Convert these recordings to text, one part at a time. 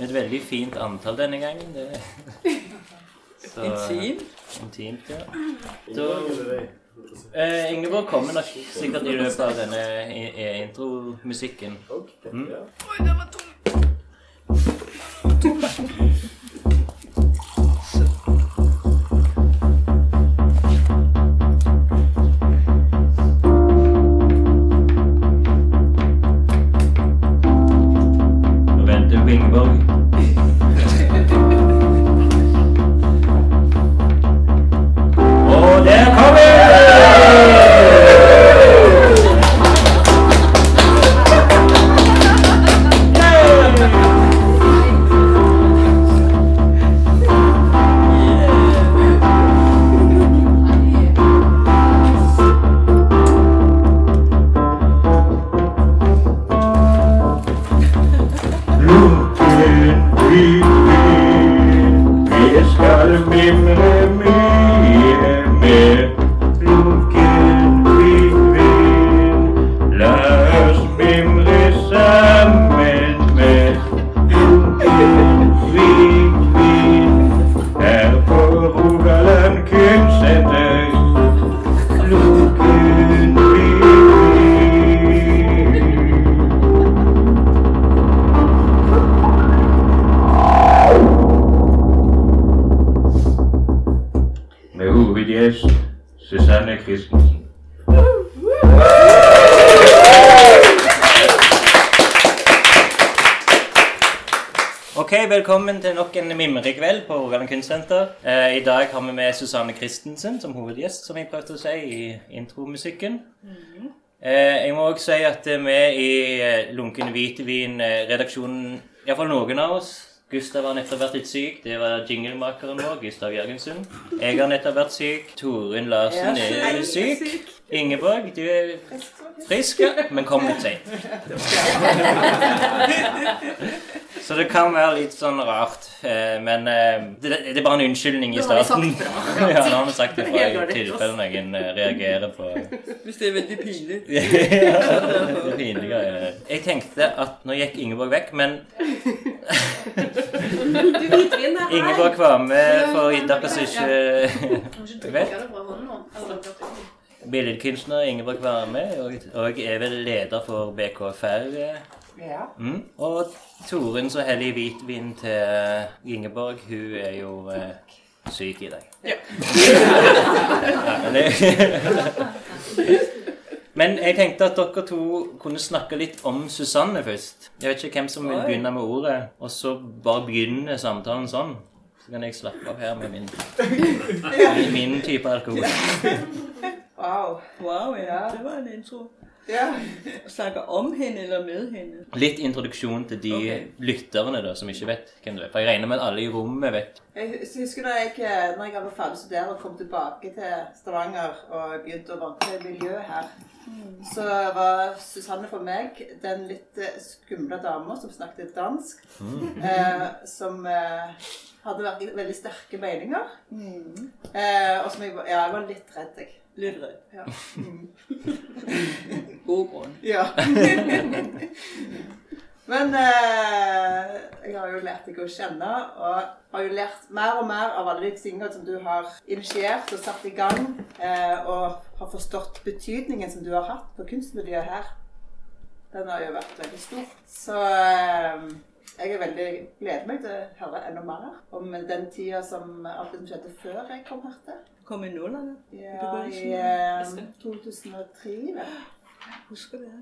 Et veldig fint antall denne gangen. Det, så, Intim. Intimt, ja. Så, eh, Ingeborg kommer nok sikkert i løpet av denne i- i- intromusikken. Mm. Nå en på Rogaland Kunstsenter. Eh, I dag har vi med Susanne Christensen som hovedgjest, som jeg prøvde å si i intromusikken. Eh, jeg må også si at eh, vi i eh, Lunken Hvitevin-redaksjonen, iallfall noen av oss Gustav har nettopp vært litt syk. Det var jinglemakeren vår, Gustav Jørgensen. Jeg har nettopp vært syk. Torunn Larsen er syk. Ingeborg, du er frisk, men kom litt seint. Så det kan være litt sånn rart. eh, Men eh, det, er bare en unnskyldning i starten. ja, nå har vi sagt det fra i tilfelle noen eh, reagerer på Hvis det er veldig pinlig. ja. Jeg tenkte at nå gikk Ingeborg vekk, men. Ingeborg var med for dere som ikke vet. Billedkunstner Ingeborg var med, og, og er vel leder for BKFR. eh. Ja. Mm. Og Torunn som heller i hvitvin til Ingeborg, hun er jo eh, syk i dag. Ja. Men, jeg tenkte at dere to kunne snakke litt om Susanne først. Jeg vet ikke hvem som vil begynne med ordet, og så bare begynne samtalen sånn. Så kan jeg slappe av her med min, min, min type alkohol. Wow. Wow, ja. Ja. Det var en intro. Ja. Snakke om henne eller med henne. Litt introduksjon til de okay. lytterne da, som ikke vet hvem du er. For jeg regner med at alle i rommet vet. Jeg husker da jeg, eh, når jeg var ferdig å studere og kom tilbake til Stavanger og begynte å vante miljøet her, så var Susanne for meg den litt eh, skumle dama som snakket dansk, eh, som eh, hadde vært veldig sterke meninger, eh, og som jeg, var- ja, jeg var litt redd, jeg. Litt redd. Ja. God grunn. Ja. Men eh, jeg har jo lært deg å kjenne, og har jo lært mer og mer av alle de tingene som du har initiert og satt i gang, eh, og har forstått betydningen som du har hatt på kunstmiljøet her. Den har jo vært veldig stor. Så eh, jeg er veldig gleder meg til å høre enda mer om den tida som alt det som skjedde før jeg kom her til. Kom i nullerne. Ja, i eh, 2003, vel. Husker det.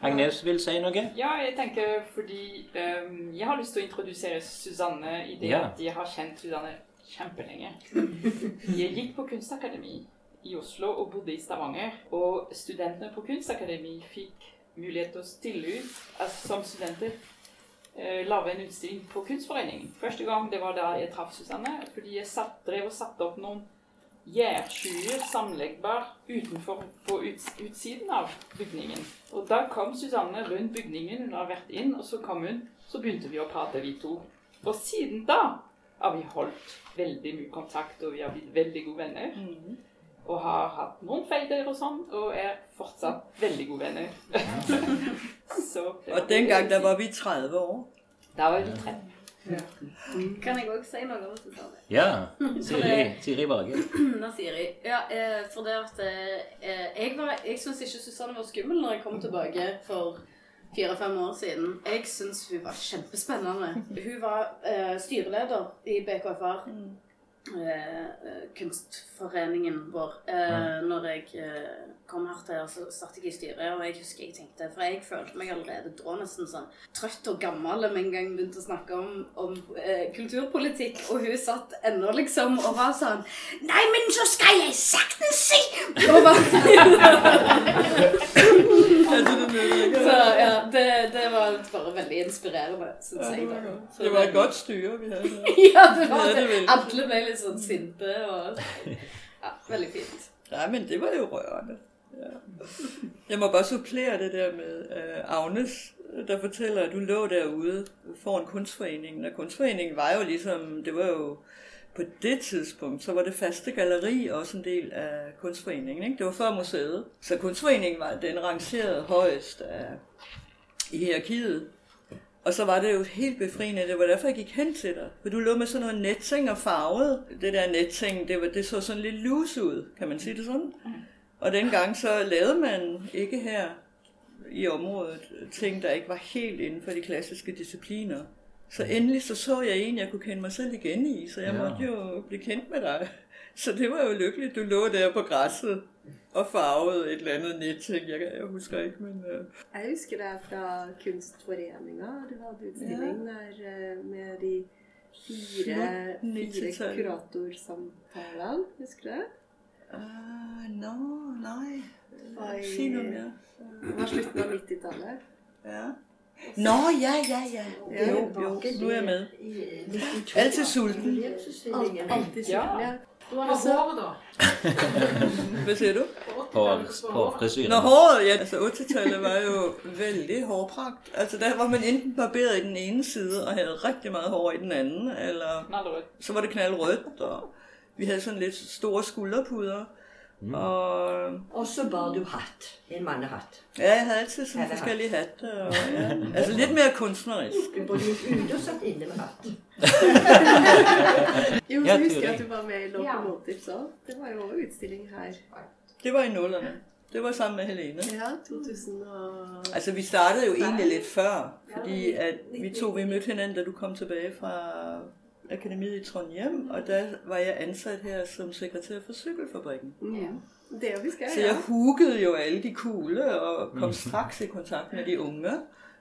Agnes vil si noe? Ja, jeg tenker fordi um, Jeg har lyst til å introdusere Susanne i det Ja. at jeg har kjent Susanne kjempelenge. Jeg gikk på kunstakademi i Oslo og bodde i Stavanger. Og studentene på kunstakademi fikk mulighet til å stille ut altså, som studenter. Uh, lage en utstilling på Kunstforeningen. Første gang det var da jeg traff Susanne. Fordi jeg satt, drev og satte opp noen gjærskyer sammenleggbar utenfor på uts utsiden av bygningen. Og da kom Susanne rundt bygningen, hun har vært inn, og så kom hun. Så begynte vi å prate, vi to. Og siden da har vi holdt veldig mye kontakt, og vi har blitt veldig gode venner. Og har hatt noen feider og sånn, og er fortsatt veldig gode venner. så Og den gang da var vi 30 år. Da var vi tre. Kan jeg òg si noe om Susanne? Ja. Siri, Siri Barge. Nå, Siri. Ja, eh, for det at eh, jeg, var- jeg syns ikke Susanne var skummel når jeg kom tilbake for fire-fem år siden. Jeg syns hun var kjempespennende. Hun var uh, styreleder i BKFR. Eh, eh, kunstforeningen vår. uh, Når jeg kom her til, så satt jeg i styret, og jeg husker jeg tenkte For jeg følte meg allerede da nesten sånn trøtt og gammel med en gang begynte å snakke om, om eh, kulturpolitikk, og hun satt ennå liksom og var sånn Nei, men så skal jeg saktens si! Og var, så ja, det, det var bare veldig inspirerende, syns jeg. da. Så Det var et godt styre vi hadde. Ja, det var det. Alle ble litt sånn sinte og Ja, veldig fint. Nei, men det var jo rørende. Ja. Jeg må bare supplere det der med uh, Agnes, der fortæller, at du lå derude foran kunstforeningen. Og kunstforeningen var jo ligesom, det var jo på det tidspunkt, så var det faste galleri også en del af kunstforeningen. Ikke? Det var før museet. Så kunstforeningen var den rangerede højest af, i hierarkiet. Og så var det jo helt befriende. Det var derfor, jeg gik hen til dig. For du lå med sådan noget netting og farvet. Det der netting, det, var, det så sådan lidt loose ud. Kan man sige det sådan? Og dengang så lavede man ikke her i området ting, der ikke var helt inden for de klassiske discipliner. Så endelig så så jeg en, jeg kunne kende mig selv igen i, så jeg Ja. måtte jo blive kendt med dig. Så det var jo lykkeligt, du lå der på græsset og farvede et eller andet netting. Jeg, jeg husker ikke, men... Uh... Jeg husker det fra kunstforeninger. Det var utstilling ja. der eh, med de fire, fire 90-tallet. kuratorsamtalene. Husker du det? Ah, no, nei. Si noe mer. Det var slutten av 90-tallet. Ja. Nå, ja, ja, ja. Ja. Jo, jo, nå er jeg med. Altid sulten. Alt, alltid sulten. Ja. Du har håret, da. Hva sier du? På, på frisyren. Nå, håret, ja. Altså 80-tallet var jo veldig hårprakt. Altså der var man enten barberet i den ene side og havde rigtig mye hår i den anden, eller så var det knallrødt. og vi havde sådan lidt store skulderpuder. Mm. Og Og så bar du hatt. En mannehatt. ja, jeg hadde altid sånne forskjellige hatter. Og, ja. Altså litt mer kunstnerisk. Du både gikk ut og satt inne med hatt. Jo, så husker jeg at du var med i Locomotives òg. Det var jo også utstilling her. Det var i nullerne. Det var sammen med Helene. Ja, 2000 og... Altså, vi startede jo egentlig litt før, fordi at vi to, vi mødte hinanden, da du kom tilbake fra akademiet i Trondheim, og da var jeg ansatt her som sekretær for Sykkelfabrikken. Mm. Det husker jeg, Så jeg huggede jo alle de kule, og kom straks i kontakt med de unge,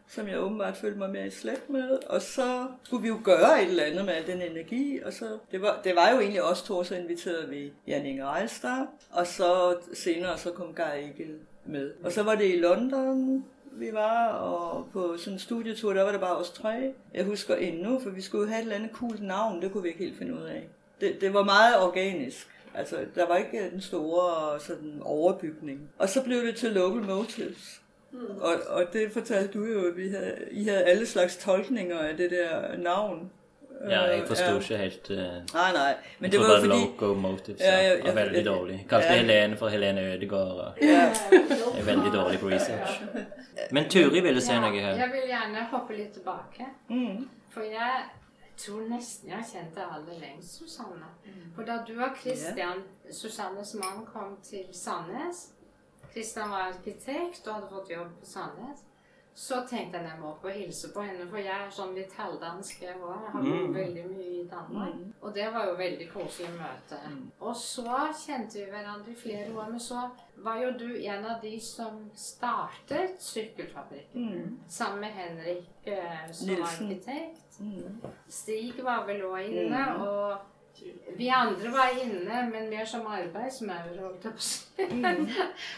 som jeg åbenbart følte meg mer i slekt med. Og så skulle vi jo gjøre et eller annet med al den energi, og så, det var, det var jo egentlig oss to, så inviterede vi Jan Inger Eilstad. og så senere så kom Geir Egel med. Og så var det i London, vi var, og på sådan en studietur, der var det bare os tre. Jeg husker endnu, for vi skulle have et eller andet cool navn, det kunne vi ikke helt finde ud af. Det, det var meget organisk. Altså, der var ikke den store sådan, overbygning. Og så blev det til Local Motives. Mm. Og, og det fortalte du jo, at vi havde, I havde alle slags tolkninger af det der navn. Ja, jeg forsto forstod ikke helt uh, Nei, nei. Men det var jo fordi... Loco ja, Ja, ja, var ja, veldig ja. dårlig. Kalte Ja. Helene for Helene Ødegaard. og Ja, Jeg er veldig dårlig på research. Men Turi ville si noe her. Jeg vil gjerne hoppe litt tilbake. mm, For jeg tror nesten jeg kjente aller lengst Susanne. For da du og Christian, Susannes mann, kom til Sandnes Christian var arkitekt og hadde fått jobb på Sandnes. Så tenkte jeg jeg må opp og hilse på henne, for jeg er sånn litt halvdansk. Jeg òg. Jeg har bodd Mm. veldig mye i Danmark. Og det var jo veldig koselig møte. Og så kjente vi hverandre i flere år, men så var jo du en av de som startet Sykkelfabrikken. mm, Sammen med Henrik eh, som Nilsen. arkitekt. mm. Stig var vel òg inne, Mm. og vi andre var inne, men mer som arbeidsmaur, holdt jeg på å si. Mm.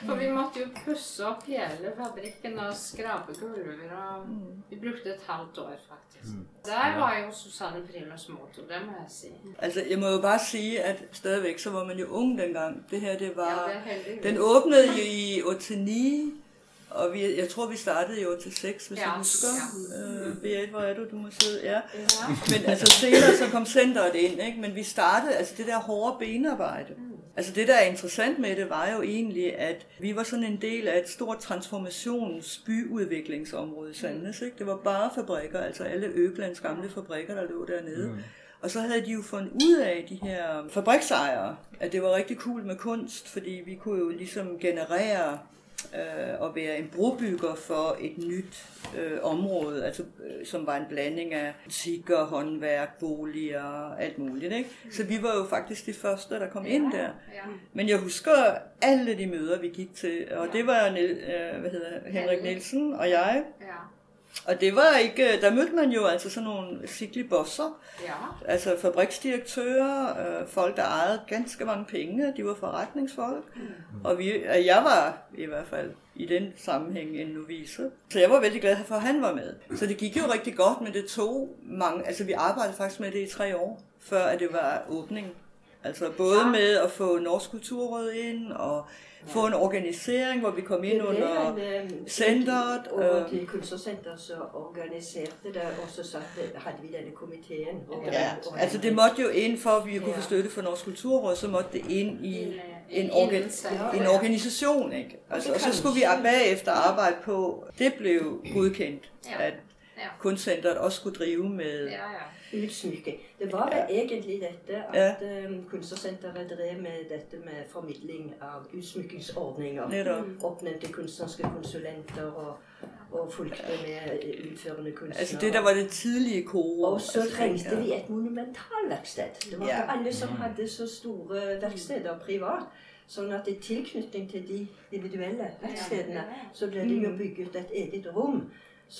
For vi måtte jo pusse opp hele fabrikken og skrape gulver, og Mm. vi brukte et halvt år, faktisk. Der var jo Susanne primus motor, det må jeg si. Altså, jeg må jo bare si at stadigvæk, så var man jo ung den gang. Det her, det var... Ja, det. Den åpnet jo i 89, og vi, jeg tror, vi startede jo til seks, hvis Ja, jeg husker. ja. Øh, Berit, hvor er du? Du må sidde. Ja. Ja. Men altså senere så kom centret ind, ikke? Men vi startede, altså det der hårde benarbejde, Altså det, der er interessant med det, var jo egentlig, at vi var sådan en del af et stort transformationsbyudviklingsområde i Sandnes. Ikke? Det var bare fabrikker, altså alle Øglands gamle fabrikker, der lå dernede. Mm. Og så havde de jo fundet ud af, de her fabriksejere, at det var rigtig cool med kunst, fordi vi kunne jo ligesom generere øh, og være en brobygger for et nyt øh, område, altså, øh, som var en blanding av butikker, håndværk, boliger, alt mulig. Ikke? Så vi var jo faktisk de første, der kom inn der. Ja. Men jeg husker alle de møder, vi gikk til, og det var øh, Henrik Nielsen og jeg. Og det var ikke, der mødte man jo altså sådan nogle sikkelige bosser, Ja. altså fabriksdirektører, øh, folk, der ejede ganske mange penge, de var forretningsfolk. Og vi, jeg var i hvert fald i den sammenhæng en novice. Så jeg var veldig glad for, at han var med. Så det gik jo rigtig godt, men det tog mange, altså vi arbejdede faktisk med det i tre år, før at det var åbning. Altså både med at få Norsk Kulturråd ind, og få en organisering, hvor vi kom inn under senteret. Og øh, til Kunstnersenteret så organiserte det, og så hadde vi denne komiteen. Og, Ja, og altså det måtte jo inn for at vi kunne få støtte fra Norsk Kulturråd, så måtte det inn i En, en, en organ, en organisation, ikke? Altså, og så skulle vi bagefter arbeide på, det blev godkendt, Ja. at Ja. kunstsenteret også skulle drive med, Ja, ja. utsmykke. Det var vel egentlig dette at ja. Kunstsenteret drev med dette med formidling av utsmykkingsordninger. netop. Oppnevnte kunstneriske konsulenter og, og fulgte med utførende kunstnere. Altså det, der var det tidlige koret. Og så altså, trengte vi et monumentalverksted. Det var Ja. ikke alle som hadde så store verksteder privat. Sånn at i tilknytning til de individuelle verkstedene, så ble det jo bygget et eget rom.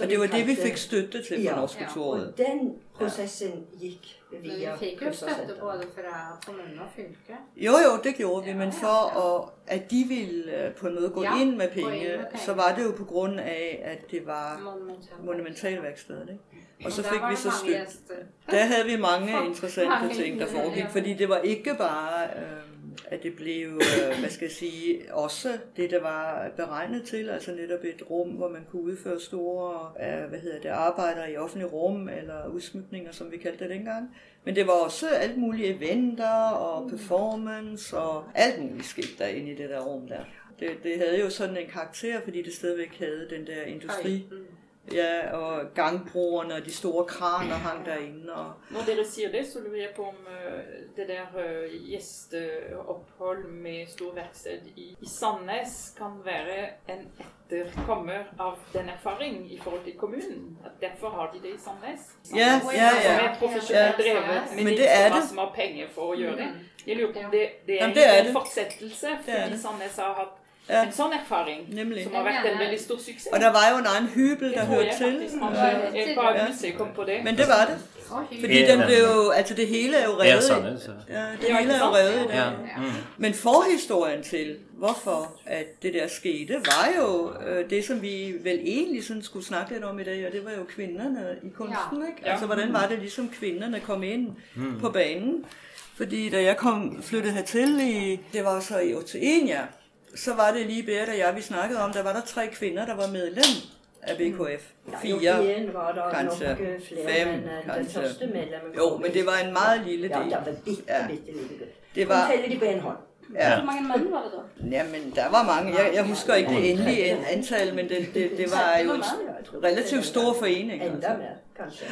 Og det var det, vi fikk støtte til fra Ja. Norsk Ja. Og den prosessen gikk Men vi fikk jo støtte både fra kommune og fylke. Jo, jo, det gjorde vi, men for at, at de ville øh, på en måte gå Ja, ind med gå ind penge, med penge. så var det jo på grunn av at det var Monumentalverkstedet. Og så fikk vi så støtte. Der havde vi mange interessante ting, der foregikk. fordi det var ikke bare, øh, at det blev, jo hvad skal jeg sige, også det, der var beregnet til, altså netop et rum, hvor man kunne udføre store, øh, hvad hedder det, arbejder i offentlige rum, eller udsmykninger, som vi kaldte det dengang. Men det var også alt mulige eventer og performance og alt muligt skete der inde i det der rum der. Det, det havde jo sådan en karakter, fordi det stadigvæk havde den der industri, ja, og gangbroerne og de store kraner hang derinde. Og, Når dere sier det, så lurer jeg på om eh, det der eh, gjesteopphold med storverksted i, i Sandnes kan være en etterkommer av den erfaring i forhold til kommunen. At derfor har de det i Sandnes. Ja, ja, ja, Som er profesjonelt drevet, men, Men det er det. masse har penger for å gjøre det. Jeg lurer på om det, det er, det er en det. fortsettelse, fordi. Sandnes har hatt. En sånn erfaring, Nemlig. som har vært en veldig stor suksess. Og der var jo en annen hybel, der hørte til. Jeg bare på det. Men det var det. Fordi den ble jo, altså det hele er jo Det revet. Ja, det hele er jo revet i. Mm. Men forhistorien til, hvorfor at det der skete, var jo øh, det, som vi vel egentlig sådan skulle snakke litt om i dag, og det var jo kvinnene i kunsten, ikke? Altså, hvordan var det ligesom kvinnene kom inn på banen? Fordi da jeg kom, flyttet hertil, i, det var så i Oceania, så var det lige Berit og jeg, vi snakkede om, der var der tre kvinder, der var medlem af BKF. Fire. Fire var der kanskje nok eh, flere, fem, men eh, den kanskje. første medlemmen Jo, men det var en meget lille del. Ja, der det var bitte, Ja. bitte lille del. Det var, Hun de på en hånd. ja. Hvor mange mænd var det da? Jamen, der var mange. Jeg, jeg husker ikke det endelige an- antal, men det, det, det var jo en relativt stor forening. Enda mere, kanskje.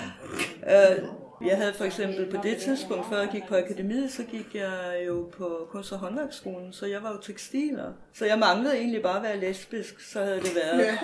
Øh, jeg havde for eksempel på det tidspunkt, før jeg gik på akademiet, så gik jeg jo på kunst- og håndværksskolen, så jeg var jo tekstiler. Så jeg manglede egentlig bare å være lesbisk, så hadde det været.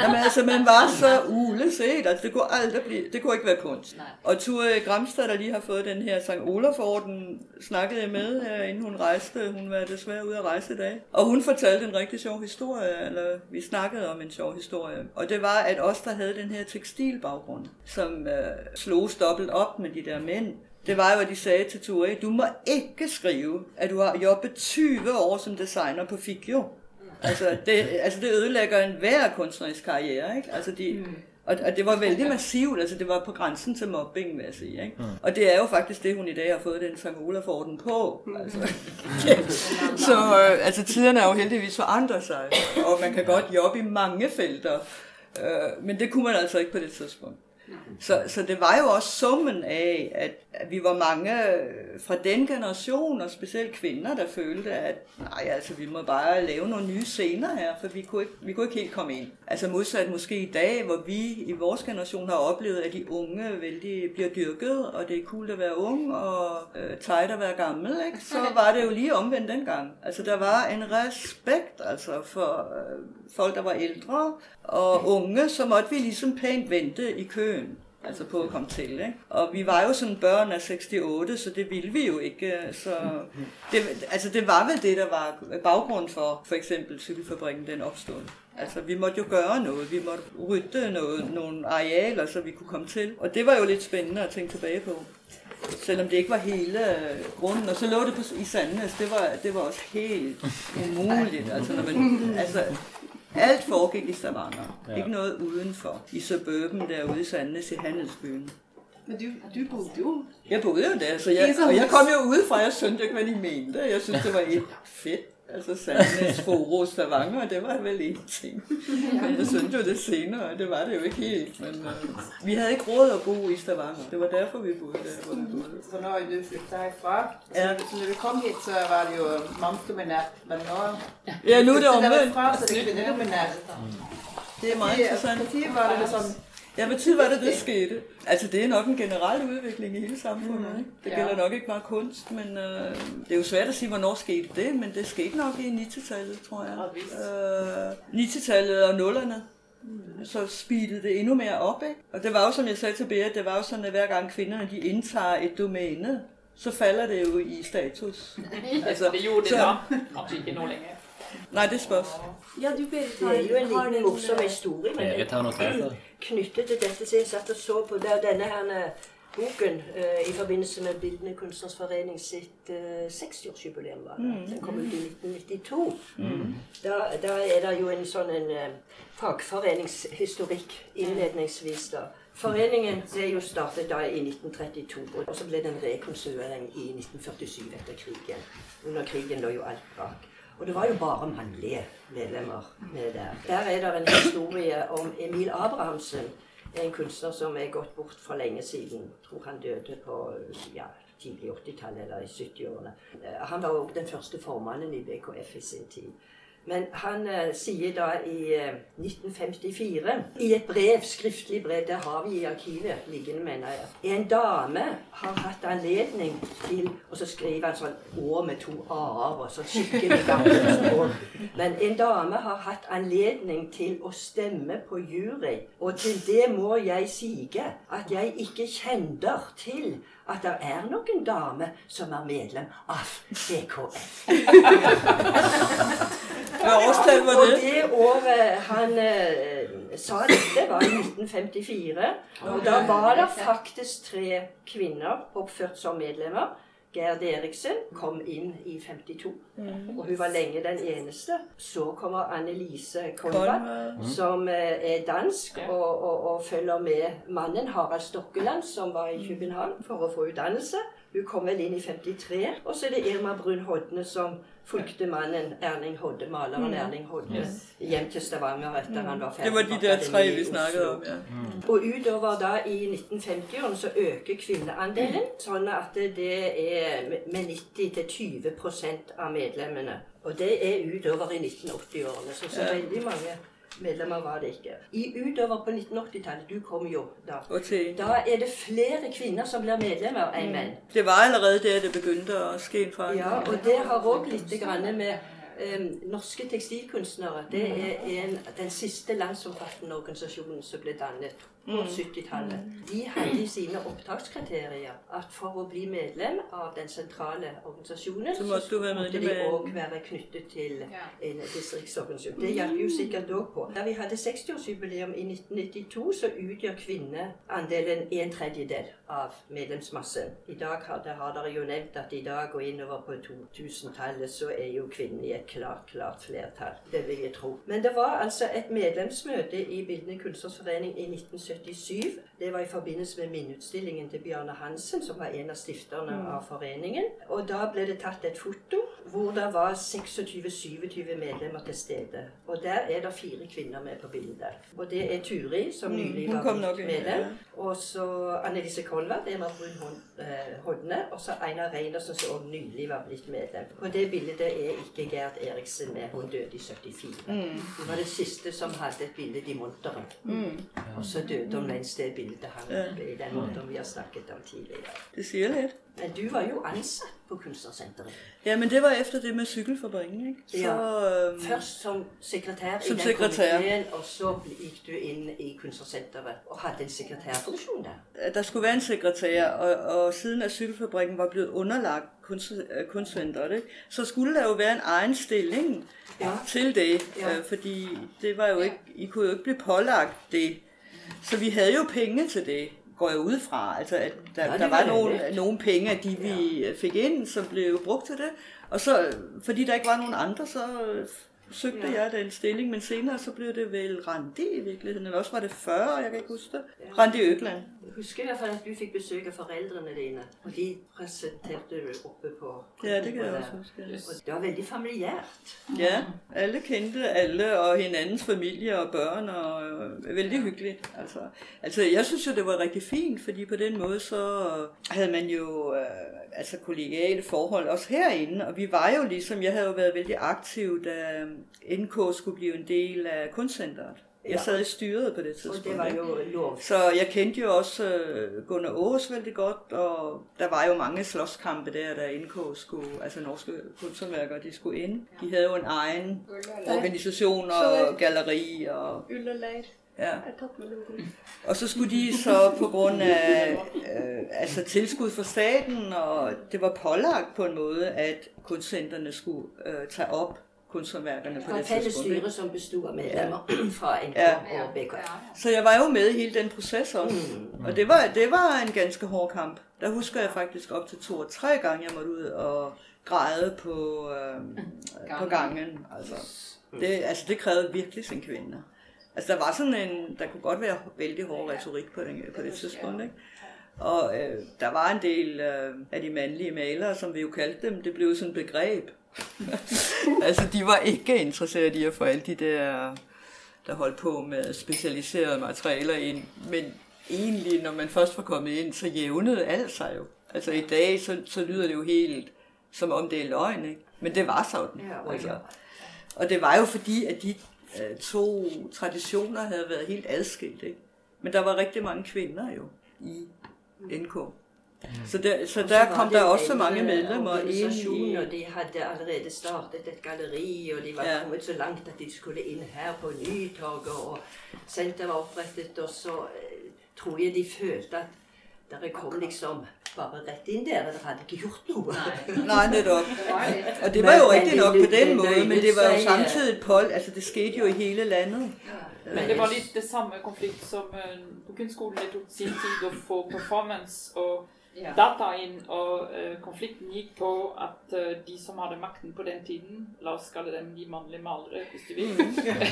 Jamen altså, man var så uleset, altså det kunne aldri bli, det kunne ikke være kunst. Og Ture Gramstad, der lige har fått den her St. Olaf-orden, snakkede jeg med, her, inden hun reiste. Hun var desværre ude å reise i dag. Og hun fortalte en riktig sjov historie, eller vi snakkede om en sjov historie. Og det var, at oss der hadde den her tekstilbaggrunn, som øh, slogs dobbelt opp med de der mænd, det var jo, at de sagde til Tore du må ikke skrive, at du har jobbet 20 år som designer på Figjo. Altså det, altså det ødelægger enhver kunstnerisk karriere, ikke? Altså de, og, og det var veldig massivt, altså det var på grænsen til mobbing, vil jeg si. Ikke? Mm. Og det er jo faktisk det, hun i dag har fått den Sankt Olaf-orden på. Altså. så øh, altså tiderne er jo heldigvis forandret seg, og man kan godt jobbe i mange felter. Øh, men det kunne man altså ikke på det tidspunkt. Så, så det var jo også summen af, at, vi var mange øh, fra den generation, og spesielt kvinner, der følte, at nej, altså, vi må bare lave noen nye scener her, for vi kunne, ikke, vi kunne ikke helt komme inn. Altså motsatt måske i dag, hvor vi i vår generation har opplevd at de unge veldig blir dyrket, og det er kult å være ung, og øh, tight å være gammel, ikke? så var det jo lige omvendt den gang. Altså der var en respekt altså, for øh, folk, der var ældre, og unge, så måtte vi liksom pænt vente i køen altså på å komme til. Ikke? Og vi var jo som børn av 68, så det ville vi jo ikke. Så det, altså det var vel det, der var bakgrunnen for eksempel cykelfabrikken, den oppstod. Altså vi måtte jo gjøre noe. vi måtte rydde noe, noen arealer, så vi kunne komme til. Og det var jo litt spændende å tenke tilbake på. Selvom det ikke var hele øh, grunden. Og så lå det på, i Sandnes, det var, det var også helt umulig. Altså, når man, altså, alt foregik i Stavanger. Ja. Ikke noget udenfor. I suburban derude i Sandnes i Handelsbyen. Men du, du bodde jo Jeg boede jo der, så jeg, og jeg kom jo udefra, jeg syntes ikke, hvad de mente. Jeg synes, det var et fedt. Altså Sandnes, Foro, Stavanger, det var vel en ting. Men jeg syntes jo det senere, det var det jo ikke helt. Men uh, vi hadde ikke råd å bo i Stavanger. Det var derfor, vi bodde der, hvor vi. Så når du flyttet herfra. Ja. Så, når du kom hit, så var det jo mannsdominert. Men nå Ja, nå er det omvendt. det er. Det er meget interessant. Tiden var det liksom Ja, hvad tid var det, det skete? Altså, det er nok en generel udvikling i hele samfundet. Ikke? Det Ja. gælder nok ikke bare kunst, men øh, det er jo svært at sige, hvornår skete det, men det skete nok i 90-tallet, tror jeg. Øh, 90-tallet og nullerne. Så speedede det endnu mere op, ikke? Og det var jo, som jeg sagde til Berit, det var jo sådan, at hver gang kvinderne de indtager et domæne, så falder det jo i status. Altså, det gjorde det så- da. det ikke nå lenger. Nej, det spørs. Ja, du Berit, Det er jo en liten morsom historie, men Berit har notater. Knyttet til dette som jeg satt og så på. Det denne her eh, boken eh, i forbindelse med Bildende Kunstners Forening sitt eh, 60-årsjubileum. var det. Den kom ut i 1992. Da, da er det jo en sånn en eh, fagforeningshistorikk innledningsvis. da. Foreningen ble jo startet da i 1932, og så ble den rekonstruering i 1947 etter krigen. Under krigen lå jo alt bak. Og det var jo bare mannlige medlemmer med der. Der er det en historie om Emil Abrahamsen, en kunstner som er gått bort for lenge siden. Tror han døde på ja, tidlig 80-tallet eller i 70-årene. Eh, Han var òg den første formannen i BKF i sin tid. Men han eh, sier da i eh, 1954, i et brev, skriftlig brev, det har vi i arkivet liggende, mener jeg En dame har hatt anledning til Og så skriver han sånn Å med to a-er og sånn skikkelig gammelt. Men en dame har hatt anledning til å stemme på jury, og til det må jeg sige at jeg ikke kjenner til at det er noen dame som er medlem av BKF. Og det? året han eh, sa dette, var i 1954. Og da var det faktisk tre kvinner oppført som medlemmer. Gerd Eriksen kom inn i 52, og hun var lenge den eneste. Så kommer Annelise Konrad, som eh, er dansk og, og, og følger med mannen Harald Stokkeland, som var i København for å få utdannelse. Hun kom vel inn i 53. Og så er det Irma Brun Hodne som fulgte mannen Erling Hodde, maleren Erling Hodde, hjem til Stavanger etter han var ferdig Det var de der tre, vi snakket om, ja. Og utover da i 1950-årene så øker kvinneandelen, sånn at det er med 90-20% av medlemmene. Og det er utover i 1980-årene, så så veldig mange medlemmer var det ikke. I utover på 1980-tallet, du kom jo da, Okay. da er det flere kvinner som blir medlemmer enn menn. det var allerede der, det begynte å ske en forandring. Ja, og det har òg litt grann med norske tekstilkunstnere. Det er en, den siste landsomfattende organisasjonen som ble dannet på 70-tallet. De hadde i sine opptakskriterier at for å bli medlem av den sentrale organisasjonen, Så måtte du måtte de òg være knyttet til en distriktsorganisasjon. Det hjalp jo sikkert òg på. Da vi hadde 60-årsjubileum i 1992, så utgjør kvinneandelen en tredjedel av medlemsmassen. I dag har, det har dere jo nevnt at i dag og innover på 2000-tallet så er jo kvinnen i et klart, klart flertall. Det vil jeg tro. Men det var altså et medlemsmøte i Bildende kunstnersforening i 1970 1977. Det var i forbindelse med minneutstillingen til Bjarne Hansen, som var en av stifterne av foreningen. Og da ble det tatt et foto hvor det var 26-27 medlemmer til stede. Og der er det fire kvinner med på bildet. Og det er Turi, som Mm, nylig var medlem. Og så Annelise Kolvard, Emma Brun Hod- eh, Hodne. Og så Einar Reinersen, som også nylig var blitt medlem. På det bildet er ikke Gerd Eriksen med. Hun døde i 74. Hun var det siste som hadde et bilde i monteren. Og så døde hun mens det bildet hang oppe i den monteren vi har snakket om tidligere. Det sier lidt. Men du var jo ansatt på Kunstnersenteret. Ja, men det var etter det med cykelfabrikken, ikke? Så, Ja. Først som sekretær Som i den sekretær. komiteen, og så gikk du inn i Kunstnersenteret og hadde en sekretærfunksjon der. der skulle være en sekretær, og, og siden at cykelfabrikken var blevet underlagt kunst, øh, så skulle der jo være en egen stilling Ja. til det, Ja. øh, fordi det var jo ikke, I kunne jo ikke bli pålagt det. Så vi hadde jo penge til det, går jeg ud fra. Altså, at der, Ja, der var var nogle, nogle penge, af de vi fik ind, som blev brugt til det. Og så, fordi der ikke var nogen andre, så søgte Ja. jeg den stilling, men senere så blev det vel Randi i virkeligheden, eller også var det 40, jeg kan ikke huske det. Randi Økland. Jeg husker i hvert fall at du fikk besøk av foreldrene dine, og de presenterte du oppe på Ja, det kan jeg også huske. Og det var veldig familiært. Ja, alle kendte alle og hinandens familie og børn, og øh, vældig hyggeligt. Altså, altså, jeg synes jo, det var rigtig fint, fordi på den måde så havde man jo øh, altså kollegiale forhold også herinde, og vi var jo ligesom, jeg havde jo været veldig aktiv, da NK skulle blive en del af kunstcenteret. Jeg Ja. sad i styret på det Og det var jo lov. Så jeg kendte jo også øh, Gunnar Aas veldig godt, og der var jo mange slåskampe der, da NK skulle, altså norske kunsthåndværkere, de skulle ind. De havde jo en egen organisation og galleri, og Ulleleir ja. Og så skulle de så på grund af øh, altså tilskud fra staten, og det var pålagt på en måde, at kunstcentrene skulle øh, tage op kunsthåndværkerne på det tidspunkt. styre som bestod af medlemmer fra NK Ja. og BKF. Så jeg var jo med i hele den proces også. Mm. Og det var, det var en ganske hård kamp. Der husker jeg faktisk op til to og tre gange, jeg måtte ud og græde på, øh, på gangen. Altså det, altså, det krævede virkelig sin kvinde. Altså, der var sådan en, der kunne godt være vældig hård retorik på, den, på det tidspunkt, ikke? Og øh, der var en del øh, af de mandlige malere, som vi jo kaldte dem, det blev sådan et begreb. altså, de var ikke interesseret i at få alle de der, der holdt på med specialiserede materialer ind. Men egentlig, når man først var kommet ind, så jævnede alt sig jo. Altså i dag, så, så lyder det jo helt som om det er løgn, ikke? Men det var sådan. Ja, og altså. Og det var jo fordi, at de to traditioner havde været helt adskilt. Ikke? Men der var rigtig mange kvinder jo i NK. Så der, så der kom der også mange øh, medlemmer ind i... og de hadde allerede startet et galleri, og de var Ja. kommet så langt at de skulle inn her på Nytorget, og senteret var opprettet, og så eh, tror jeg de følte at dere kom liksom bare rett inn der, dere hadde ikke gjort noe. Nei, nettopp. Og det var jo riktig nok på den måten, men det var jo samtidig poll. altså det skete jo i hele landet. Men det var litt det samme konflikt som eh, på kunstskolen. Det tok sin tid å få performance og data inn. Og uh, konflikten gikk på at uh, de som hadde makten på den tiden, la oss kalle dem de mannlige malere, hvis du vil,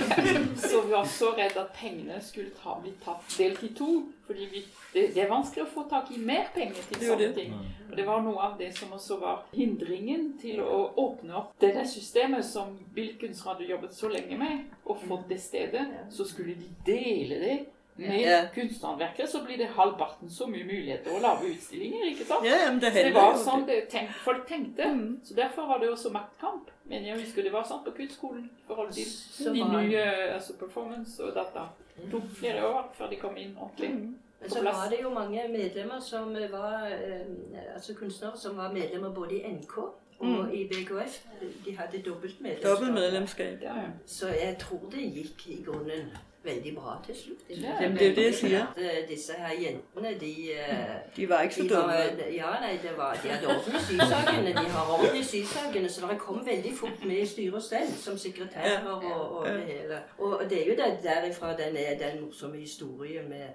så var så redd at pengene skulle ta, bli tatt delt i to. Fordi vi, det, det er vanskelig å få tak i mer penger til sånne ting. Og det var noe av det som også var hindringen til å åpne opp det der systemet som Bilkunst hadde jobbet så lenge med, og fått det stedet. Så skulle de dele det med Ja. Kunsthåndverket så blir det halvparten så mye muligheter å lage utstillinger, ikke sant? Ja, det Så det var sånn det. tenk, folk tenkte. Mm. Så derfor var det også maktkamp. Men jeg husker det var sånn på kunstskolen forhold til Så de nye altså performance og data. Det tok flere år før de kom inn ordentlig. Mm. Men så var det jo mange medlemmer som var eh, altså kunstnere som var medlemmer både i NK og i BKF. De hadde dobbelt medlemskap. Dobbelt medlemskab. Ja, ja. Så jeg tror det gikk i grunnen veldig bra til slutt. Det er jo det, jeg sier. At, eh, disse her jentene, de eh, De var ikke så dumme. ja, nei, det var, de hadde orden i sysakene. De har orden i sysakene, så dere kom veldig fort med i styret og stell som sekretærer og, og det hele. Og det er jo det derifra den er den morsomme historien med,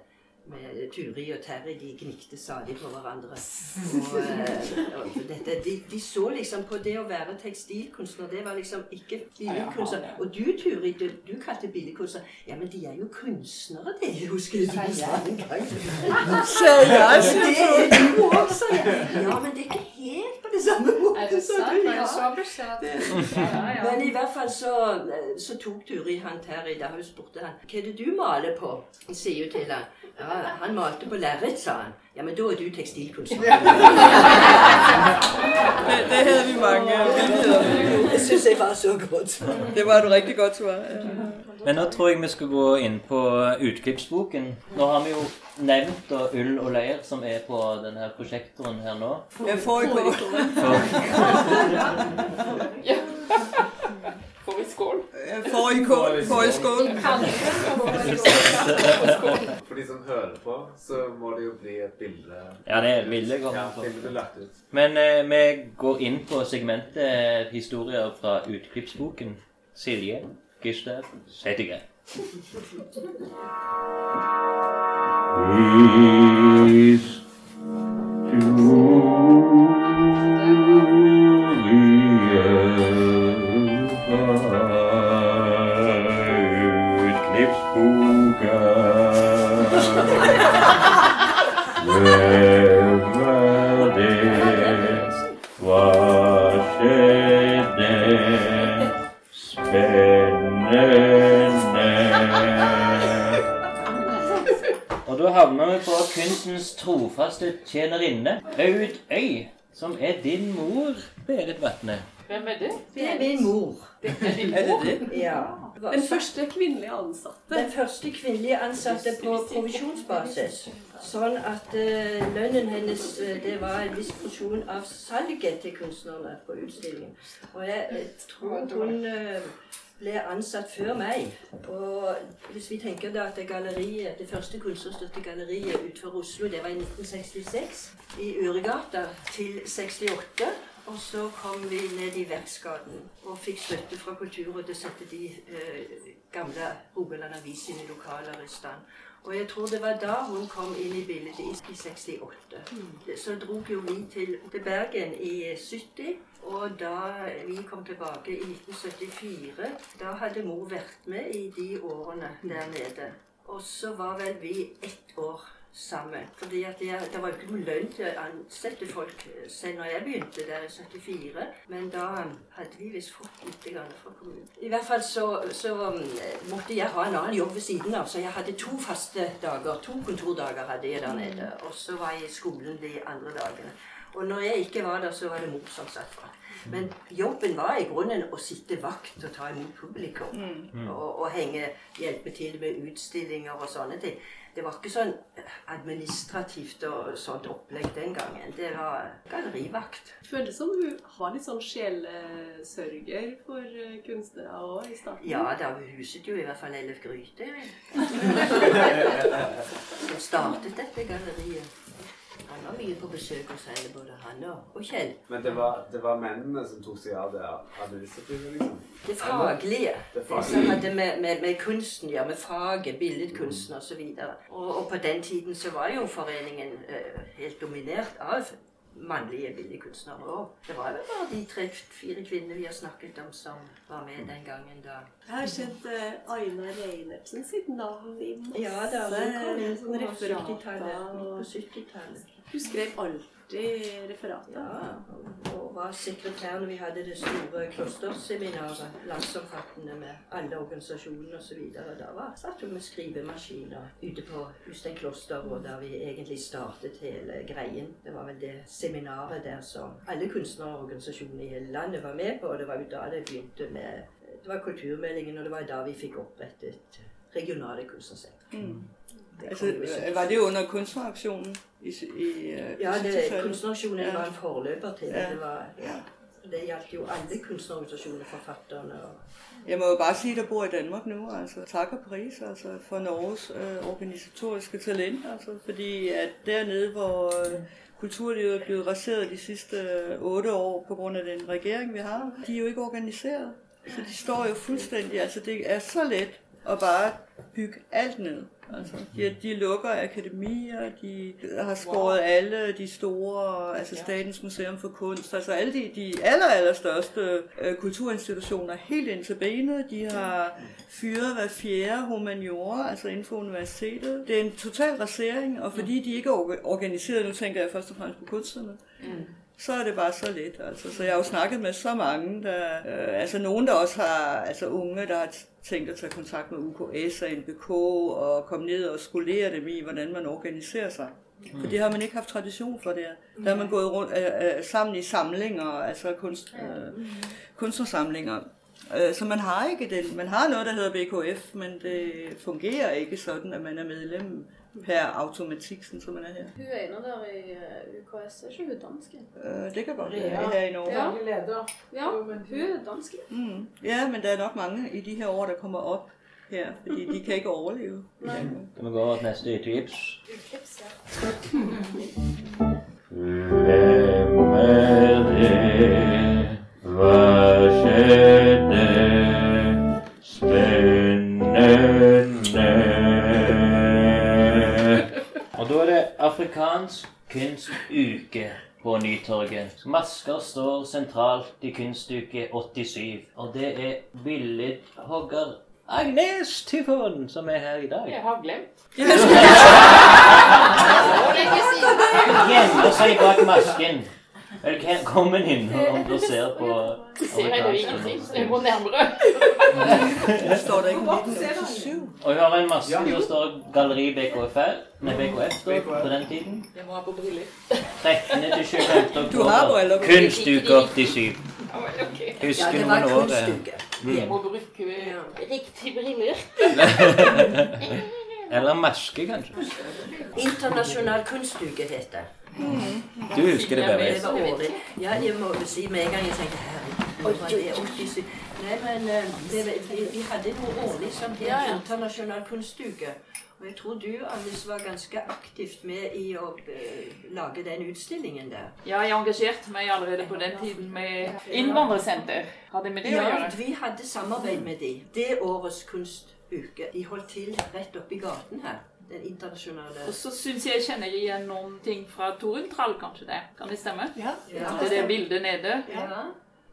med Turi og Terry de gnikte stadig på hverandre. Og, eh, og dette, de, de så liksom på det å være tekstilkunstner, det var liksom ikke billedkunstner. Og du, Turi, du, du kalte billedkunstner Ja, men de er jo kunstnere, det husker jeg du sa en gang. Så jeg, det er du også, ja. Ja, men det er ikke helt på det samme Er måten det som du. Ja. Men i hvert fall så, så tok Turi han Terry da hun spurte han, hva er det du maler på? Sier jo til han, ja, han malte på lerret, sa han. Ja, men da er du tekstilkunstner. Det, det havde vi mange billeder. Det synes jeg var så godt. Det var et rigtig godt svar. Ja. Men nå tror jeg vi skal gå inn på utklippsboken. Nå har vi jo nevnt da, Ull og leir, som er på denne prosjektoren her nå. Jeg får ikke på. Ja. Får vi skål? Jeg får i skål. Får i skål. For de som hører på, så må det jo bli et bilde Ja, det er bilde Ja, bildet blir lagt ut. Men eh, vi går inn på segmentet historier fra utklippsboken. Silje, Gustav, sett gang. Peace havner vi på kunstens trofaste tjenerinne, Aud Øy, som er din mor, Berit Vatne. Hvem er det? Det er min mor. Det er din Er det mor. det? Ja. Den første kvinnelige ansatte. Den første kvinnelige ansatte på provisjonsbasis. Sånn at uh, lønnen hennes uh, det var en viss porsjon av salget til kunstnerne på utstillingen. Og jeg eh, tror hun eh, ble ansatt før meg. Og hvis vi tenker da at det galleriet, det første kunstnerstøtte galleriet utenfor Oslo, det var i 1966 i Uregata til 68. Og så kom vi ned i Verksgaten og fikk støtte fra Kulturrådet til å sette de eh, gamle Rogaland Avis sine lokaler i stand. Og jeg tror det var da hun kom inn i bildet i, i 68. Så dro jo vi til, til Bergen i 70. Og da vi kom tilbake i 1974, da hadde mor vært med i de årene der nede. Og så var vel vi ett år sammen. Fordi at jeg, Det var jo ikke noen lønn til å ansette folk selv når jeg begynte der i 74. Men da hadde vi visst fått litt fra kommunen. I hvert fall så, så um, måtte jeg ha en annen jobb ved siden av. Så jeg hadde to faste dager. To kontordager hadde jeg der nede. Og så var jeg i skolen de andre dagene. Og når jeg ikke var der, så var det mor som satt fra. Men jobben var i grunnen å sitte vakt og ta imot publikum. Og, og henge, hjelpe til med utstillinger og sånne ting. Det var ikke sånn administrativt og sånt opplegg den gangen. Det var gallerivakt. Føles som hun har litt sånn sjelesørger for eh, kunstnere òg i starten. Ja, da huset jo i hvert fall Ellef Gryte. Som startet dette galleriet. Han var mye på besøk hos henne, både han og, og Kjell. Men det var, det var mennene som tok seg av det administrative, liksom? Det faglige. Det faglige. som hadde med, med, med kunsten ja, med faget, billedkunsten osv. Og, og på den tiden så var jo foreningen eh, helt dominert av mannlige billedkunstnere òg. Det var jo bare de tre-fire kvinnene vi har snakket om som var med den gangen da. Jeg har sett uh, Aina Reinertsen sitt navn i masse Ja da, hun kom inn 70-tallet. referater. På 70-tallet. Hun skrev alltid referat. Ja, og var sekretær når vi hadde det store klosterseminaret, landsomfattende med alle organisasjonene osv. Da var, satt hun med skrivemaskiner ute på Ustein kloster, og der vi egentlig startet hele greien. Det var vel det seminaret der som alle kunstnerorganisasjonene i hele landet var med på, og det var jo da det begynte med Det var kulturmeldingen, og det var da vi fikk opprettet regionale kunstnersenter. Det Altså, kom jo i 70. var det under kunstneraksjonen i, i øh, Ja, det, 70-tallet? kunstneraksjonen Ja. var en forløper til det. Ja. Det, var, ja. det gjaldt jo alle kunstnerorganisasjoner, forfatterne og Jeg må jo bare si at jeg bor i Danmark nå. altså Takk og pris altså, for Norges uh, organisatoriske talent, altså, fordi at dernede, hvor uh, kulturlivet er blevet raseret de siste åtte år på grund af den regering, vi har, de er jo ikke organiseret. Så de står jo fuldstændig, altså det er så lett å bare bygge alt ned. Altså, de, de lukker akademier, de har skåret alle de store, altså Statens Museum for Kunst, altså alle de, de aller, aller største øh, kulturinstitutioner helt ind til benet. De har fyret hver fjerde humaniora, altså inden for universitetet. Det er en total rasering, og fordi de ikke er organiseret, nu tænker jeg først og fremmest på kunstnerne, så er det bare så let. Altså. Så jeg har jo snakket med så mange, der, øh, altså nogen, der også har, altså unge, der har tænkt at tage kontakt med UKS og NBK og komme ned og skolere dem i, hvordan man organiserer sig. For det har man ikke haft tradition for der. Der har man gået rundt øh, øh, sammen i samlinger, altså kunst, øh, kunstnersamlinger. Øh, Så man har ikke den. Man har noget, der hedder BKF, men det fungerer ikke sådan, at man er medlem per automatik, sådan som man er her. Hun ene der i eh, UKS, er ikke hun dansk? Øh, Det kan godt være ja. her i Norge. Ja. Ja, hun er dansk. Mm. Ja, men der er nok mange i de her år, der kommer op her, fordi de kan ikke overleve. Det må gå over til neste tips? Tips, ja. Hvem er det? Hva skjedde? Afrikansk kunstuke på Nytorget. Masker står sentralt i kunstuke 87. Og det er billedhogger Agnes Tyfon som er her i dag. Jeg har glemt. Gjemmer seg bak masken. Velkommen inn om du ser på jeg jeg må nærmere. Der står der ikke 1987. Og vi har en maske hvor det står Galleri BKF, med BKF på den tiden. Jeg må ha på briller. 13. til 25. Du har briller på. Kunstuke 87. Husk vel, ok. Ja, Husker det noen år? kunstuke. Jeg må bruke riktige briller. Eller maske, kanskje. Internasjonal kunstuke heter det. Du husker det årlig. Ja, jeg må si med en gang jeg tenkte herregud, du er ordentlig sykt. Nei, men eh, det, vi, vi hadde noe årlig som het Ja, ja. Internasjonal kunstuke. Og jeg tror du, Alice, var ganske aktivt med i å eh, lage den utstillingen der. Ja, jeg engasjerte meg allerede på den tiden med innvandrersenter. Hadde med det å gjøre. vi hadde samarbeid med de. Det årets kunstuke. De holdt til rett oppi gaten her. Den internasjonale Og så syns jeg jeg kjenner igjen noen ting fra Torunn Trall, kanskje det? Kan det stemme? Ja. Det er det bildet nede. Ja.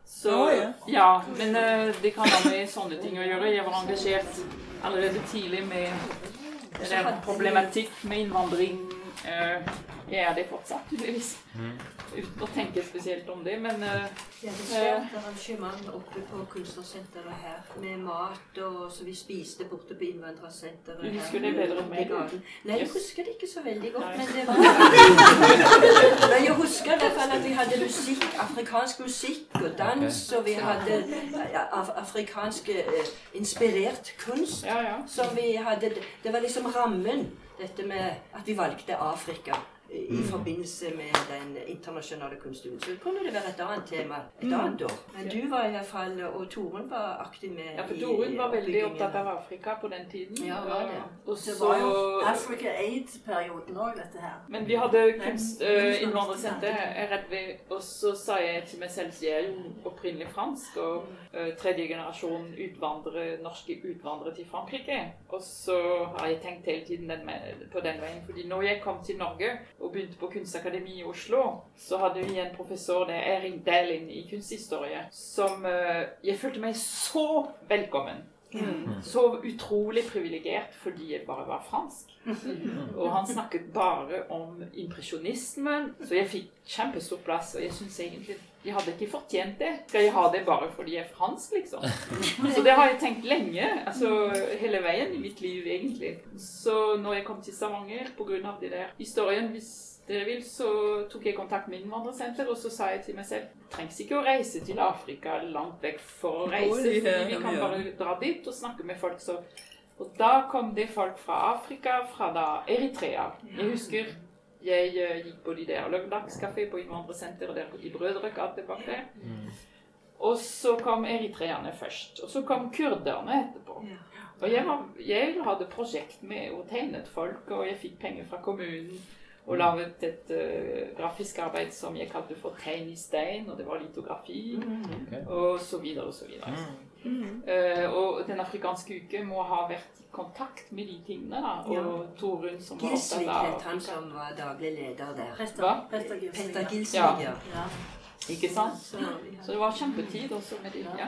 Så, ja. ja, men eh, det kan ha med sånne ting å gjøre. Jeg var engasjert allerede tidlig med problematikk med innvandring. Eh, jeg er det fortsatt, tydeligvis. Uten å tenke spesielt om det, men eh, Vi hadde svært arrangement oppe på kunstnersenteret her med mat, og så vi spiste borte på innvandrersenteret. Du husker det bedre enn meg. Nei, jeg husker det ikke så veldig godt, Nei. men det var Men jeg husker i hvert fall at vi hadde musikk, afrikansk musikk og dans, og vi hadde af afrikansk eh, inspirert kunst ja, ja. som vi hadde Det var liksom rammen, dette med at vi valgte Afrika i i forbindelse med den internasjonale kunstuken. Så kunne det være et annet tema et annet år. Men du var i hvert fall, og Torunn var aktiv med Ja, for Torunn var veldig opptatt av Afrika på den tiden. Ja, var det. Og Det var jo så Africa Aid-perioden òg, dette her. Men vi hadde kunstinnvandrersenter uh, innvandrersenter er rett ved, og så sa jeg til meg selv, så jeg er jo opprinnelig fransk, og uh, tredje generasjon utvandrere, norske utvandrere til Frankrike. Og så har jeg tenkt hele tiden den, med- på den veien, fordi når jeg kom til Norge og begynte på Kunstakademi i Oslo, så hadde vi en professor der, Erik Dæhlin i kunsthistorie, som øh, jeg følte meg så velkommen. Så utrolig privilegert fordi jeg bare var fransk. Og han snakket bare om impresjonismen, så jeg fikk kjempestor plass. Og jeg syns egentlig de hadde ikke fortjent det. Skal jeg ha det bare fordi jeg er fransk, liksom? Så det har jeg tenkt lenge. Altså hele veien i mitt liv, egentlig. Så når jeg kom til Stavanger pga. det der historien hvis dere vil, så tok jeg kontakt med Innvandrersenter, og så sa jeg til meg selv trengs ikke å reise til Afrika langt vekk for å reise, fordi vi kan bare dra dit og snakke med folk. Så og da kom det folk fra Afrika, fra da Eritrea. Jeg husker jeg eh, gikk på de der lørdagskafé på innvandrersenteret der i Brødregate bak der. Og så kom eritreerne først. Og så kom kurderne etterpå. Og jeg, jeg hadde prosjekt med og tegnet folk, og jeg fikk penger fra kommunen. Og laget et uh, grafisk arbeid som jeg kalte for tegn i stein, og det var litografi. Og så videre og så videre. Eh, og Den afrikanske uke må ha vært i kontakt med de tingene. da, Og Torunn som var opptatt av het han som var daglig leder der. Hva? Petter Gilsvig, Ja. ja. Ikke sant? Så det var kjempetid også med de. ja.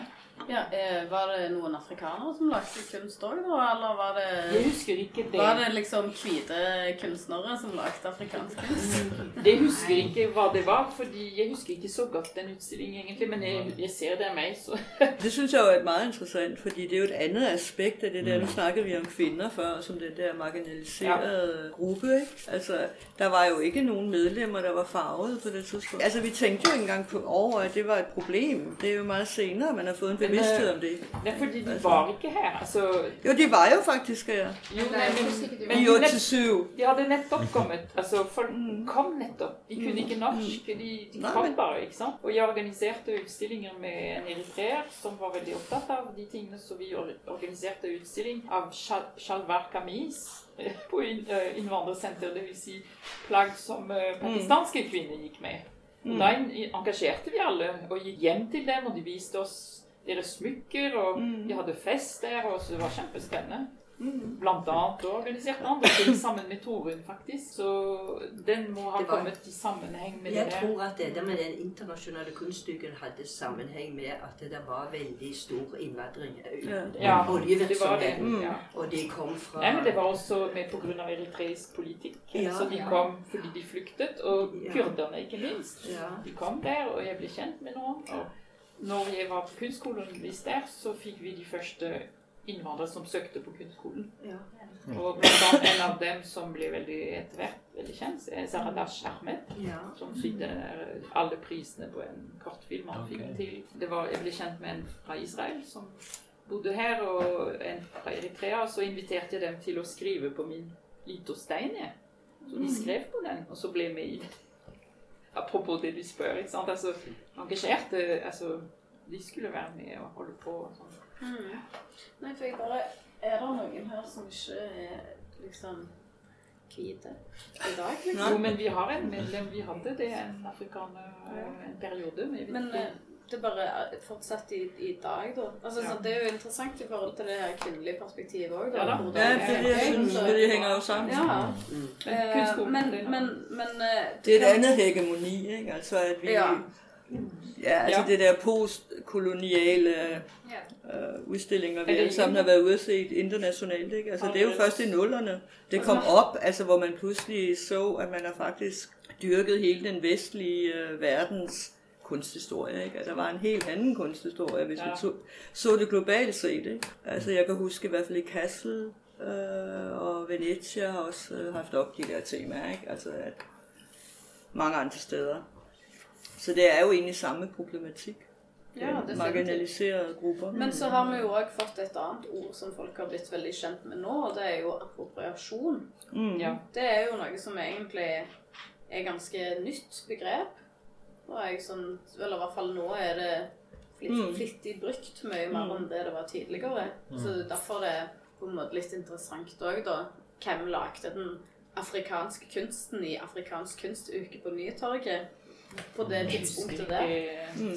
Ja, eh, Var det noen afrikanere som lagde kunst òg, da? Eller var det Jeg husker ikke det. Var det liksom hvite kunstnere som lagde afrikansk kunst? Det husker jeg ikke hva det var, fordi jeg husker ikke så godt den utstillingen egentlig, men jeg, jeg ser det er meg, så Det synes jeg jo er veldig interessant, fordi det er jo et annet aspekt av det der, Nå snakkede vi om kvinner før, som den der marginaliserede gruppe, ikke? Altså, der var jo ikke noen medlemmer, der var farvet på det tidspunktet. Altså, vi tenkte jo ikke engang over, at det var et problem. Det er jo meget senere, man har fått en bevidsthed om det. Det er fordi de var ikke her. altså... Jo, de var jo faktisk her. Jo, nei, men, men I de 8 nett- til 7. De hadde nettopp kommet. altså Folk kom nettopp. De kunne ikke norsk. De, de kom bare. ikke sant? Og jeg organiserte utstillinger med en eritreer som var veldig opptatt av de tingene, så vi organiserte utstilling av shal- shalwar kamis eh, på eh, innvandrersenter, dvs. Si plagg som eh, pakistanske kvinner gikk med. Og Da engasjerte vi alle og gikk hjem til dem, og de viste oss deres smykker, og de hadde fest der, og så det var kjempespennende. Blant annet organiserte andre ting sammen med Torunn, faktisk. Så den må ha var- kommet i sammenheng med Jeg det der. tror at det med den internasjonale kunstuken hadde sammenheng med at det var veldig stor innvandring. eh, Ja. Ja, oljevirksomhet. det var det. Mm. Ja. Og de kom fra Nei, men Det var også med pga. eritreisk politikk. Ja, så de ja. kom fordi de flyktet. Og Ja. kurderne, ikke minst. Ja. De kom der, og jeg ble kjent med noen. Og når jeg var på kunstskolen hvis der, så fikk vi de første innvandrere som søkte på kunstskolen. Ja. Og blant en av dem som ble veldig etter hvert veldig kjent, er Zaradash Ahmed. Ja. Som fikk alle prisene på en kortfilm han fikk til. Det var, jeg ble kjent med en fra Israel som bodde her, og en fra Eritrea. Så inviterte jeg dem til å skrive på min litostein. Så de skrev på den, og så ble med i det. Apropos det du spør. ikke sant? Altså, engasjerte altså, De skulle være med og holde på. og sånn. Mm. Nei, for jeg bare Er det noen her som ikke er liksom hvite i dag? liksom? Jo, men vi har en medlem. Vi hadde det, en afrikaner, eh, en periode. Men, Men eh, det bare fortsatt i, i dag, da. Altså, Ja. så det er jo interessant i forhold til det her kvinnelige perspektivet òg. Ja da. Ja, for det, henger, jo sammen. Ja. Men Eh, men, det- men, men eh, Det er et annet hegemoni, ikke? Altså, at vi... Ja. Ja, altså Ja. det der postkoloniale øh, udstillinger, vi alle sammen har vært været ude at se internationalt, ikke? Altså, det er jo først i nullerne. Det kom op, altså, hvor man pludselig så, at man har faktisk dyrket hele den vestlige øh, verdens kunsthistorie, ikke? At der var en helt anden kunsthistorie, hvis Ja. vi så, så det globalt set, ikke? Altså, jeg kan huske i hvert fald i Kassel øh, og Venezia har også øh, haft op de der temaer, ikke? Altså, at mange andre steder. Så det er jo egentlig samme problematik. Ja, marginaliserede grupper. Men så har vi jo òg fått et annet ord som folk har blitt veldig kjent med nå, og det er jo appropriasjon. Mm. Ja. Det er jo noe som egentlig er ganske nytt begrep. Og jeg sånn, eller i hvert fall nå er det flitt, Mm. flittig brukt mye mer enn det det var tidligere. Så derfor er det på en måte litt interessant òg, da. Hvem lagde den afrikanske kunsten i Afrikansk kunstuke på Nytorget på det tidspunktet der?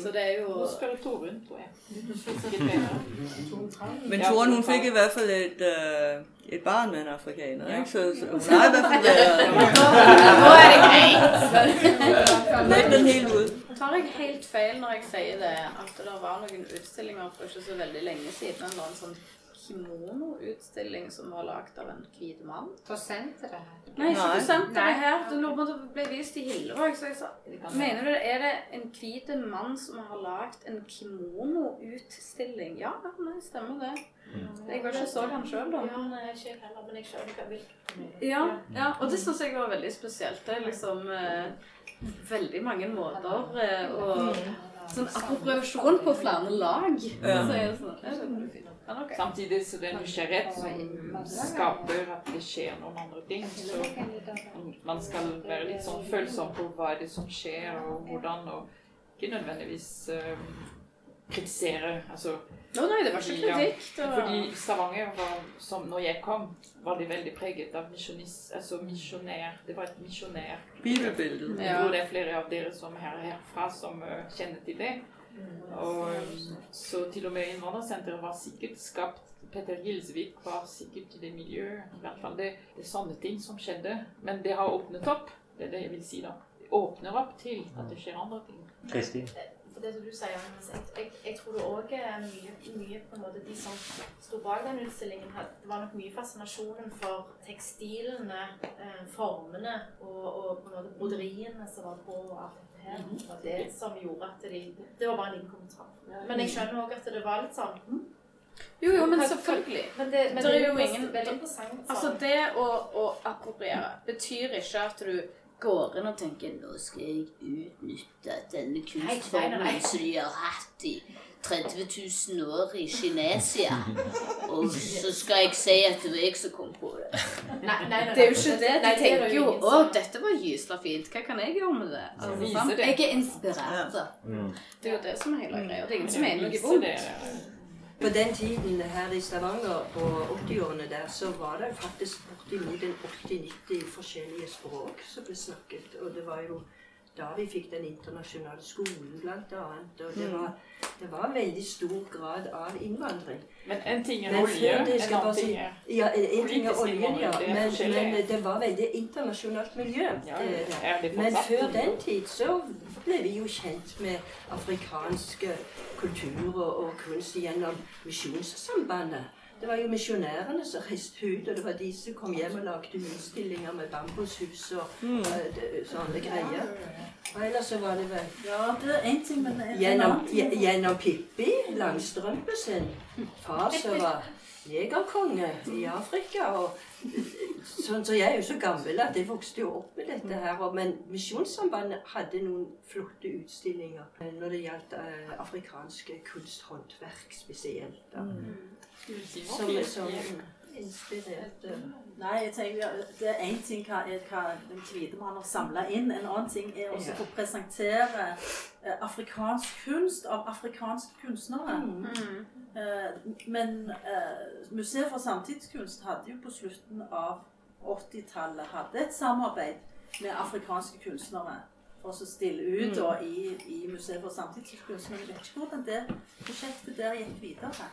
Så det er jo spørre Torunn, tror jeg. Men Toren, hun fikk i hvert fall et, øh, et barn med en afrikaner, ikke? Så, så hun har i hvert fall. Nå er det greit! Læg den helt ut. Tar jeg helt feil når jeg sier det, at det var noen utstillinger for ikke så veldig lenge siden? En sånn kimono-utstilling som var lagd av en hvit mann? På senteret her. Nei, ikke på senteret her. Det ble vist i Hillevåg. Så jeg sa Mener du det? Er det en hvit mann som har lagd en kimono-utstilling? Ja, ja, nei, stemmer det. Jeg var ikke så han sjøl, da. Ja, nei, ikke jeg heller, men jeg skjønner hva hvilken ja, ja, og det syns jeg var veldig spesielt. Det er liksom eh, veldig mange måter eh, og Sånn appropriasjon på flere lag. Ja. Så er det sånn, ja, det ja, ok. Samtidig så det er nysgjerrighet som skaper at det skjer noen andre ting. Så man skal være litt sånn følsom på hva er det som skjer, og hvordan, og ikke nødvendigvis eh, kritisere. Altså, Å nei, det var ikke Ja, kritikk. Det. Fordi Stavanger var, som når jeg kom, var det veldig preget av misjonist, altså misjonær. Det var et misjonær. Bibelbilde. Ja. Hvor det er flere av dere som er herfra som uh, kjenner til det. Og um, så til og med innvandrersenteret var sikkert skapt Petter Gilsvik var sikkert i det miljøet. I hvert fall det, det er sånne ting som skjedde. Men det har åpnet opp. Det er det jeg vil si, da. Det åpner opp til at det skjer andre ting. Kristin? For det som du sier, jeg, jeg, tror det òg er mye, mye på en måte de som sto bak den utstillingen, det var nok mye fascinasjonen for tekstilene, eh, formene og, og på en måte broderiene som var på og alt dette her. Det var det som gjorde at de Det var bare en kommentar. Men jeg skjønner òg at det var litt sånn hm? Jo, jo, men selvfølgelig. Men det, men Det er jo ingen- veldig interessant. Altså, det å, å appropriere betyr ikke at du går inn og tenker Nå skal jeg utnytte denne kunstformen som de har hatt i 30 000 år i Kinesia. Og så skal jeg si at det var jeg som kom på det. Nei, nei, nei, Det er jo ikke det. De er tenker jo å, dette var gysla fint. Hva kan jeg gjøre med det? Altså, det. Jeg er inspirert. Mm. Det er jo det som er hele greia. Det er ingen som mener noe vondt. På den tiden her i Stavanger på 80-årene der, så var det faktisk bortimot en 80-90 forskjellige språk som ble snakket. Og det var jo da vi fikk den internasjonale skolen, blant annet. Og det Mm. var, det var veldig stor grad av innvandring. Men en ting er Men olje, en annen ting er Ja, en ting er oljen, ja. Men, men det var veldig internasjonalt miljø. Ja, det det. er Men før den tid så ble vi jo kjent med afrikanske kulturer og kunst gjennom Misjonssambandet. Det var jo misjonærene som reiste ut, og det var de som kom hjem og lagde utstillinger med bambushus og det- sånne greier. Og ellers så var det vel Ja, det er én ting, men en Gjennom, gjennom Pippi Langstrømpe sin far som var jegerkonge i Afrika. og sånn, Så jeg er jo så gammel at jeg vokste jo opp med dette her. og- Men Misjonssambandet hadde noen flotte utstillinger når det gjaldt eh, afrikanske kunsthåndverk spesielt. da. Som, som inspirerte Nei, jeg tenker det er én ting hva, er hva den hvite mann har samla inn. En annen ting er også å få presentere eh, afrikansk kunst av afrikanske kunstnere. Mm. men eh, Museet for samtidskunst hadde jo på slutten av 80-tallet hadde et samarbeid med afrikanske kunstnere for å stille ut da, i, i Museet for samtidskunst. Men jeg vet ikke hvordan det prosjektet der gikk videre.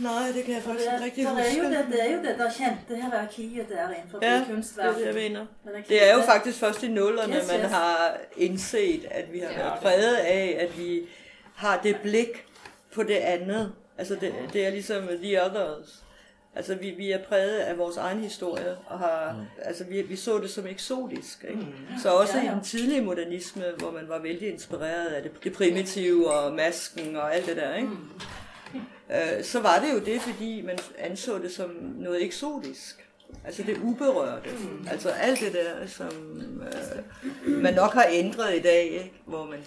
Nei, det kan jeg faktisk det, ikke huske. det, er jo det, det er jo det der kjente hierarkiet der innenfor Ja, er kunstverdenen. det Det er jo faktisk først i nullerne, Yes, man har indset, at vi har Ja, været av, at vi har det blik på det andet. Altså det, det er ligesom the others. Altså vi, vi er præget af vores egen historie, og har, altså vi, vi så det som eksotisk. Ikke? Så også Ja, i den tidlige modernisme, hvor man var vældig inspireret af det, det primitive og masken og alt det der, ikke? Øh, så var det jo det, fordi man anså det som noget eksotisk. Altså det uberørte. Altså alt det der, som øh, man nok har ændret i dag, ikke? hvor man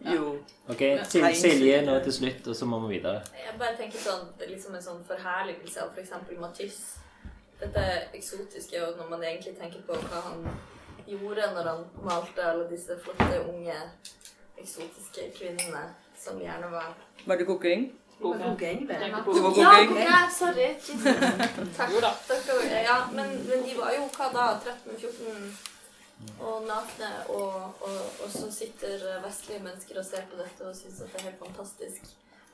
jo... Ok, Sil Silje nå til slutt, og så må vi videre. Jeg bare tenker sånn, det er liksom en sånn forherligelse av f.eks. For Matisse. Dette eksotiske, og når man egentlig tenker på hva han gjorde når han malte alle disse flotte, unge, eksotiske kvinnene som gjerne var Var det kokering? På Det var Ja, Gauguin. ja, sorry. Takk. Jo da. Takk ja, men, men de var jo hva da? 13-14 og nakne, og, og, og så sitter vestlige mennesker og ser på dette og syns at det er helt fantastisk.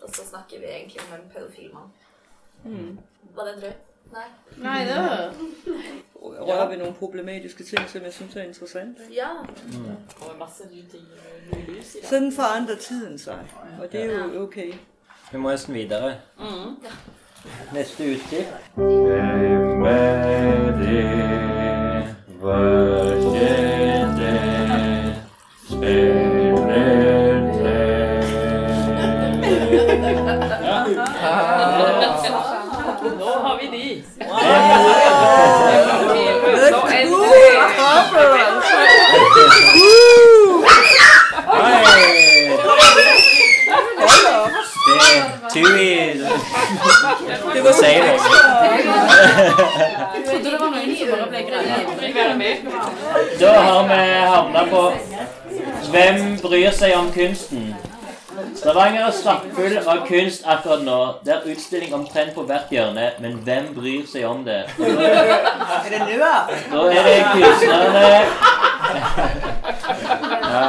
Og så snakker vi egentlig om en pedofil mann. Mm. Var det drøyt? Nei. Nei, det er Rører vi noen problematiske ting, som jeg synes er interessante. Ja. Og masse nye ting, nye lys i dag. Sådan forandrer tiden seg, og det er jo ok. Vi må nesten videre. Neste utsikt. Hvem er det? Hva Sier det. Jeg trodde det var noen som bare ble med. Da har vi havna på Hvem bryr seg om kunsten? Stavanger er stappfull av kunst akkurat nå. Det er utstilling omtrent på hvert hjørne, men hvem bryr seg om det? Er det nå, da? Da er det kunstnerne Ja.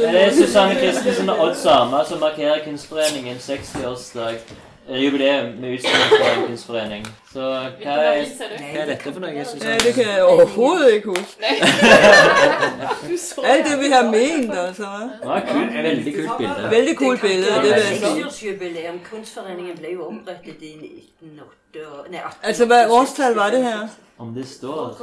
Det er Susanne Christensen og Odd Sama som markerer Kunstforeningen 60-årsdag. Jubileum med utstilling fra en kunstforening. Så hva er, hva er dette for noe, Ja, Susanne? det kan jeg overhovedet ikke huske. Alt det vi har ment, altså. Det var et kult, veldig kult bilde. Veldig kult bilde, det vil jeg si. 60-årsjubileum. Kunstforeningen ble jo opprettet i 1908 og- Nei, 18... Altså, hva årstall var det her? Om det står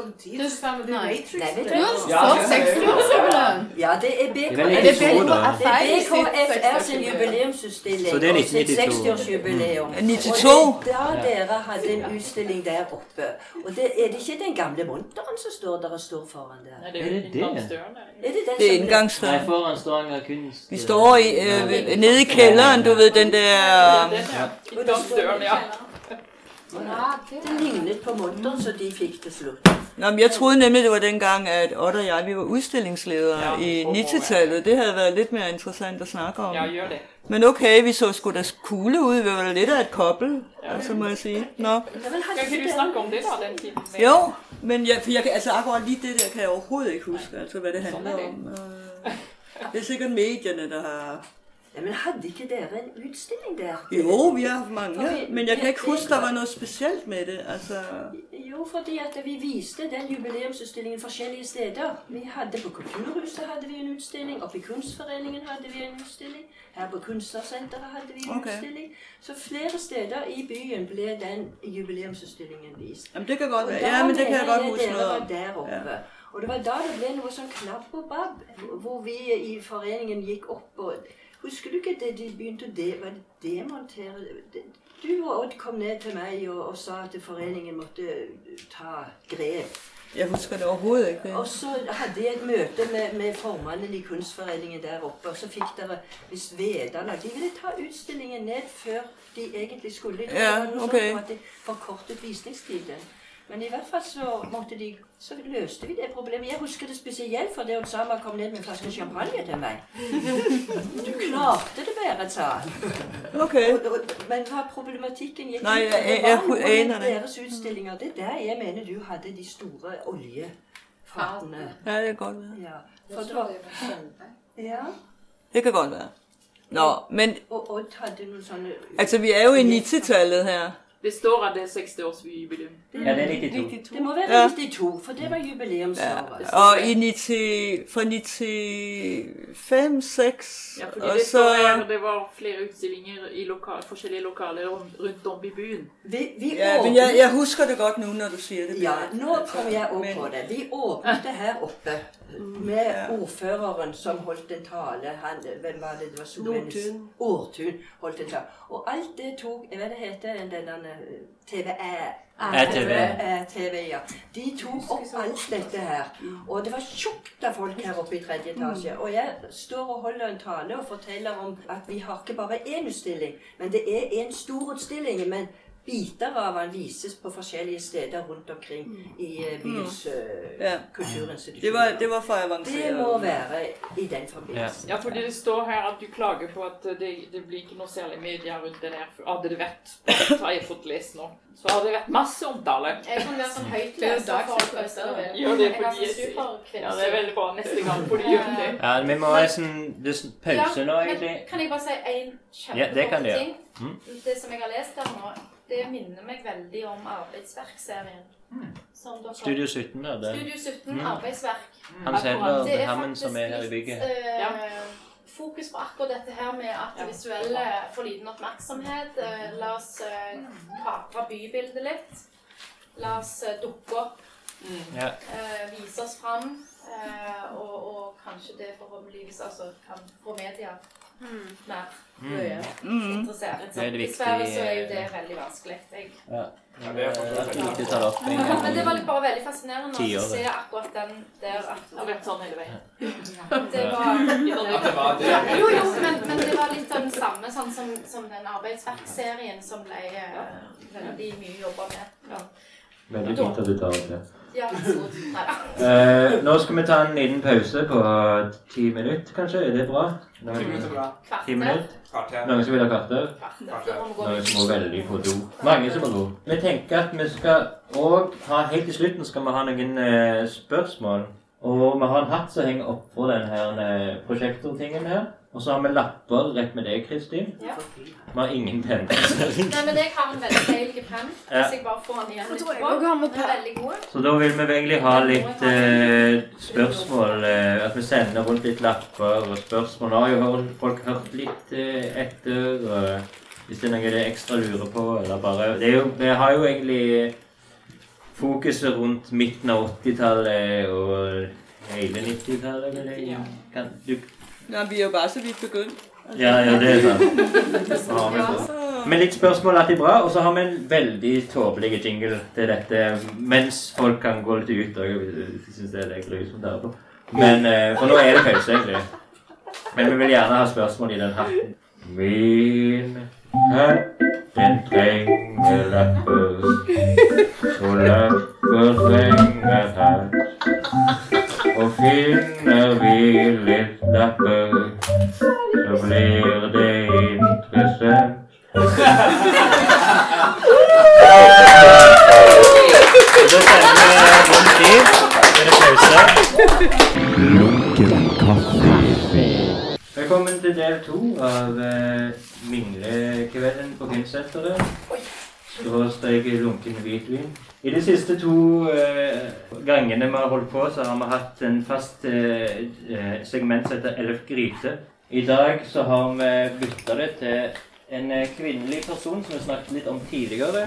Nei, vet du Ja, hva? så 60-årsjubileum. Ja, det er BK. Det vel 92 da. Det BKFR sin jubileumsutstilling. Så det er og sitt 1992. 60-årsjubileum. 92? Og det da dere hadde en utstilling der oppe. Og det er det ikke den gamle monteren som står der og står foran der? Er det det? inngangsdøren. det? Er det Det som Nei, foran foran Stavanger kunst... Vi står i, øh, nede i kælderen, du ved, den der... Det er ja. Inngangsdøren, ja. Det lignet på monteren, så de fikk det slutt. Nå, men jeg troede nemlig, det var den gang at Odd og jeg, vi var utstillingsledere Ja, i 90-tallet. Det hadde vært litt mer interessant å snakke om. Ja, gjør det. Men ok, vi så sgu da kule ut. Vi var litt av et kobbel, altså må jeg si. Nå. Kan ikke du snakke om det, da, den tiden? med- Jo, men jeg, for jeg altså akkurat litt det der kan jeg overhovedet ikke huske, altså hva det handler er om. Øh, Det er sikkert medierne, der har... Ja, men hadde ikke dere en utstilling der? Jo, vi har hatt mange, Okay, men jeg kan ikke huske, det var noe spesielt med det. Altså, Jo, fordi at vi viste den jubileumsutstillingen forskjellige steder. Vi hadde på Kulturhuset hadde vi en utstilling, oppe i Kunstforeningen hadde vi en utstilling, her på Kunstnersenteret hadde vi en Okay. utstilling. Så flere steder i byen ble den jubileumsutstillingen vist. jamen det kan godt være. Ja, men det kan jeg godt huske noe av. var oppe. Ja. Og det var da det ble noe sånn klabb og babb, hvor vi i foreningen gikk opp og Husker du ikke det de begynte å de, var det demontere det- Du og Odd kom ned til meg og, og sa at foreningen måtte ta grep. Jeg husker det overhovedet ikke. Og så hadde jeg et møte med, med formannen i Kunstforeningen der oppe, og så fikk dere hvis Vedala De ville ta utstillingen ned før de egentlig skulle. Det Ja, var noe ok. sånt som at de forkortet visningstiden. Men i hvert fall så måtte de Så løste vi det problemet. Jeg husker det spesielt fordi Osama kom ned med en flaske champagne til meg. Du klarte det bedre, sa han. Okay. Og- og- Men hva problematikken gikk Nei, jeg, jeg- jeg- var noe jeg aner det. deres utstillinger. Det er der jeg mener du hadde de store oljefatene. Ja, det kan godt være. Ja. For det var Ja. Det kan godt være. Nå, men Og Odd hadde noen sånne altså vi er jo i 90-tallet her. Det står at det er 60-årsjubileum. Ja, det er 92. Det må være Ja. 92, for det var jubileumsåret. Ja. Og i 90, fra 95, 6, Ja, fordi det så... står her det var flere utstillinger i lokal, forskjellige lokaler rundt, om i byen. Vi, vi Ja, men jeg, jeg husker det godt nå når du sier det. Ja, nå kommer jeg opp på det. Vi åpnet det her oppe med ordføreren som holdt en tale. Han, hvem var det? Det var Solveig. Årtun holdt en tale. Og alt det tok Hva det heter den der TV-æ? ATV. TV, ja. De tok opp alt dette her. Og det var tjukt av folk her oppe i tredje etasje. Og jeg står og holder en tale og forteller om at vi har ikke bare én utstilling, men det er en stor utstilling. Men biter av den vises på forskjellige steder rundt omkring i eh, byens eh, Ja. kulturinstitusjoner. Det var, det var for Det må være i den forbindelse. Ja, fordi det står her at du klager på at det, det blir ikke noe særlig media rundt den her. Hadde det vært, har jeg fått lest nå, så hadde det vært masse omtale. Jeg kan være sånn er høytleser for vil. Gjør det har fordi sånn jeg. Ja, det er veldig bra neste gang, får de gjøre det. Ja, vi må ha sånn, det er sånn pause nå, egentlig. kan jeg bare si en Ja, det kan kjempekort ting? Mm. Det som jeg har lest her nå, det minner meg veldig om arbeidsverkserien. Mm. Studio 17 da. Det. Studio 17, Mm. arbeidsverk. Hans Hedler Det er Hammen som er her i faktisk bygget. litt, eh, Ja. Fokus på akkurat dette her med at det visuelle får liten oppmerksomhet. Uh, La oss kapre uh, bybildet litt. La oss eh, dukke opp, Ja. eh, vise oss fram. eh, Og, og kanskje det forhåpentligvis altså, kan få media mer mye Mm. interessert. Det er det Dessverre så er jo det veldig vanskelig. Jeg ja. Men det er ta det opp en men det var bare veldig fascinerende å se akkurat den der at Det har vært sånn hele veien. det var ja, Jo, jo, men, men det var litt av den samme sånn som, som den arbeidsverkserien som ble eh, veldig mye jobba med. Ja. Veldig fint at du tar opp det. Ja. Eh, nå skal vi ta en liten pause på ti minutter, kanskje. Er det bra? Noen- Ti minutter bra. Ti minutter? Kvarter. Noen som vil ha kvarter? Gå Noen som må veldig på do. Mange som må do. Vi tenker at vi skal òg ha Helt til slutten skal vi ha noen eh, spørsmål. Og vi har en hatt som henger oppå den her eh, prosjektortingen her. Og så har vi lapper rett med deg, Kristin. Ja. Vi har ingen penn. Nei, men jeg har en veldig feil penn. Hvis jeg bare får den igjen litt tror på. også har med Den er veldig god. Så da vil vi egentlig ha litt eh, spørsmål. Eh, at vi sender rundt litt lapper og spørsmål. Nå har jo folk hørt litt eh, etter. Og hvis det er noe de ekstra lurer på, eller bare det er jo, Vi har jo egentlig fokuset rundt midten av 80-tallet og hele 90-tallet. Ja. Kan du Ja, vi er jo bare så vidt begyndt. Ja, ja, det er sant. Det. Men litt spørsmål er alltid bra, og så har vi en veldig tåpelig jingle til dette mens folk kan gå litt ut. Og jeg synes det er grusomt der på. Men, eh, for nå er det pause, egentlig. Men vi vil gjerne ha spørsmål i den hatten. Min hatt, den trenger lapper. Og lapper trenger hatt. Og finner vi litt lapper, så blir det interessant. Da sender vi rundt dit. Er det pause? Velkommen til del to av uh, Minglekvelden på Kunstsenteret. Skråstrek lunken hvitvin. I de siste to eh, gangene vi har holdt på, så har vi hatt en fast eh, eh, segment som heter Ellef gryte. I dag så har vi bytta det til en eh, kvinnelig person som vi snakket litt om tidligere.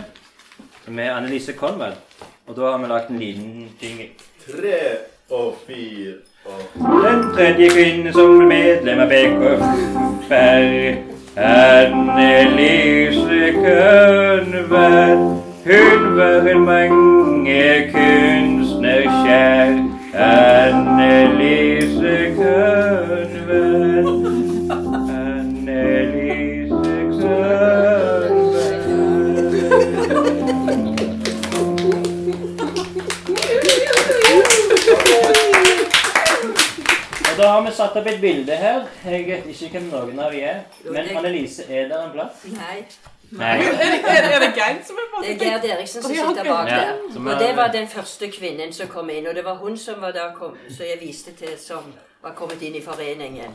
Som er Annelise Konrad. Og da har vi lagt en liten ting. Tre og fire og Den tredje kvinnen som medlem av BKF er Annelise Kønvær. Hun var en mange kunstnerkjær. Annelise Kønvær. Da har vi satt opp et bilde her. Jeg vet ikke hvem noen av de er. Men Annelise, er der en plass? Nei. Nei. Er det Geir som er på Det er Gerd Eriksen som sitter bak der. Og det var den første kvinnen som kom inn. Og det var hun som var da kom, som jeg viste til som var kommet inn i foreningen.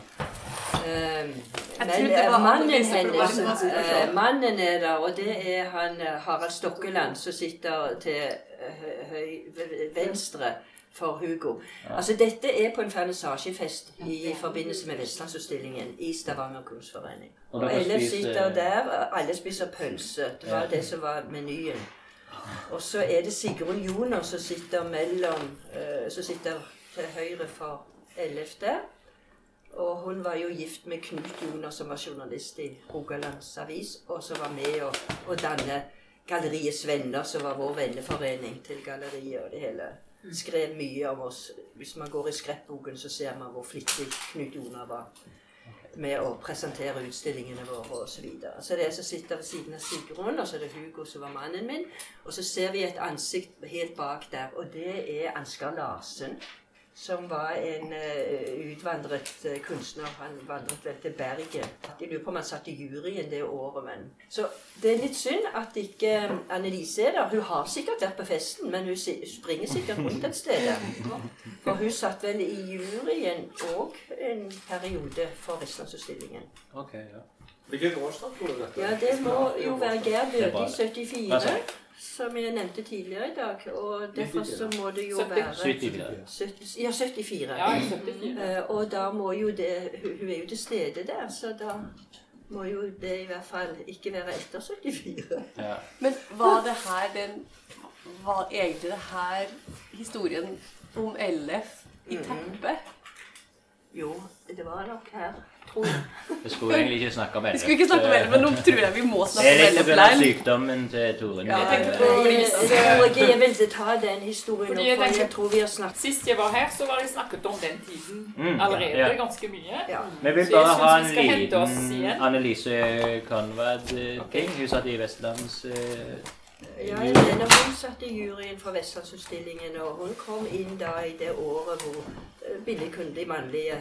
Um, men eh, var mannen hennes eh, Mannen er der, og det er han eh, Harald Stokkeland som sitter til høy, venstre for Hugo. Altså Dette er på en vernissasjefest i forbindelse med Vestlandsutstillingen i Stavanger kunstforening. Og Og alle sitter der, og alle spiser pølse. Det var Ja. det som var menyen. Og så er det Sigrun Joner som sitter mellom uh, Som sitter til høyre for Ellef der. Og hun var jo gift med Knut Joner, som var journalist i Rogalands Avis, og som var med å, å danne Galleriets Venner, som var vår venneforening til galleriet og det hele. Skrev mye om oss. Hvis man går i skrettboken, så ser man hvor flittig Knut Jonar var med å presentere utstillingene våre osv. Så, så det er jeg som sitter ved siden av Sigrun, og så er det Hugo som var mannen min. Og så ser vi et ansikt helt bak der, og det er Ansgar Larsen. Som var en eh, utvandret eh, kunstner. Han vandret vel til Bergen. Jeg lurer på om han satt i juryen det året, men Så det er litt synd at ikke eh, Annelise er der. Hun har sikkert vært på festen, men hun springer sikkert rundt et sted der. For hun satt vel i juryen òg en periode for Vestlandsutstillingen. Ok, ja. Hvilket årstall tror du dette Ja, det må jo være Geir Det er bra. døde i 74, som jeg nevnte tidligere i dag. Og derfor så må det jo være 74. 70 Ja, 74. Ja, 74. Eh, Og da må jo det Hun er jo til stede der, så da må jo det i hvert fall ikke være etter 74. Ja. Men var det her den Var egentlig det her historien om LF i teppet? Jo, det var nok her, tror jeg. Vi skulle egentlig ikke snakke om Vi skulle ikke snakke om LF, men nå tror jeg vi må Det snakke er om litt LF på grunn av likevel. sykdommen til Torunn. Ja, jeg tenkte Eh, Jeg, jeg tror ikke jeg vil ta den historien nå, for jeg tror vi har snakket Sist jeg var her, så var det snakket om den tiden Mm, allerede ja. ganske mye. Ja. Vi vil bare ha en liten. Annelise Conrad-ting. Hun satt i Vestlands eh, Ja, Helene hun satt i juryen for Vestlandsutstillingen, og hun kom inn da i det året hvor billig kundelig de mannlige,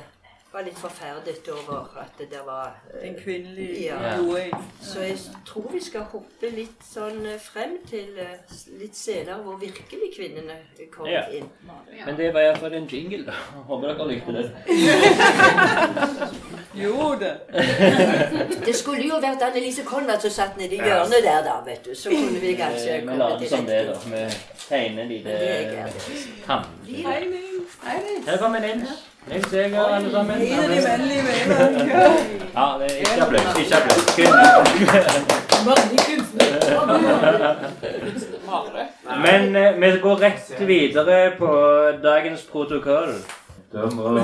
var litt forferdet over at det var eh, En kvinnelig ja. Så jeg tror vi skal hoppe litt sånn eh, frem til eh, litt senere hvor virkelig kvinnene kom Ja. inn. Men det var iallfall en jingle. Håper dere likte det. Jo da. Det skulle jo vært Annelise Konrad som satt nedi i hjørnet der, da, vet du. Så kunne vi kanskje Vi komme later til som det, da. Vi tegner en liten det Her kommer den. Hei, Her. Nils Seger, alle sammen. En av de vennlige vennene. Ja, det er ikke applaus. Ikke applaus. Kun Men eh, vi går rett videre på dagens protokoll. Da må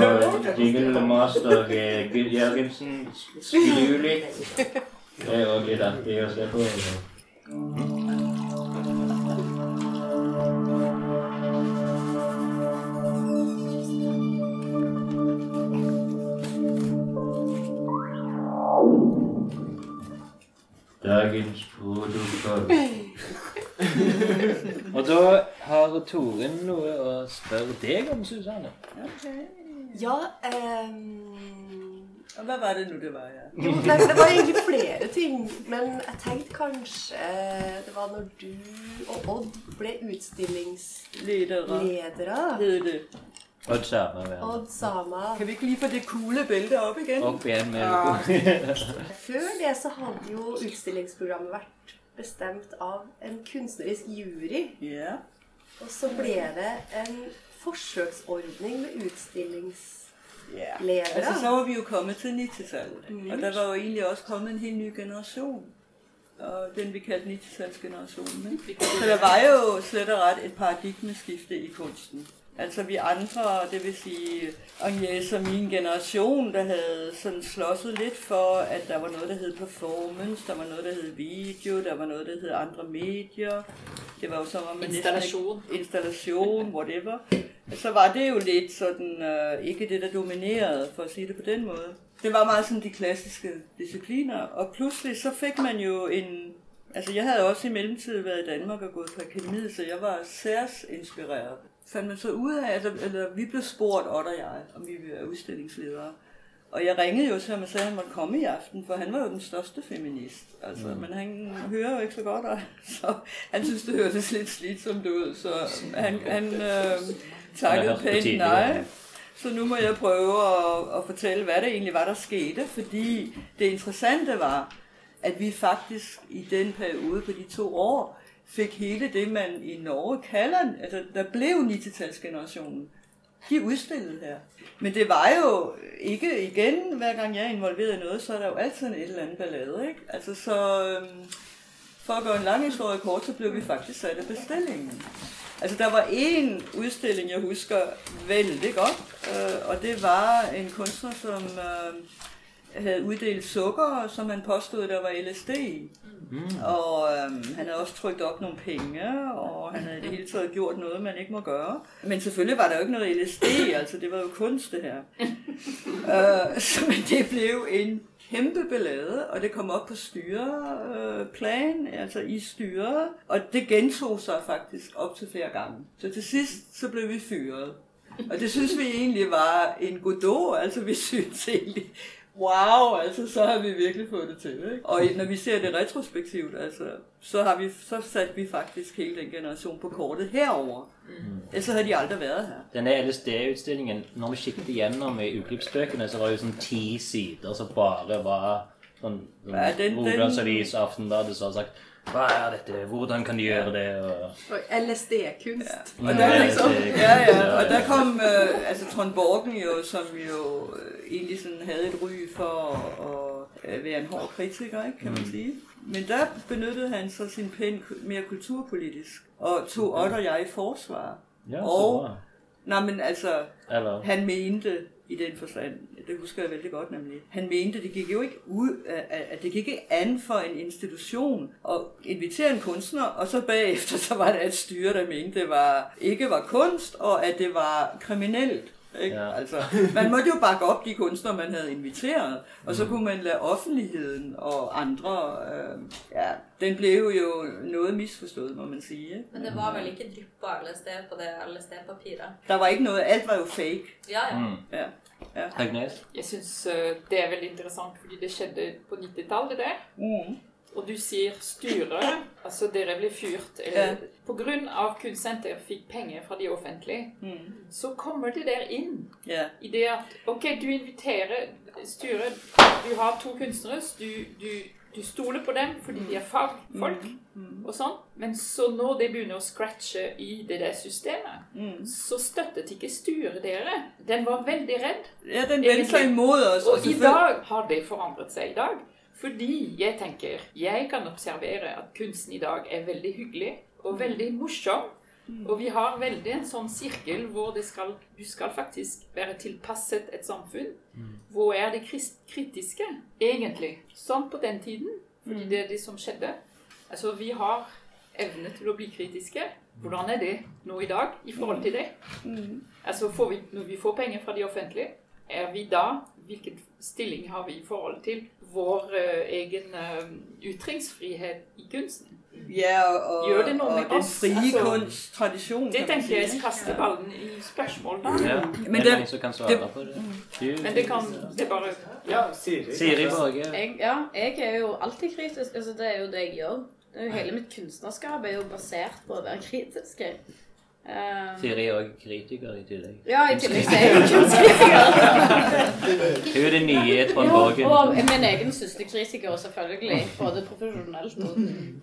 Jingle Master eh, Gu- Jørgensen skru litt. Det er òg litt artig å se på. Dagens protokoll. Og da har Toren noe å spørre deg om, Susanne. Ja ehm, Hva var det nå det var? Ja? Jo, nei, det var egentlig flere ting. Men jeg tenkte kanskje det var når du og Odd ble utstillingsledere. Ledere. Odd Sama. Odd Sama. Kan vi ikke lige få det kule bildet opp igjen? Opp igjen med Ja. Før det så hadde jo utstillingsprogrammet vært bestemt av en kunstnerisk jury. Ja. Og så ble det en forsøksordning med utstillingsledere. Altså, så var vi jo kommet til 90-tallet. Mm. Og der var jo egentlig også kommet en helt ny generasjon. Og den vi kalte 90-tallsgenerationen. ikke? Så det var jo slett og rett et paradigmeskifte i kunsten. Altså vi andre, det vil sige Agnes og min generation, der havde sådan slåsset lidt for, at der var noget, der hed performance, der var noget, der hed video, der var noget, der hed andre medier. Det var jo som om man næsten Installation. installation, whatever. Så var det jo lidt sådan, øh, ikke det, der dominerede, for at sige det på den måde. Det var meget sådan de klassiske discipliner, og pludselig så fik man jo en... Altså jeg havde også i mellemtiden været i Danmark og gået på akademiet, så jeg var særs inspireret. Fandt man så ud af, altså, eller vi blev spurgt, Otte og jeg, om vi ville være udstillingsledere. Og jeg ringede jo til ham og sagde, at han måtte komme i aften, for han var jo den største feminist. Altså, Mm. Men han hører jo ikke så godt, og så han synes, det hørtes lidt slitsomt ud, så han, han øh, takkede pænt nej. Så nu må jeg prøve at, at fortælle, hvad det egentlig var, der skete, fordi det interessante var, at vi faktisk i den periode på de to år, fik hele det, man i Norge kalder, altså der blev 90-talsgenerationen. De udstillede her. Men det var jo ikke igen, hver gang jeg er involveret i noget, så er der jo altid en et eller andet ballade, ikke? Altså så, for at gøre en lang historie kort, så blev vi faktisk sat af bestillingen. Altså der var en udstilling, jeg husker vældig godt, øh, og det var en kunstner, som havde uddelt sukker, som han påstod, der var LSD i. Mm. Og øhm, han havde også trykt op nogle penge, og han havde i det hele taget gjort noget, man ikke må gøre. Men selvfølgelig var der jo ikke noget LSD, altså det var jo kunst det her. øh, så men det blev en kæmpe ballade, og det kom op på styreplan, øh, altså i styret, og det gentog sig faktisk op til flere gange. Så til sidst, så blev vi fyret. Og det synes vi egentlig var en godot, altså vi synes egentlig, wow, altså så har vi virkelig fået det til. Ikke? Og når vi ser det retrospektivt, altså, så har vi så satte vi faktisk hele den generation på kortet herover. Mm. Ellers så havde de aldrig været her. Denne LSD-utstillingen, når vi kikket igjennom i uklippsbøkene, så var det jo sånn ti sider som bare var sånn, sånn Ja, den- den- Rogalandsavis, Aftenbladet, som har sagt Hva er dette? Hvordan kan de gjøre det? Og, LSD-kunst. Og der, liksom, ja, ja, og der kom uh, altså Trond Borgen jo, som jo øh, egentlig sådan havde et ry for at at være en hård kritiker, ikke, kan man Mm. sige. Men der benyttede han så sin pen mere kulturpolitisk, og tog Okay. Otte og jeg i forsvar. Ja, og, nej, men altså, Hello. han mente i den forstand, det husker jeg vældig godt nemlig, han mente, det gik jo ikke ud, at, at det gik ikke an for en institution at invitere en kunstner, og så bagefter, så var det et styre, der mente, det var, ikke var kunst, og at det var kriminelt. Ikke? Ja. Altså, man måtte jo bakke op de kunstnere, man havde inviteret, og så Mm. kunne man lade offentligheden og andre, øh, ja, den blev jo noget misforstået, må man sige. Men det var vel ikke dryppa alle steder på det LSD-papiret? Der var ikke noget, alt var jo fake. Ja, ja. Mm. Ja. ja. Jeg syns eh, det er veldig interessant, fordi det skjedde på 90-tallet, det. Mm. Og du sier styret, altså dere ble fyrt. Eller, Ja. På grunn av Kunstsenter fikk penger fra de offentlige, Mm. så kommer det der inn. Ja. I det at ok, du inviterer styret, du har to kunstnere, du, du, du stoler på dem fordi de er fagfolk Mm. og sånn, men så når det begynner å scratche i det der systemet, Mm. så støttet ikke styret dere. Den var veldig redd. Ja, den vendte sig imod os. Og og i dag har det forandret seg i dag. Fordi jeg tenker, jeg kan observere at kunsten i dag er veldig hyggelig og veldig morsom. Og vi har veldig en sånn sirkel hvor det skal, du skal faktisk være tilpasset et samfunn. Hvor er det krist- kritiske, egentlig? Sånn på den tiden. Fordi det er det som skjedde. Altså, vi har evne til å bli kritiske. Hvordan er det nå i dag i forhold til det? Mm. Altså, får vi, når vi får penger fra de offentlige, er vi da Hvilken stilling har vi i forhold til vår eh, egen eh, ytringsfrihet i kunsten? Ja, og, Gjør det noe og med den oss? frie Altså. Det tenker jeg kaster ballen i spørsmål, da. Ja. Men det- det, kan svare det- på det? Men det kan Det er bare Ja, Siri. Siri Borge. Jeg, ja, jeg er jo alltid kritisk. Altså, det er jo det jeg gjør. Det er jo hele mitt kunstnerskap er jo basert på å være kritisk. Um, Siri er også kritiker i tillegg. Ja, i tillegg så er jeg jo kunstkritiker. Hun er den nye Trond Borgen. og min egen største kritiker, selvfølgelig. Både profesjonelt og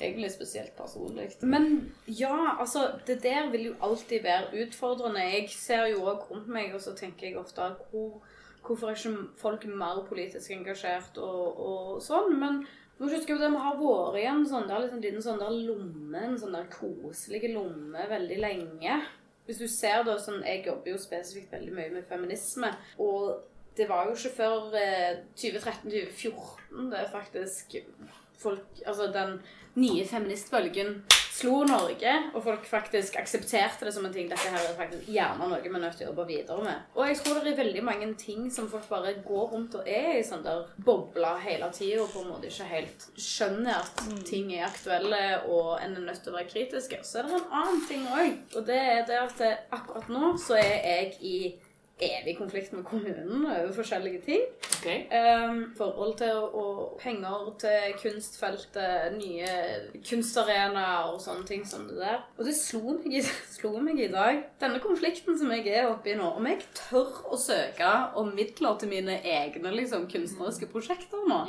egentlig spesielt personlig. Men ja, altså, det der vil jo alltid være utfordrende. Jeg ser jo òg rundt meg, og så tenker jeg ofte hvor, hvorfor er ikke folk mer politisk engasjert og, og sånn. Men du må huske at De har vært i en sånn der, liksom, liten sånn der lomme, en sånn der koselig lomme veldig lenge. Hvis du ser da, sånn, Jeg jobber jo spesifikt veldig mye med feminisme. Og det var jo ikke før eh, 2013-2014 det er faktisk folk Altså den nye feministbølgen slo Norge, og folk faktisk aksepterte det som en ting. Dette her er faktisk gjerne noe vi er nødt til å jobbe videre med. Og jeg tror det er veldig mange ting som folk bare går rundt og er i sånn der bobla hele tida, og på en måte ikke helt skjønner at ting er aktuelle, og en er nødt til å være kritiske. Så er det en annen ting òg, og det er det at akkurat nå så er jeg i evig konflikt med kommunen over forskjellige ting. Um, forhold til og penger til kunstfeltet, nye kunstarenaer og sånne ting som det der. Og det slo meg, i, slo meg i dag, denne konflikten som jeg er oppe i nå, om jeg tør å søke om midler til mine egne liksom, kunstneriske prosjekter nå.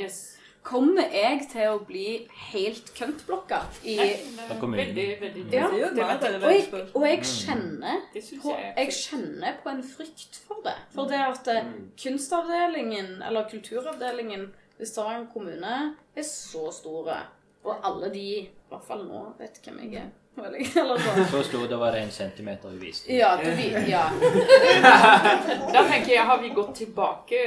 Kommer jeg til å bli helt køntblokka i Veldig, veldig ja. Det Og jeg, og jeg Mm. kjenner på, jeg er kjenner på en frykt for det. For det at eh, kunstavdelingen, eller kulturavdelingen i Stavanger kommune, er så store. Og alle de, i hvert fall nå, vet hvem jeg er. Så. Stor, da var det en centimeter viste. Ja, det vi, ja. Da tenker jeg, har vi gått tilbake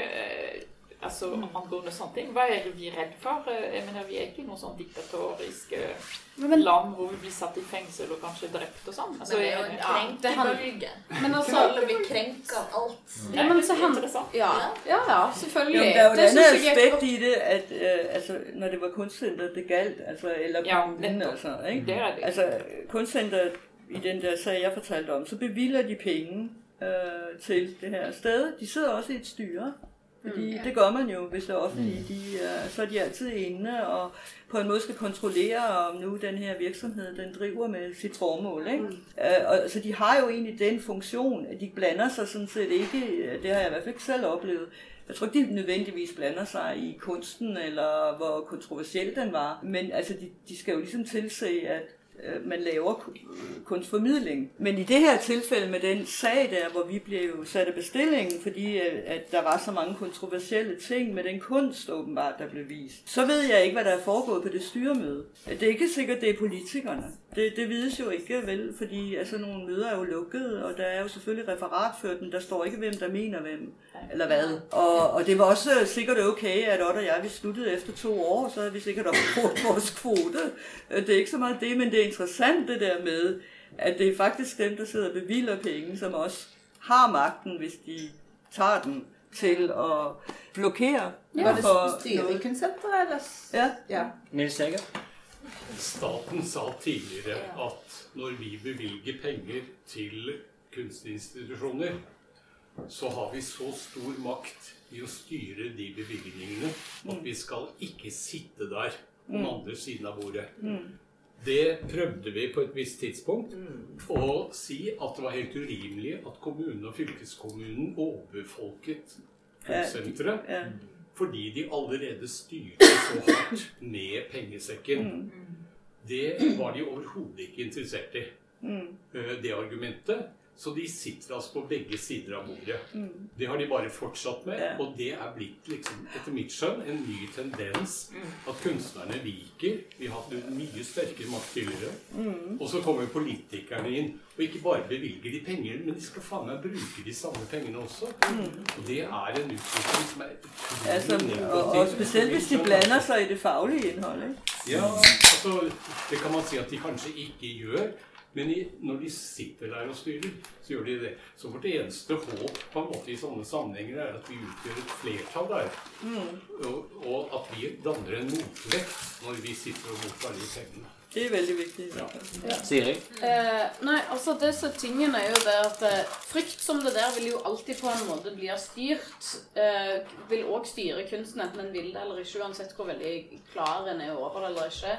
altså angående sånne ting? Hva er det vi er redd for? Eh, Jeg mener, Vi er ikke noe sånn diktatorisk Men- land hvor vi blir satt i fengsel og kanskje drept og sånn. Altså, Men det er jo en ja, krenk det i handler- bølgen. Men altså- Alle blir krenka av alt. Ja, men så han, ja, ja, ja, selvfølgelig. Jo, det er jo et Det synes andet jeg er et aspekt i det, at uh, altså, når det var kunstcenteret, det galt, altså, eller Ja, kommunen, altså, ikke? Det er det. Altså, kunstcenteret, i den der sag, jeg fortalte om, så bevilger de penge øh, til det her sted. De sidder også i et styre, fordi Mm, ja. det gør man jo, hvis det er offentlige, De, uh, så er de altid inde og på en måde skal kontrollere, om nu den her virksomhed, den driver med sit formål. Ikke? Øh, og, så de har jo egentlig den funktion, at de blander sig sådan set ikke, øh, det har jeg i hvert fald ikke selv oplevet, jeg tror ikke, de nødvendigvis blander sig i kunsten, eller hvor kontroversiel den var. Men altså, de, de skal jo ligesom tilse, at man laver kunstformidling. Men i det her tilfælde med den sag der, hvor vi blev sat af bestillingen, fordi øh, at der var så mange kontroversielle ting med den kunst åbenbart, der blev vist, så ved jeg ikke, hvad der er foregået på det styremøde. Det er ikke sikkert, det er politikerne. Det, det vides jo ikke, vel, fordi altså, nogle møder er jo lukkede, og der er jo selvfølgelig referat referatført, men der står ikke, hvem der mener hvem, eller hvad. Og, og det var også øh, sikkert okay, at Otte og jeg, vi sluttede efter to år, så havde vi sikkert opbrugt vores kvote. Øh, Det er ikke så meget det, men det er interessant det der med, at det er faktisk dem, der sidder og bevilger penge, som også har magten, hvis de tager den, til å blokere Ja, det for noget. Kunstsenteret. Ja. ja. Nils Jæger? Staten sa tidligere at når vi bevilger penger til kunstinstitusjoner, så har vi så stor makt i å styre de bevilgningene at vi skal ikke sitte der på den Mm. andre siden av bordet. Mm. Det prøvde vi på et visst tidspunkt å si at det var helt urimelig at kommunen og fylkeskommunen overfolket senteret. Fordi de allerede styrte så hardt med pengesekken. Det var de overhodet ikke interessert i, Mm. eh, det argumentet. Så de sitter altså på begge sider av bordet. Mm. Det har de bare fortsatt med, og det er blitt, liksom, etter mitt skjønn, en ny tendens. Mm. At kunstnerne viker. Vi har hatt mye sterkere makt tidligere. Mm. Og så kommer politikerne inn, og ikke bare bevilger de penger, men de skal faen meg bruke de samme pengene også. Og det er en utvikling som er utrolig Altså, og, og spesielt hvis de blander seg i det faglige innholdet. Ja, altså, det kan man si at de kanskje ikke gjør. Men i, når de sitter der og styrer, så gjør de det. Så vårt eneste håp på en måte i sånne sammenhenger er at vi utgjør et flertall der. Mm. Og, og at vi danner en motvekt når vi sitter og mottar de pengene. Det er veldig viktig. Ja. Siri? Eh, nei, altså disse tingene er er jo det at eh, frykt som det der vil jo alltid på en måte bli styrt. Eh, vil òg styre kunsten, enten en vil det eller ikke, uansett hvor veldig klar en er over det eller ikke.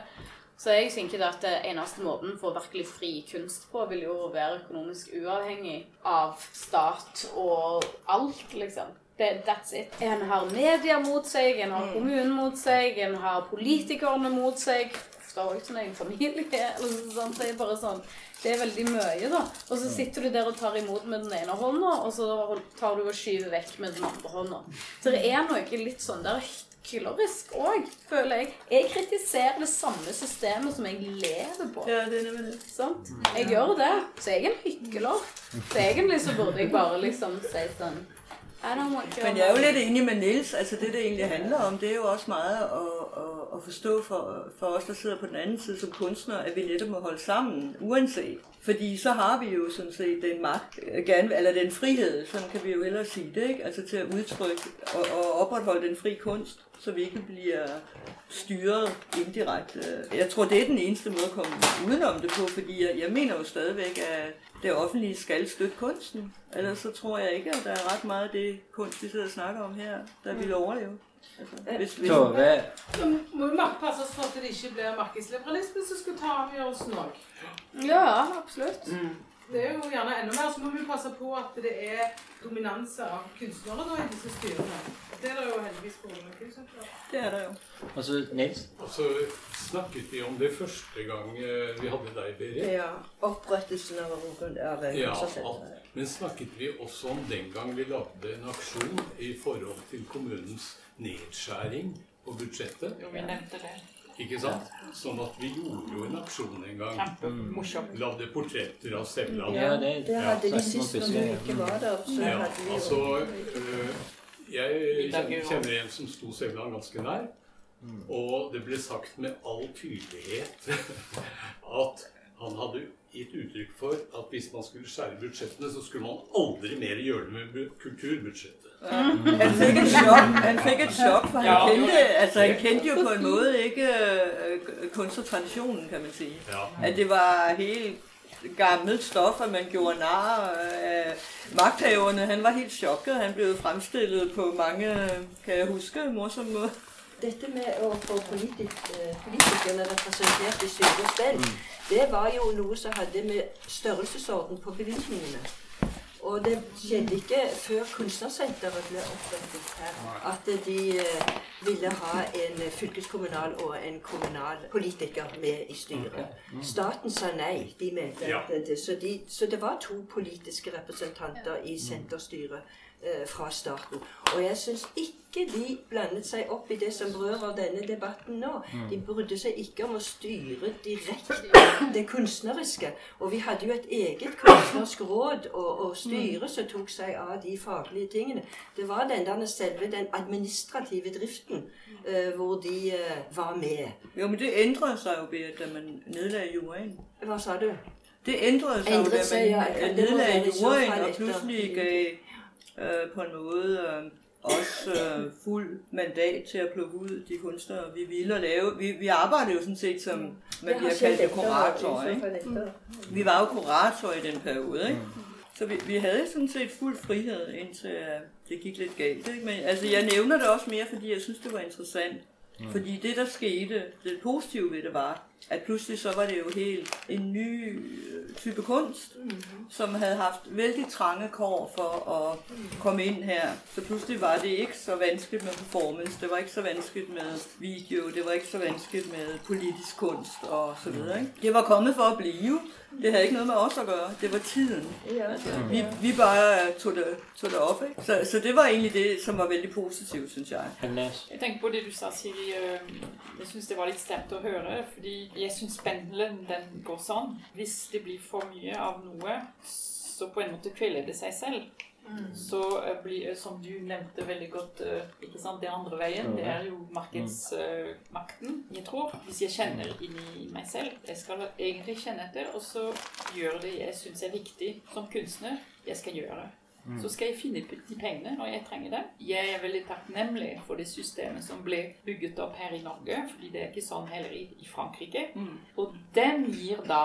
Så jeg tenker at det eneste måten for virkelig fri kunst på, vil jo være økonomisk uavhengig av stat og alt, liksom. Det, that's it. En har media mot seg, en har kommunen mot seg, en har politikerne mot seg. Ofte òg til en egen familie. Eller sånn, det er bare sånn Det er veldig mye, da. Og så sitter du der og tar imot med den ene hånda, og så tar du og skyver vekk med den andre hånda. Så det er noe litt sånn der hyklerisk òg, føler jeg. Jeg kritiserer det samme systemet som jeg lever på. Ja, det er det. Sant? Jeg gjør det. Så jeg er en hykler. Så egentlig så burde jeg bare liksom si sånn Men jeg er jo litt enig med Niels. Altså det, det egentlig handler om, det er jo også mye å, å, å forstå for, for oss som sitter på den anden side som kunstnere, at vi nettopp må holde sammen, uansett. Fordi så har vi jo sådan set den magt, eller den frihed, sånn kan vi jo hellere sige det, ikke? Altså til å uttrykke og, og opprettholde den fri kunst, så vi ikke bliver styret indirekte. Jeg tror, det er den eneste måde at komme udenom det på, fordi jeg, jeg mener jo stadigvæk, at det offentlige skal støtte kunsten. Ellers så tror jeg ikke, at der er ret meget af det kunst, vi sidder og snakker om her, der vil overleve. Altså, hvis, hvis, Tove? Så må vi passe oss for at det ikke blir markedsliberalisme som skal ta avgjørelsen òg. Ja, absolutt. Det er jo gjerne enda mer. Så må vi passe på at det er dominanse av kunstnere da, i disse styrene. Det er det jo heldigvis på Det er det jo. Og så Nils? Og så snakket vi om det første gang eh, vi hadde deg, Berit. Ja, opprettelsen av Rogaland av Ja, alt. Men snakket vi også om den gang vi lagde en aksjon i forhold til kommunens nedskjæring på budsjettet? Jo, vi nevnte det. Ikke sant? Sånn at vi gjorde jo en aksjon en gang. Kjempemorsomt. Lagde portretter av Sevland. Ja, det- Det hadde de sist når vi du ikke var der. Så Ja, altså øh, Jeg kjenner en som sto Sevland ganske nær. Og det ble sagt med all tydelighet at han hadde gitt uttrykk for at hvis man skulle skjære budsjettene, så skulle man aldri mer gjøre det med bu- kulturbudsjettet. Han fik et chok, han fik et chok for han, Ja. kendte, altså, han kendte jo på en måde ikke øh, kunstnertraditionen, kan man sige. Ja. At det var helt gammelt stof, at man gjorde nar af magthaverne. Han var helt chokket. Han blev fremstillet på mange, kan jeg huske, morsomme måder. Dette med å få politik, eh, politikerne representert i styre og stell, det var jo noe som hadde med størrelsesorden på bevilgningene. Og det skjedde ikke før Kunstnersenteret ble opprettet her, at de eh, ville ha en fylkeskommunal og en kommunal politiker med i styret. Staten sa nei. De mente Ja. det, så, de, så det var to politiske representanter i senterstyret eh, fra starten. Og jeg syns ikke de blandet seg opp i det som berører denne debatten nå. De brydde seg ikke om å styre direkte det kunstneriske. Og vi hadde jo et eget kunstnerisk råd og, og styre som tok seg av de faglige tingene. Det var den der selve den administrative driften eh, hvor de eh, var med. Jo, men det endret seg jo, da man nedlagde juryen. Hva sa du? Det endret seg jo, da man i juryen og plutselig pludselig gav øh, på en måde øh, også øh, fuld mandat til at plukke ud de kunstnere, vi ville at lave. Vi, vi arbejdede jo sådan set som, man Det har bliver kaldt kurator, ikke? Vi var jo kurator i den periode, ikke? Så vi, vi havde sådan set fuld frihed, indtil øh, det gik lidt galt. Ikke? Men altså, jeg nævner det også mere, fordi jeg synes, det var interessant. Mm. Fordi det, der skete, det positive ved det var, at pludselig så var det jo helt en ny øh, type kunst, som hadde haft veldig trange kår for å komme inn her. Så plutselig var det ikke så vanskelig med performance, det var ikke så vanskelig med video, det var ikke så vanskelig med politisk kunst og så videre. Ikke? Det var kommet for å blive. Det hadde ikke noe med oss å gjøre. Det var tiden. Altså, vi, vi bare tog det, tog det opp. Så, så det var egentlig det, som var veldig positivt, synes jeg. Jeg tenker på det du sa, Siri. øh, Jeg syns det var litt sterkt å høre. Fordi jeg syns pendelen den går sånn. Hvis det blir for mye av noe, så på en måte kveler det seg selv. Mm. Så eh, blir, eh, som du nevnte veldig godt, eh, ikke sant, det andre veien, det er jo markedsmakten. Jeg tror, hvis jeg kjenner inni meg selv, jeg skal egentlig kjenne etter, og så gjøre det jeg syns er viktig som kunstner, jeg skal gjøre. Mm. Så skal jeg finne de pengene når jeg trenger dem. Jeg er veldig takknemlig for det systemet som ble bygget opp her i Norge, fordi det er ikke sånn heller i, i Frankrike. Og den gir da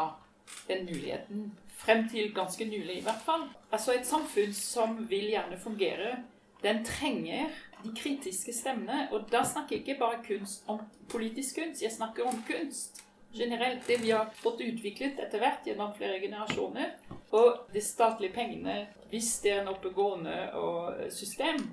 den muligheten, frem til ganske nylig i hvert fall. Altså et samfunn som vil gjerne fungere, den trenger de kritiske stemmene. Og da snakker jeg ikke bare kunst om politisk kunst, jeg snakker om kunst generelt. Det vi har fått utviklet etter hvert gjennom flere generasjoner. Og de statlige pengene, hvis det er en oppegående system,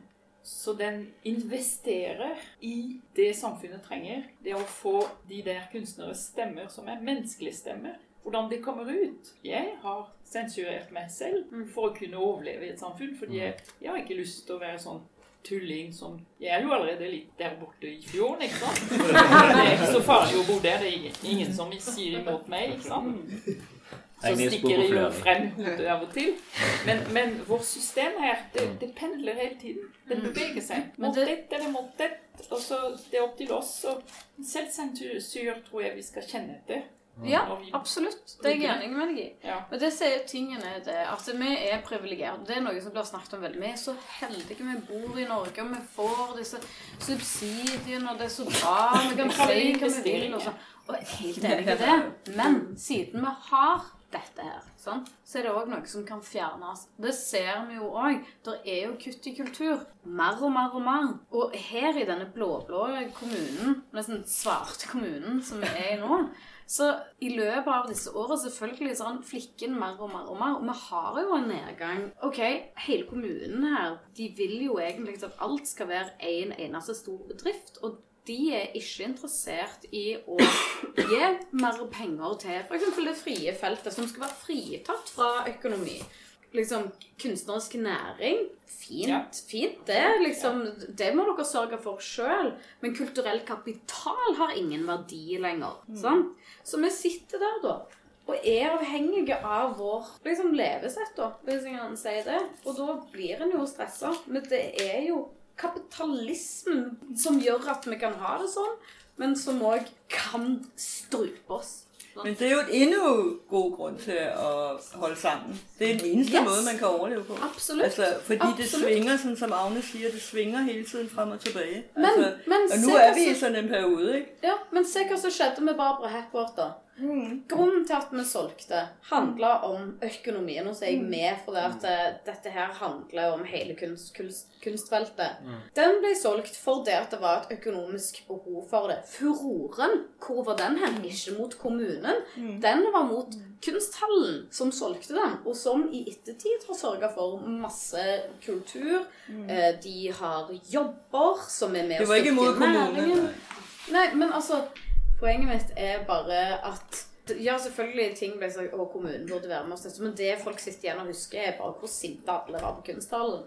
så den investerer i det samfunnet trenger. Det å få de der kunstneres stemmer som er menneskelige stemmer. Hvordan det kommer ut. Jeg har sensurert meg selv for å kunne overleve i et samfunn. Fordi jeg, jeg har ikke lyst til å være sånn tulling som Jeg er jo allerede litt der borte i fjorden, ikke sant? Det er ikke så farlig å bo der. Det er ingen, ingen som sier imot meg, ikke sant? Så stikker det jo frem hodet av og til. Men, men vårt system her, det, det pendler hele tiden. Det beveger seg. Mot det- eller mot dette. Og så det er opp til oss. Og selvsensur tror jeg vi skal kjenne etter. Ja, absolutt. Det er jeg enig med deg i. Ja. Men det sier tingene det, at vi er privilegerte. Det er noe som blir snakket om veldig. Vi er så heldige vi bor i Norge, og vi får disse subsidiene, og det er så bra. Vi kan si hva vi vil. Og, så. og helt enig i det. Men siden vi har dette her, Sånn. så er det òg noe som kan fjernes. Det ser vi jo òg. Det er jo kutt i kultur. Mer og mer og mer. Og her i denne blå-blå kommunen, nesten svarte kommunen som vi er i nå, så i løpet av disse årene selvfølgelig så har han flikken mer og mer og mer. Og vi har jo en nedgang. Ok, hele kommunen her, de vil jo egentlig at alt skal være en eneste stor bedrift. Og de er ikke interessert i å gi mer penger til f.eks. det frie feltet, som skal være fritatt fra økonomi. Liksom kunstnerisk næring. Fint, Ja. fint det. Liksom, det må dere sørge for sjøl. Men kulturell kapital har ingen verdi lenger. Sant? Så vi sitter der, da. Og er avhengige av vår liksom, levesett, da, hvis jeg kan si det. Og da blir en jo stressa. Men det er jo kapitalismen som gjør at vi kan ha det sånn, men som òg kan strupe oss. Men det er jo et endnu god grunn til å holde sammen. Det er den eneste Yes. måten man kan overleve på. Absolutt. Altså, fordi det svinger, sånn som Agne sier, det svinger hele tiden frem og tilbake. Men- altså, men og nå er vi i sånn en periode, ikke? Ja, men se hva som skjedde med Barbara Hepworth, da. Grunnen til at vi solgte, handla om økonomien. Og så er jeg med for at eh, dette her handler om hele kunst, kunst, kunstfeltet. Den ble solgt fordi at det var et økonomisk behov for det. Furoren, hvor var den hen? Ikke mot kommunen. Den var mot kunsthallen som solgte den, og som i ettertid har sørga for masse kultur. Eh, De har jobber som er med Det å var ikke styrke kommunen, næringen. Nei, men altså Poenget mitt er bare at ja, selvfølgelig ting ble sagt, og kommunen burde være med oss, men det folk sitter igjen og husker, er bare hvor sinte alle var på kunsthallen.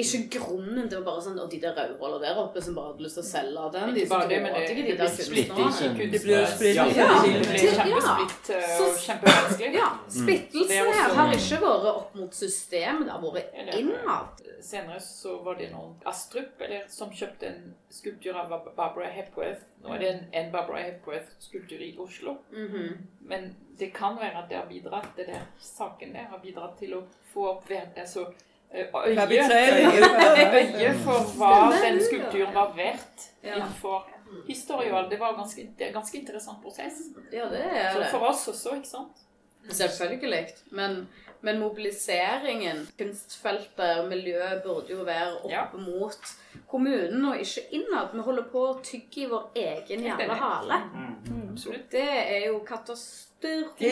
Ikke grunnen. Det var bare sånn Og de der rødhåla der oppe som bare hadde lyst til å selge den. De Ikke bare det, men det- de. Det blir splittelse. Ja, Det blir kjempesplitt, og kjempevanskelig. Ja. Mm. Splittelsen er også- her har ikke vært opp mot systemet, det har vært innad. senere så var det noen Astrup eller, som kjøpte en skulptur av Barbara Hepworth. Nå er det en, en Barbara Hepworth-skulptur i Oslo. Mhm. Men det kan være at det har bidratt, det der saken der har bidratt til å få opp altså, eh, øye, øye for hva den skulpturen var verdt Ja. innenfor historie. Det var ganske, det er en ganske interessant prosess. Ja, det er Så for oss også, ikke sant? Selvfølgelig. Men, men mobiliseringen, kunstfeltet, miljøet burde jo være opp mot kommunen og ikke innad. Vi holder på å tygge i vår egen jævla hale. hale. Absolutt. Det er jo katastrofe.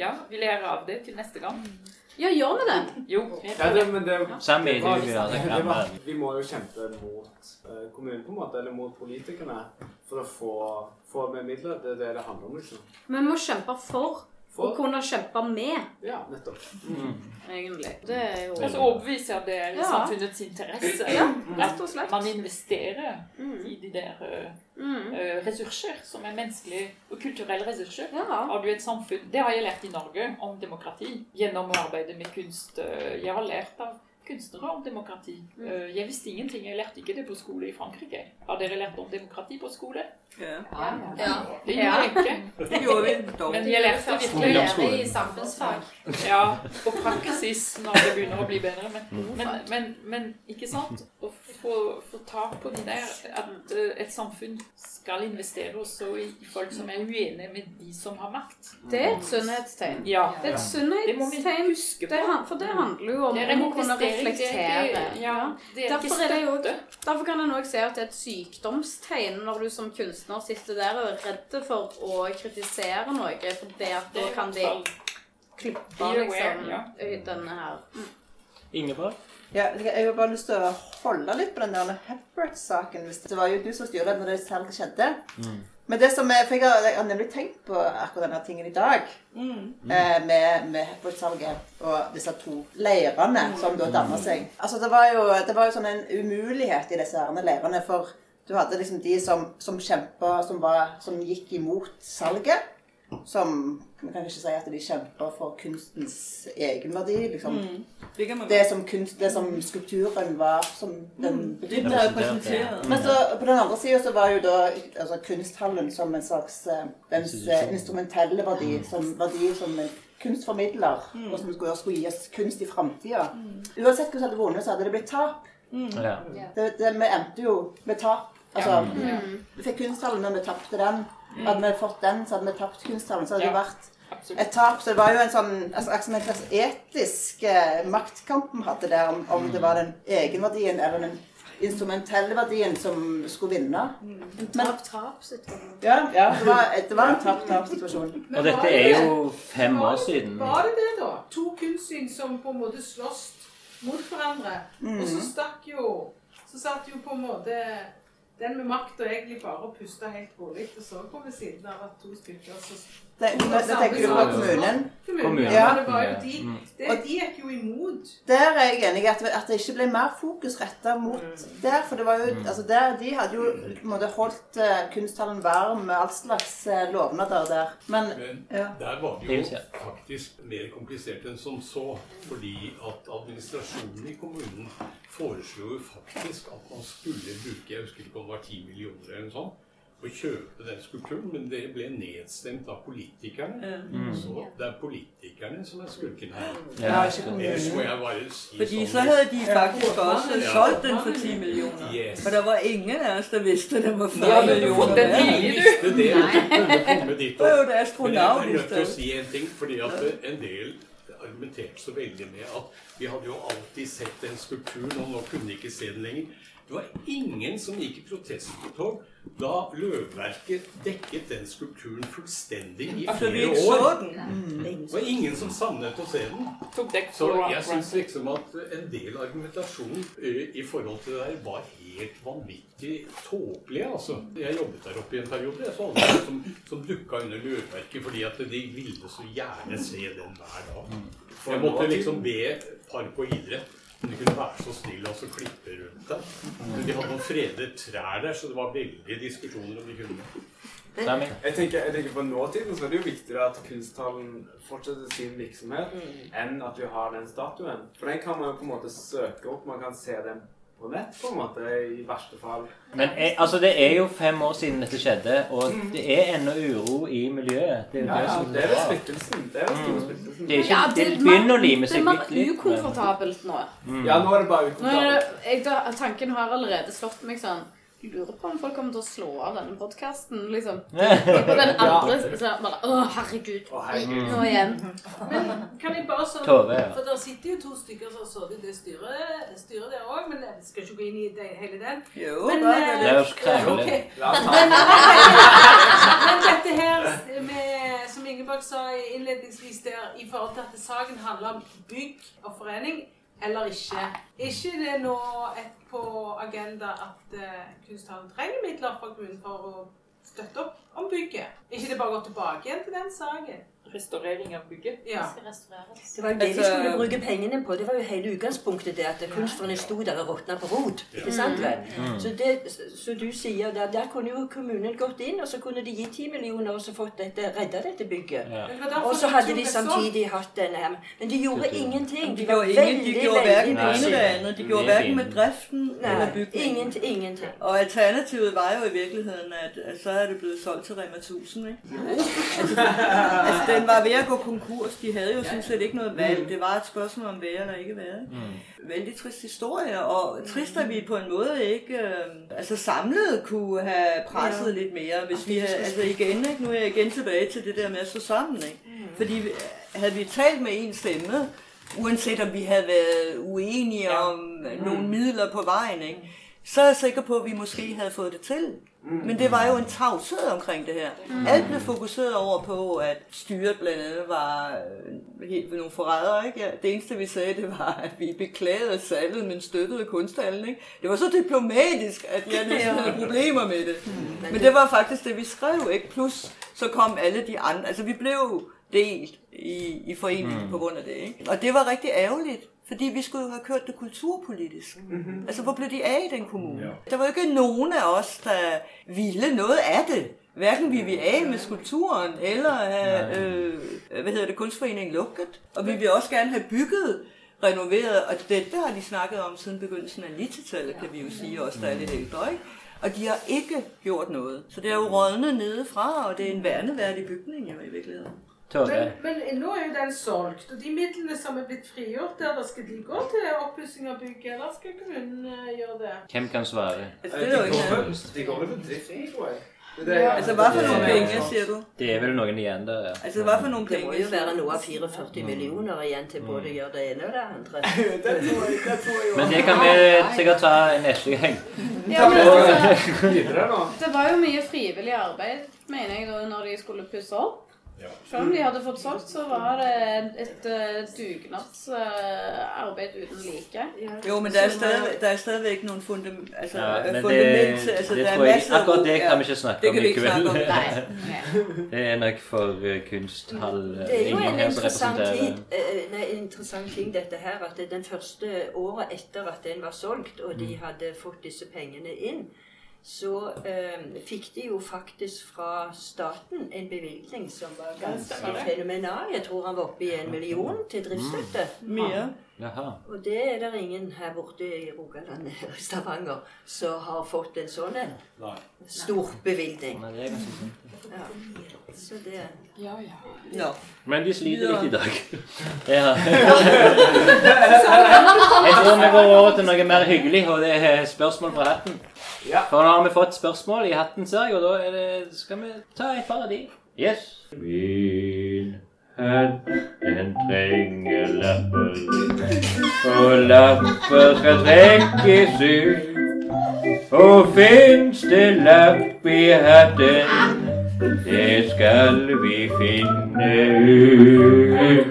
Ja, vi lærer av det til neste gang. Ja, gjør vi det? Jo. Ja, det, men det, Sammy, det var- det det var- Vi må jo kjempe mot eh, kommunen, på en måte, eller mot politikerne, for å få, få med midler. Det er det det handler om, liksom. Vi må kjempe for, og kunne kjempe med, Ja, nettopp. egentlig. Det er jo Og så overbevise at det er i Ja. samfunnets interesse. Ja, rett og slett. Man investerer i de der eh, Mm. eh, ressurser som er menneskelige og kulturelle ressurser. Ja. Har du et samfunn Det har jeg lært i Norge om demokrati gjennom å arbeide med kunst. Jeg har lært av kunstnere om demokrati. Mm. Eh, Jeg visste ingenting. Jeg lærte ikke det på skole i Frankrike. Har dere lært om demokrati på skole? Ja. Ja. Det gjorde jeg ikke. Det gjorde vi. Men jeg lærte virkelig i samfunnsfag. Ja, og praksis når det begynner å bli bedre. Men, Mm. men, men, men ikke sant? Å få, få tak på det der At eh, et samfunn skal investere også i folk som er uenige med de som har makt. Det er et sunnhetstegn. Ja. Det er et Det må vi sunnhetstegn. huske på. Det, for det handler jo om å kunne reflektere. ja, det er derfor, ikke er det jo, derfor kan en òg si at det er et sykdomstegn når du som kunstner sitter der og er redd for å kritisere noe, for det at da kan de klippe liksom ja. denne her. Mm. Ingeborg? Ja, jeg har bare lyst til å holde litt på den der Hepworth-saken. hvis Det var jo du som styrte når det selv skjedde. Men det som er, for jeg har, jeg har nemlig tenkt på akkurat denne tingen i dag. Eh, med, med Hepworth-salget og disse to leirene som da danner seg. Altså Det var jo, det var jo sånn en umulighet i disse herne leirene. For du hadde liksom de som, som kjempa, som, som gikk imot salget. Som Vi kan ikke si at de kjemper for kunstens egenverdi. liksom. Mm. Det kan man Det som, kunst, det som skulpturen var som den Mm. betydde. Men så, på den andre sida så var jo da altså, kunsthallen som en slags eh, dens eh, instrumentelle verdi, som verdi som en kunstformidler, Mm. og som skulle, skulle gi oss kunst i framtida. Uansett hvordan det hadde vunnet, så hadde det blitt tap. Ja. Det, det, vi endte jo med tap. Altså, Ja. Vi fikk kunsthallen, men vi tapte den. Hadde vi fått den, så hadde vi tapt kunsthallen. Så hadde det vært et tap. Så det var jo en sånn altså, en slags etisk eh, maktkamp vi hadde der, om, om det var den egenverdien eller den instrumentelle verdien som skulle vinne. En tap-tap-situasjon. Ja, ja det, var, det var en tap-tap-situasjon. Og dette er jo fem år siden. Var det det, da? To kunstsyn som på en måte slåss mot hverandre. Mhm. Og så stakk jo Så satt jo på en måte den med makta egentlig bare å pusta helt rolig og så på ved siden av at to stykker så Det, det, det tenker du på kommunen? Kommunen. Ja. Ja. Det var jo de, Mm. det, de gikk jo imot. Der er jeg enig i at, at det ikke ble mer fokus retta mot der. For det var jo, altså der, de hadde jo måtte, holdt uh, kunsthallen varm med all slags uh, lovnader der. Men Men der var det jo faktisk mer komplisert enn som så. Fordi at administrasjonen i kommunen foreslo jo faktisk at man skulle bruke jeg husker ikke om det var 10 millioner eller noe sånt, å kjøpe den skulpturen, men det ble nedstemt av politikerne. Mm. Så det er politikerne som er skurken her. Ja. Ellers må jeg bare si Fordi sånn så hadde de faktisk også Ja. solgt den for 10 millioner. Yes. For det var ingen av oss som visste den var Ja, 5 men den millioner. visste det at du kunne komme dit Det er jo det Men jeg er nødt til å si en ting, fordi at en del argumenterte så veldig med at vi hadde jo alltid sett den skulpturen, og nå kunne de ikke se den lenger. Det var ingen som gikk i protesttog da Løvverket dekket den skulpturen fullstendig i Altså, flere år. Det var ingen som savnet å se den. Så jeg syns liksom at en del argumentasjon i forhold til det der var helt vanvittig tåpelig. Altså. Jeg jobbet der oppe i en periode. Jeg så alle som, som dukka under Løvverket fordi at de ville så gjerne se den hver dag. Jeg måtte liksom be Park og idrett om de kunne være så snille og så klippe rundt det. Men de hadde noen fredede trær der, så det var veldige diskusjoner om de kunne. Jeg tenker, jeg tenker På nåtiden så er det jo viktigere at kunsthallen fortsetter sin virksomhet, enn at vi har den statuen. For den kan man jo på en måte søke opp. Man kan se den på nett, på en måte, i verste fall. Men jeg, altså, det er jo fem år siden dette skjedde, og det er ennå uro i miljøet. Det er jo Ja, det ja, det er det splittelsen. Det er den store Mm. splittelsen. Det er ikke, Ja, det, det begynner å lime seg litt. Det er mer ukomfortabelt nå. Mm. Ja, nå er det bare Nå er ukomfortabelt. det, jeg, da, tanken har allerede slått meg sånn Jeg lurer på om folk kommer til å slå av denne podkasten. Liksom. På den andre så bare, Å, herregud. Nå igjen. Men kan jeg bare sånn Tove, ja. For der sitter jo to stykker som har sittet i det styret, styret der òg, men jeg skal ikke gå inn i det, hele den. Jo, men, bare eh, det. er oss krangle. ok. La oss ta Men, men dette her med, som Ingeborg sa innledningsvis der, i forhold til at saken handler om bygg og forening eller ikke. Er ikke det nå et på agenda at uh, kunsthallen trenger midler fra kommunen for å støtte opp om bygget? Ikke det bare å gå tilbake igjen til den saken? Restaurering av bygget. Ja. Det var jo det vi Altså- skulle bruke pengene på. Det var jo hele utgangspunktet det at kunstnerne sto der og råtna på rot. Ikke sant vel? Mm. Så det så du sier, der, der kunne jo kommunen gått inn, og så kunne de gitt 10 millioner og så fått dette, redda dette bygget. Ja. Og så hadde de sånn. samtidig hatt denne her. Men de gjorde ingenting. De var gjorde, veldig, veldig passive. De gjorde hverken med driften eller bygningen. ingenting. ingenting. Og alternativet var jo i virkeligheten at, så er det blevet solgt til Rema 1000, ikke? Altså, altså, den var ved at gå konkurs. De havde jo sådan set ikke noget valg. Det var et spørgsmål om være eller ikke være. Mm. Vældig trist historie, og trist, at vi på en måde ikke øh, altså samlet kunne have presset Ja. lidt mere, hvis vi havde, altså igen, ikke? nu er jeg igen tilbage til det der med at stå sammen, ikke? Fordi vi- havde vi talt med en stemme, uanset om vi havde været uenige ja. om mm. nogle midler på vejen, ikke? Så er jeg sikker på, at vi måske havde fået det til. Men det var jo en tavshed omkring det her. Mm. Alt blev fokuseret over på, at styret blandt andet var øh, helt ved nogle forrædere. Ikke? Ja, det eneste, vi sagde, det var, at vi beklagede salget, men støttede kunsthallen. Ikke? Det var så diplomatisk, at jeg næsten havde problemer med det. Men det var faktisk det, vi skrev. Ikke? Plus, så kom alle de andre. Altså, vi blev delt i, i foreningen Mm. mm. på grund af det. Ikke? Og det var rigtig ærgerligt. Fordi vi skulle jo have kørt det kulturpolitisk. Mm-hmm. Altså, hvor blev de af i den kommune? Ja. Der var jo ikke nogen af os, der ville noget af det. Hverken vi av af med skulpturen, eller have, øh, hvad hedder det, kunstforeningen lukket. Og vi vil også gerne have bygget renoveret, og dette har de snakket om siden begyndelsen af 90-tallet, kan vi jo sige, også der er lidt ældre, ikke? Og de har ikke gjort noget. Så det er jo rådnet nedefra, og det er en værneværdig bygning jo i virkeligheden. Men, men nå er jo den solgt, og de midlene som er blitt frigjort der, da skal de gå til oppussing av bygget, eller skal kommunen eh, gjøre det? Hvem kan svare? Eh, det er jo de ikke går vel- De går vel på driften, tror jeg. Det Ja. Altså, hva for noen penger, penge, siger du? Det er vel noen igjen der, ja. Altså, hva for noen penger? Det må jo være noe av 44 millioner igjen til både å gjøre det ene og det andre. det tror jeg, det tror jeg. Men det kan vi sikkert ta neste gang. Ja, men altså, det var jo mye frivillig arbeid, mener jeg, da når de skulle pusse opp. Selv om de hadde fått solgt, så var det et et dugnadsarbeid uten like. Jo, men det er, stadig, noen er stadigvæk fundament, altså, Ja, ja, men fundament, det, altså, det er tror jeg, akkurat det kan vi ikke snakke om i kveld. om. Det er nok for uh, kunsthall. Det er jo en interessant, tid, eh, nei, interessant ting dette her, at det den første året etter at den var solgt, og de hadde fått disse pengene inn, så eh, fikk de jo faktisk fra staten en bevilgning som var ganske fenomenal. Jeg tror han var oppe i en million til driftsstøtte. Mye. Jaha. Og det er det ingen her borte i Rogaland eller Stavanger som har fått en sånn en stor bevilgning. Ja. Så det Ja, ja. Nå. Men de sliter litt i dag. Ja. Jeg tror vi går over til noe mer hyggelig, og det er spørsmål fra hatten. For nå har vi fått spørsmål i hatten, ser jeg, og da er det, skal vi ta et par av de. Yes. Min hatt, den trenger lapper, og lapper skal trekkes ut. Og fins det lapp i hatten, det skal vi finne ut.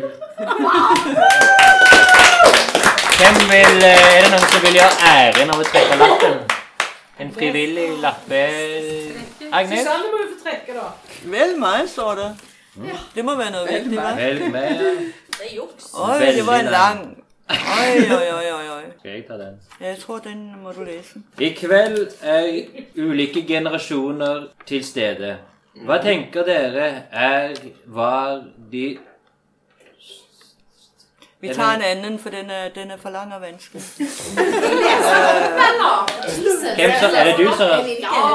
Hvem vil, eh, er det noen som vil gjøre æren av å trekke lappen? En frivillig lappe... Agnes? Susanne må jo få trekke, da. Vel meg, sa det. Det må være noe viktig. Velg meg. Det er juks. Oi, det var en lang. Oi, oi, oi, oi, oi. Skal jeg ta den? Jeg tror, den må du lese. I kveld er ulike generasjoner til stede. Hva tenker dere er var de Vi tar en anden, for den er, den er for lang og vanskelig. Hvem så? er det du som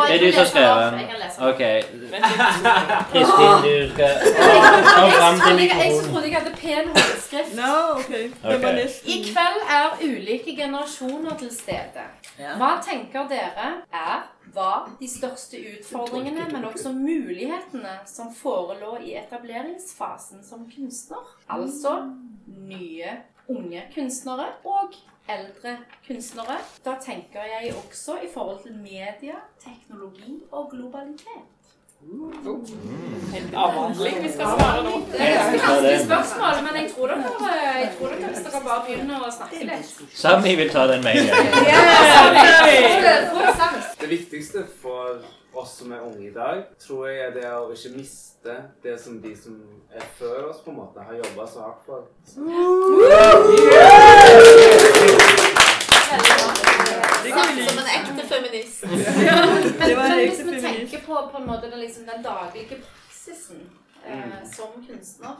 Det er du som skrev den? Ok. Kristin, du skal Kom fram til Jeg trodde jeg hadde pen håndskrift. No, ok. okay. I kveld er ulike generasjoner til stede. Hva tenker dere er var de største utfordringene, men også mulighetene som forelå i etableringsfasen som kunstner? Altså nye, unge kunstnere og eldre kunstnere. Da tenker jeg også i forhold til media, teknologi og globalitet. Helt avhandling vi skal svare nå. Det er ganske vanskelig spørsmål, men jeg tror dere, jeg tror dere hvis dere bare begynner å snakke litt. Sami vil ta den med en gang. Det viktigste for oss som er unge i dag, tror jeg er det å ikke miste det som de som er før oss, på en måte har jobba så hardt for. Som en ekte feminist. Men, Det var en men hvis vi tenker på, på en måte den, liksom, den daglige praksisen eh, Mm. som kunstner,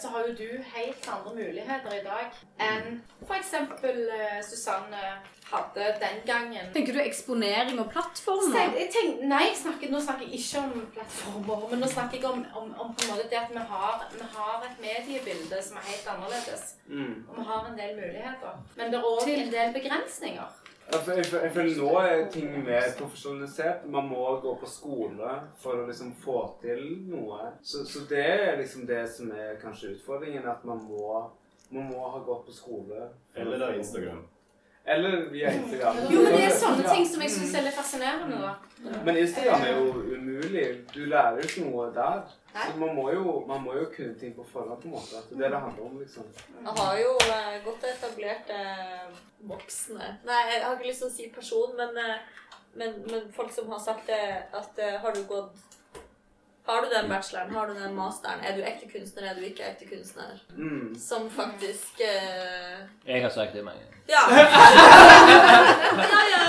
så har jo du helt andre muligheter i dag enn f.eks. Eh, Susanne hadde den gangen. Tenker du eksponering og plattformer? Tenk, nei, snakker, nå snakker jeg ikke om plattformer, men nå snakker jeg om, om, om på en måte det at vi har, vi har et mediebilde som er helt annerledes. Mm. Og vi har en del muligheter. Men det er òg en del begrensninger. Jeg, føler jeg, føler nå er ting mer profesjonalisert. Man må gå på skole for å liksom få til noe. Så, så det er liksom det som er kanskje utfordringen, at man må, man må ha gått på skole. Eller da Instagram. Eller via Instagram. Jo, men det er sånne ting som jeg syns er litt fascinerende, da. Men Instagram er jo umulig. Du lærer jo ikke noe der. Så man må, jo, man må jo kunne ting på forhånd, på en måte. Det er det det handler om, liksom. Jeg har jo eh, godt etablerte voksne Nei, jeg har ikke lyst til å si person, men, eh, men, men folk som har sagt det at eh, har du gått Har du den bacheloren, har du den masteren, er du ekte kunstner, er du ikke ekte kunstner? Mm. Som faktisk eh, Jeg har sagt det mange ganger. Ja. ja, ja.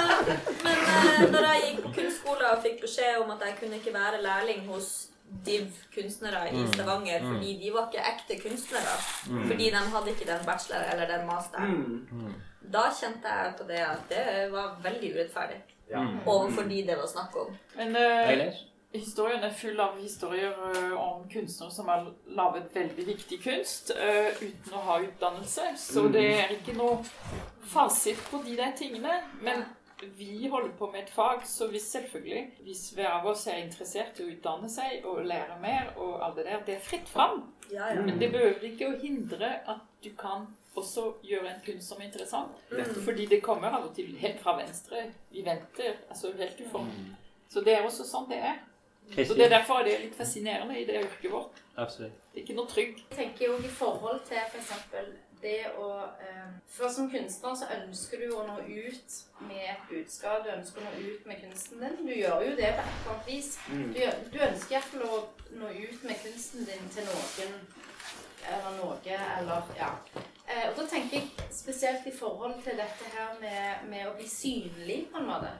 Men eh, når jeg gikk på kunstskole og fikk beskjed om at jeg kunne ikke være lærling hos div kunstnere i Mm. Stavanger, Mm. fordi de var ikke ekte kunstnere. Mm. Fordi de hadde ikke den bachelor eller den masteren. Mm. Da kjente jeg på det at det var veldig urettferdig. Ja. Overfor de det var snakk om. Men eh, historien er full av historier uh, om kunstnere som har laget veldig viktig kunst uh, uten å ha utdannelse. Så det er ikke noe fasit på de der tingene. Men vi holder på med et fag, så hvis selvfølgelig hvis hver av oss er interessert i å utdanne seg og lære mer, og alt det der, det er fritt fram. Ja, ja. Men det behøver ikke å hindre at du kan også gjøre en kunst som er interessant. Mm. Fordi det kommer av og til helt fra venstre. Vi venter. altså helt uform. Så det er også sånn det er. Så det er derfor det er litt fascinerende i det yrket vårt. Absolutt. Det er ikke noe trygg. Jeg tenker jo i forhold til f.eks. det å eh, For som kunstner så ønsker du å nå ut med et budskap. Du ønsker å nå ut med kunsten din. Du gjør jo det på et eller annet vis. Mm. Du, du ønsker iallfall å nå ut med kunsten din til noen eller noe, eller ja. Eh, og da tenker jeg spesielt i forhold til dette her med, med å bli synlig, på en måte.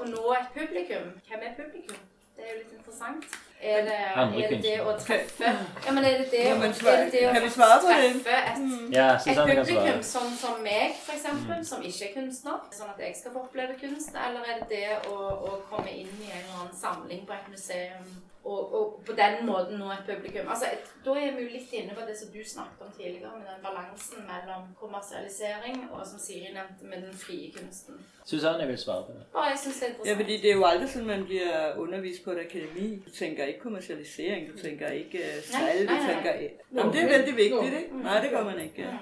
Å nå et publikum. Hvem er publikum? Det er jo litt interessant. Er det, er det det å treffe Ja, men er det det, Ja, å- men er det, det å kan svare på treffe et, Ja, et publikum svare. som, som meg, for eksempel, som ikke er kunstner, sånn at jeg skal få oppleve kunst? Eller er det det å, å komme inn i en eller annen samling på et museum og, og på den måten nå et publikum? Altså, et, Da er vi jo litt inne på det som du snakket om tidligere, med den balansen mellom kommersialisering og som Siri nevnte, med den frie kunsten. Susanne vil svare på det. Ja, jeg synes det er Ja, fordi det er jo aldri sånn man blir undervist på et akademi. Du tenker ikke kommersialisering, du tenker ikke øh, salg, du tenker. Jamen, det er veldig viktig, ikke? Nei, det gjør man ikke.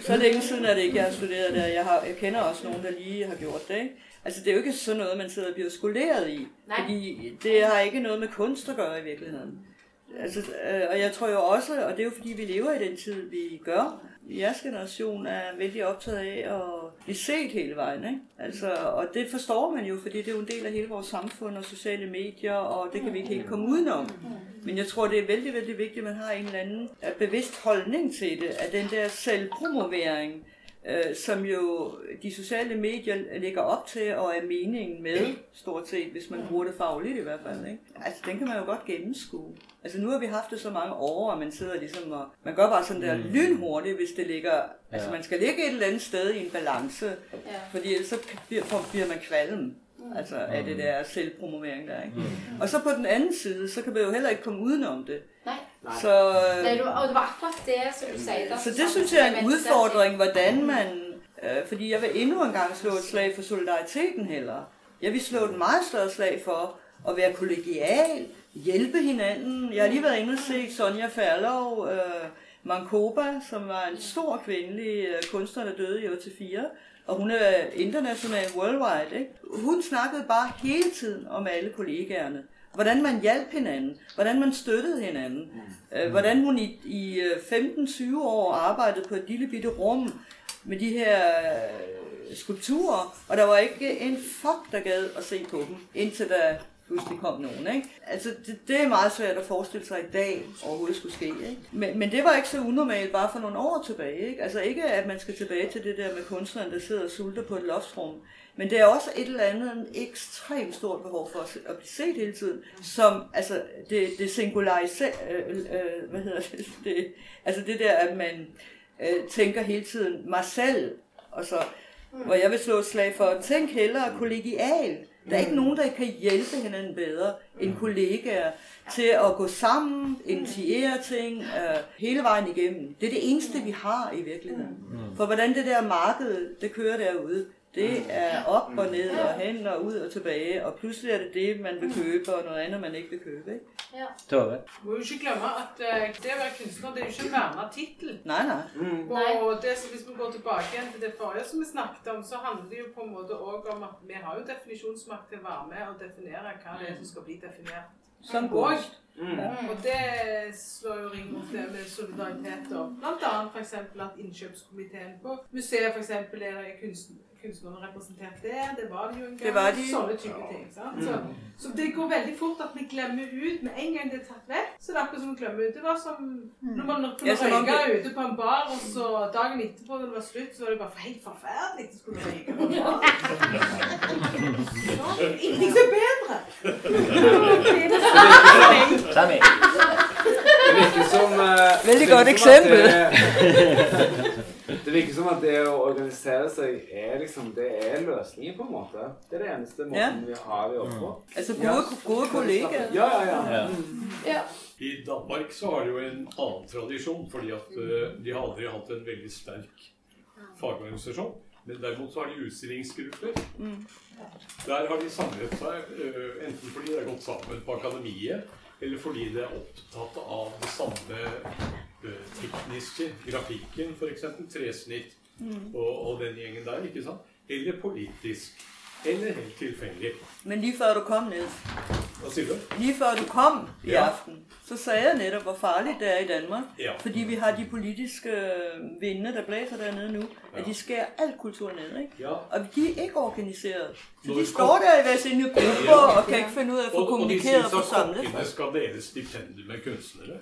Så er det ikke siden, at ikke jeg har studeret der. Jeg, har, jeg kender også noen der lige har gjort det, ikke? Altså, det er jo ikke sådan noget, man sidder og bliver skoleret i. Nej. Fordi det har ikke noget med kunst at gøre i virkeligheden. Altså, øh, og jeg tror jo også, og det er jo fordi, vi lever i den tid, vi gør. Jeres generation er vældig optaget af at blive set hele vejen. Ikke? Altså, og det forstår man jo, fordi det er jo en del af hele vores samfund og sociale medier, og det kan vi ikke helt komme udenom. Men jeg tror, det er vældig, vældig vigtigt, at man har en eller anden øh, bevidst holdning til det, at den der selvpromovering, øh, som jo de sociale medier lægger op til og er meningen med, stort set, hvis man bruger det fagligt i hvert fald. Ikke? Altså, den kan man jo godt gennemskue. Altså, nu har vi haft det så mange år, og man sidder ligesom og... Man gør bare sådan der Mm. lynhurtigt, hvis det ligger... Altså, man skal ligge et eller andet sted i en balance, Ja. fordi ellers så bliver, bliver man kvalm. Altså af det der selvpromovering der, ikke? Og så på den anden side, så kan man jo heller ikke komme udenom det. Nej. Så, Nei, du, og det var akkurat det som du sier. så det synes jeg er en utfordring udfordring, hvordan man... Øh, fordi jeg vil endnu en gang slå et slag for solidariteten heller. Jeg vil slå et meget større slag for at være kollegial, hjælpe hinanden. Jeg har lige været inde og se Sonja Ferlov, øh, Mankoba, som var en stor kvindelig øh, kunstner, der døde i 84. Og hun er international worldwide. Ikke? Hun snakkede bare hele tiden om alle kollegaerne. Hvordan man hjalp hinanden. Hvordan man støttede hinanden. Øh, hvordan hun i, i øh, 15-20 år arbejdede på et lille bitte rum med de her øh, skulpturer. Og der var ikke en fuck, der gad at se på dem, indtil der pludselig kom nogen. Ikke? Altså, det, det er meget svært at forestille sig i dag overhovedet skulle ske. Ikke? Men, men det var ikke så unormalt bare for nogle år tilbage. Ikke? Altså ikke, at man skal tilbage til det der med kunstneren, der sidder og sulter på et loftsrum. Men det er også et eller andet en ekstremt stort behov for at, blive set hele tiden, som, altså, det, det singulariser, øh, øh, hvad hedder det, det, altså det der, at man øh, tænker hele tiden mig selv, og så, hvor jeg vil slå et slag for, tænk hellere kollegial. Der er ikke nogen, der kan hjælpe hinanden bedre end kollegaer til at gå sammen, initiere ting øh, hele vejen igennem. Det er det eneste, vi har i virkeligheden. For hvordan det der marked, det kører derude, det er op og ned og hen og ud og tilbage, og pludselig er det det, man vil købe, og noget andet, man ikke vil købe. Ikke? Ja. Tove? Må jo ikke glemme at eh, det å være kunstner det er jo ikke en verna tittel. Nej, nej. Og det, så hvis vi går tilbake igjen til det forrige som vi snakket om, så handler det jo på en måte også om at vi har jo definisjonsmakt til å være med og definere hva det er som skal bli definert. Som kunst. Mm. Og det slår jo ring mot det med solidaritet og annet for eksempel at innkjøpskomiteen på museet for eksempel er kunstner kunst, kunstnerne representert det. det var det jo en gang. De. Sånne type ting. Sant? Så, så det går veldig fort at vi glemmer ut med en gang det er tatt vekk. Så det er akkurat som å glemme ut. Det var som når man kunne Ja, røyke ute på en bar, og så dagen etterpå når det var slutt, så var det bare helt forferdelig å skulle røyke på en bar. Sånn, Ingenting som er bedre. Sammy. Det virker som eh, Veldig godt eksempel at eksempel. Det, virker som at det å organisere seg er liksom Det er løsningen, på en måte. Det er det eneste måten Ja. vi har å jobbe på. Altså gode, gode kollegaer. Ja, ja, ja. Ja. Ja. I Danmark så har de jo en annen tradisjon, fordi at eh, de har aldri hatt en veldig sterk fagorganisasjon. Men derimot så har de utstillingsgrupper. Mm. Der har de samlet seg eh, enten fordi de har gått sammen på akademiet, eller fordi de er opptatt av det samme tekniske, grafikken f.eks., tresnitt Mm. og, og den gjengen der, ikke sant? Eller politisk. Eller helt tilfeldig. Men lige før du kom ned, Hva sier du? lige før du kom i Ja. aften, så sa jeg netop, hvor farlig det er i Danmark. Ja. Fordi vi har de politiske vindene der blæser dernede nu, Ja. at de skærer all kultur ned, ikke? Ja. Og de er ikke organiseret. Så de står der i hver sine grupper og kan ikke finne ut av å få Og- og de kommunikeret og de syns at kokkene skal dele stipender med kunstnere.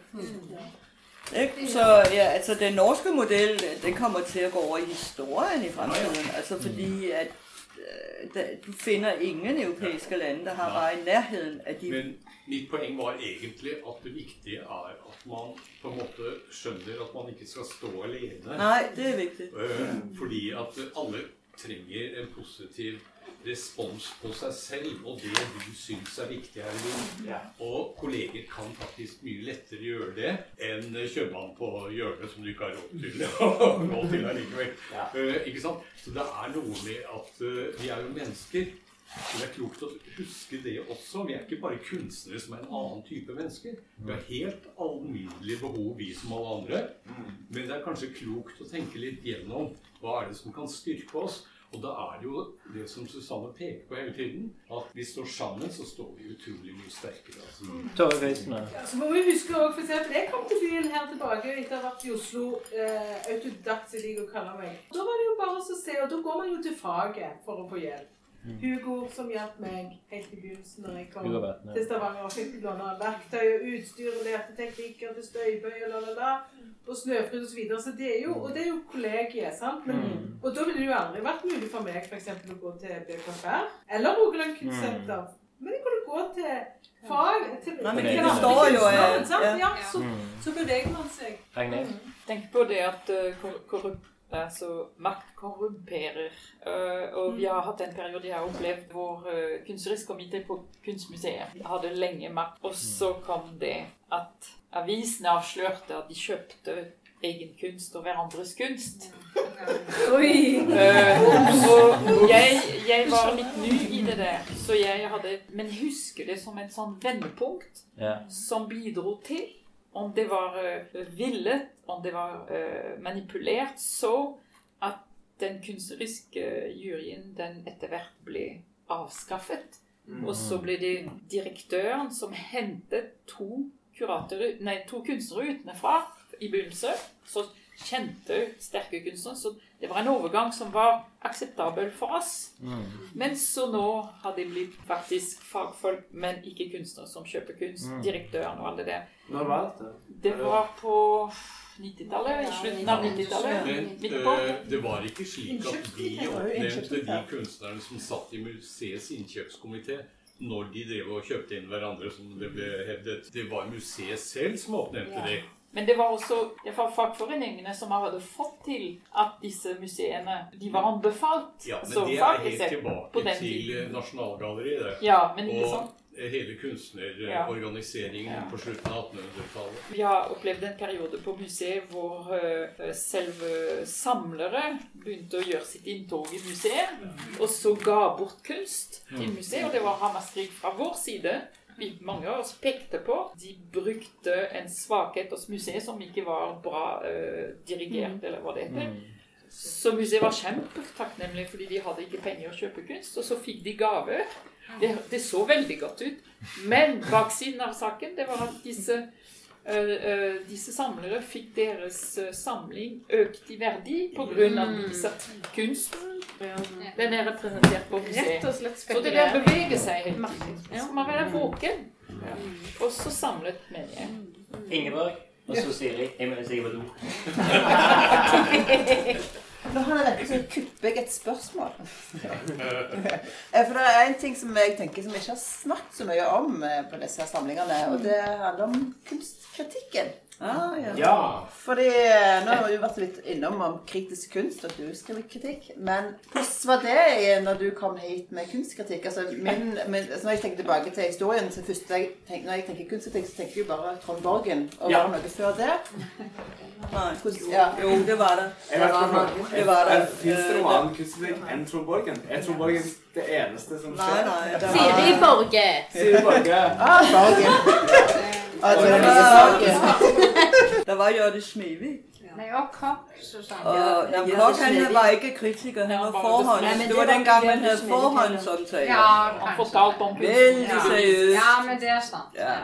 Ikke? Så ja, altså den norske model, den kommer til at gå over i historien i fremtiden. Altså fordi at øh, du finner ingen europæiske lande, der har bare i nærheden af de... Men mitt poeng var egentlig at det viktige er at man på en måte skjønner at man ikke skal stå alene. Nei, det er viktig. Eh, Fordi at alle trenger en positiv respons på seg selv og det du syns er viktig her i livet. Og kolleger kan faktisk mye lettere gjøre det enn kjøpmann på hjørnet som du ikke har råd til. råd til allikevel. Eh, ikke sant? Så det er noe med at uh, vi er jo mennesker. Så det er klokt å huske det også. Vi er ikke bare kunstnere som er en annen type mennesker. Vi har helt alminnelige behov, vi som alle andre. Men det er kanskje klokt å tenke litt gjennom hva er det som kan styrke oss. Og da er det jo det som Susanne peker på hele tiden, at vi står sammen, så står vi utrolig mye sterkere. Altså. Mm. Ja, så må vi huske også, for eksempel, Jeg kom til byen her tilbake etter å ha vært i Oslo. Eh, autodidakt, som jeg liker å kalle meg. Da var det jo bare å se, og da går man jo til faget for å få hjelp. Mm. Hugo, som hjalp meg helt i begynnelsen når jeg kom Hugo til Stavanger og fikk låne verktøy og utstyr og lærte teknikker til støybøy og la, la, la. Og snøfryd og så videre. Så det er jo, og det er jo kollegiet, sant? Men, Mm. Og da ville det jo aldri vært mulig for meg for eksempel, å gå til BKFR eller Rogaland Kunstsenter. Men jeg kunne gå til fag til, Nei, men det står jo, eh, ja. Ja, så, Mm. så beveger man seg. Ragnhild? Tenk på det at uh, kor- korrup altså, makt korrumperer. Eh, og vi har hatt en periode jeg har opplevd hvor uh, kunstnerisk komité på Kunstmuseet hadde lenge makt. Og så kom det at avisene avslørte at de kjøpte egen kunst og hverandres kunst. Oi. Eh, og jeg, jeg var litt ny i det der, så jeg hadde Men husker det som et sånn vendepunkt Ja. som bidro til om det var eh, villet, om det var eh, manipulert, så at den kunstneriske juryen den etter hvert ble avskaffet. Mm. Og så ble det direktøren som hentet to, kuratorer, nei, to kunstnere utenfra i begynnelsen. Så kjente, sterke kunstnere. Så det var en overgang som var akseptabel for oss. Mm. Men så nå har de blitt faktisk fagfolk, men ikke kunstnere som kjøper kunst. Mm. Direktøren og alle det. Når var dette? Det var på 90-tallet. I slutten av 90-tallet. Midt på. eh, det var ikke slik at Innkjøpskomité. oppnevnte de kunstnerne som satt i museets innkjøpskomité når de drev og kjøpte inn hverandre, som det ble hevdet. Det var museet selv som oppnevnte det. Men det var også det var fagforeningene som hadde fått til at disse museene de var anbefalt. Ja, men det er helt tilbake til Nasjonalgalleriet. Ja, men ikke sant? Hele kunstnerorganiseringen Ja. på slutten av 1800-tallet. Vi har opplevd en periode på museet hvor eh, selve samlere begynte å gjøre sitt inntog i museet, og så ga bort kunst til Mm. museet, og det var ramaskrik fra vår side. Vi, mange av oss pekte på de brukte en svakhet hos museet som ikke var bra eh, dirigert, eller hva det heter. Så museet var kjempetakknemlig fordi de hadde ikke penger å kjøpe kunst, og så fikk de gaver. Det, det så veldig godt ut. Men baksiden av saken det var at disse, uh, disse samlere fikk deres øh, samling økt i verdi pga. Mm. kunsten den er representert på museet. Så det der beveger seg helt merkelig. Man må man være våken. Og så samlet, mener jeg. Ingeborg. Og så Siri. Jeg mener Siri på Nå har jeg rett og slett kuppet jeg et spørsmål. Eh, For det er en ting som jeg tenker som vi ikke har snakket så mye om eh, på disse samlingene, og det handler om kunstkritikken. Ah, ja. Ja. Fordi eh, Nå har vi jo vært litt innom om kritisk kunst, og du skriver kritikk. Men hvordan var det når du kom hit med kunstkritikk? Altså, min, min, altså når jeg tenker tilbake til historien, så først jeg tenker, Når jeg tenker kunstkritikk, så tenker jeg bare Trond Borgen. Og Ja. var det noe før det? Nei. Ja. Jo, det var det. Jeg Det vet var ikke. Det var det. Fins det noe annet annen enn Trond Borgen? Er Trond Borgen det eneste som Nei, skjer? nei, det var- Siri Borge. Siri Borge. Ah, Borge. Ah, det var var, det var Hjørdis Smivik. Nei, og Kopp, Susanne. Og Ja, ja, ja, Kok han var ikke. kritiker, han var forhånd. Ja, men Det var dengang, den gang man havde du slet ikke forhåndsomtale. Ja, kanskje. fortalte om. Veldig seriøst. Ja, men det er sant. Ja. Ja.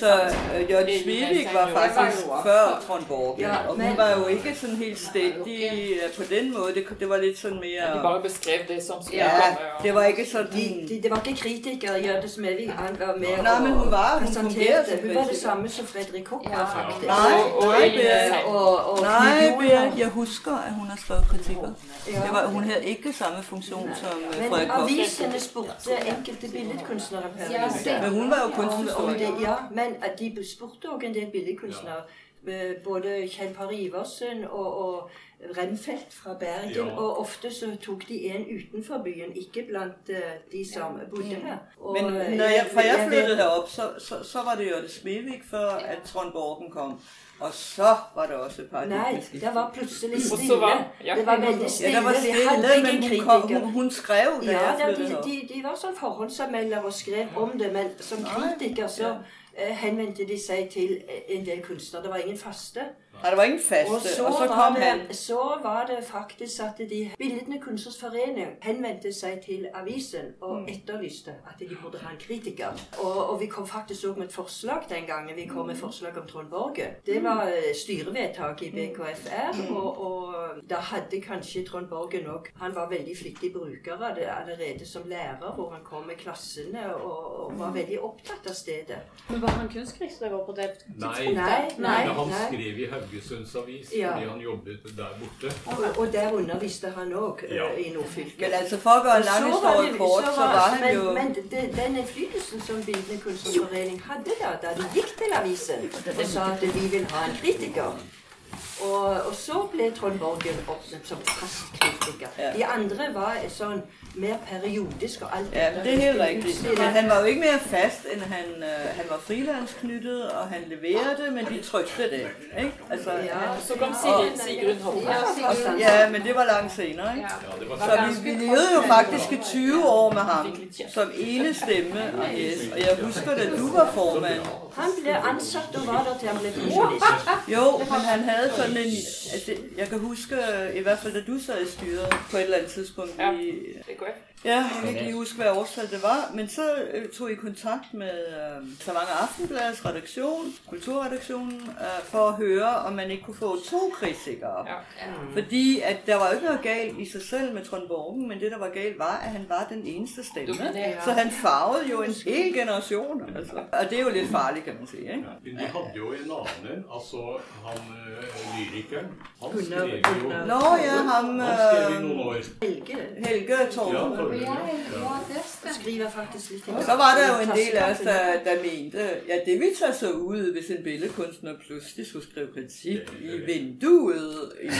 Så uh, Jørgen Smivik var faktisk før Trond Borgen. Og hun var jo ikke sådan helt stedig øh, på den måde. Det, det var lidt sådan mere... De bare beskrev det som skulle Ja, komme. Ja, det var ikke sådan... De, de, det var ikke kritikere, Jørgen Smedvik. Han var med Nej, men hun var- hun fungerede som Hun var det samme som Frederik Koch var, faktisk. Nej, Og- og nej. Og, og Nej, men jeg, jeg husker, at hun har skrevet kritikker. Ja. Det var, hun havde ikke samme funktion som øh, Men Frederik Koch. avisene spurte enkelte billedkunstnere Ja. Men hun var jo kunsthistoriker. ja, men at de spurte også en del billedkunstnere. Eh, Både Kjell Par Iversen og, og Remfeldt fra Bergen. Ja. Og ofte så tok de en utenfor byen, ikke blant eh, de som bodde her. Og, Men når jeg, fra jeg flyttede herop, så, så, så var det Hjørdis Smivik, før at Trond Borgen kom. Og så var det også Nei, det var plutselig stille. var- ja. Det var veldig Ja, stille. det var stille, men hun, hun, hun skrev det. Ja, da, de, de, de var sånn forhåndsanmelder og skrev om det, men som kritiker så eh, henvendte de seg til en del kunstnere. Det var ingen faste. Nei, det var ingen fest. Og så, Og så var kom det, han. så var det faktisk at de Bildene Kunstners Forening henvendte seg til avisen og Mm. etterlyste at de burde ha en kritiker. Og, og vi kom faktisk òg med et forslag den gangen. Vi kom med forslag om Trond Borge. Det var eh, styrevedtak i BKFR, Mm. og, og da hadde kanskje Trond Borge nok Han var veldig flittig bruker av det allerede som lærer, hvor han kom med klassene og, og var veldig opptatt av stedet. Men var han kunstkritiker på det Nei, Nei, nei, nei. han skrev i Haugesunds Avis Ja. fordi han jobbet der borte. Og, og der underviste han òg Ja. i Nordfylket. Men altså, lang Og så var det- kort, så var han men, jo- Men de, den innflytelsen som Bildende Kunstnerforening hadde da, da de gikk til avisen og sa at vi vil ha en kritiker og, og så ble Trond Borgen oppnevnt som fast kritiker. De andre var sånn mer periodisk og alt Ja, det er helt rigtigt. Han var jo ikke mer fast, enn han, øh, han var frilansknyttet, og han leverte, men de trykte det. Ikke? Altså, Ja, han- så kom Sigrid, Sigrun Hoppe. Ja, men det var langt senere. Ikke? Ja, det var Så vi, vi levde jo faktisk i 20 år med ham, som ene stemme og yes. Og jeg husker, da du var formand. Han ble ansatt og var der til han ble pensjonist. Jo, men han havde sådan en... Altså, jeg kan huske, i hvert fall da du sad i styret på et eller annet tidspunkt i... det går jeg. Ja, jeg kan ikke lige huske, hvad årstal det var, men så øh, tog I kontakt med øh, Stavanger Aftenbladets redaktion, kulturredaktionen, øh, for at høre, om man ikke kunne få to kritikere. Ja. Fordi at der var jo ikke noget galt i sig selv med Trond Borgen, men det, der var galt, var, at han var den eneste stemme. Dominerende. Så han farvede jo en hel generation. Altså. Og det er jo lidt farligt, kan man sige. Ikke? Men de hadde jo en annen, altså han øh, lyrikeren. Han skrev jo Nå, ja, ham, Han skrev i nogle år. Helge. Helge Torben. Ja, Det. Skriver faktisk litt så var der jo en del af os, der, der mente, ja, det ville ta så ud, hvis en billedkunstner pludselig skulle skrive kritik i vinduet. I...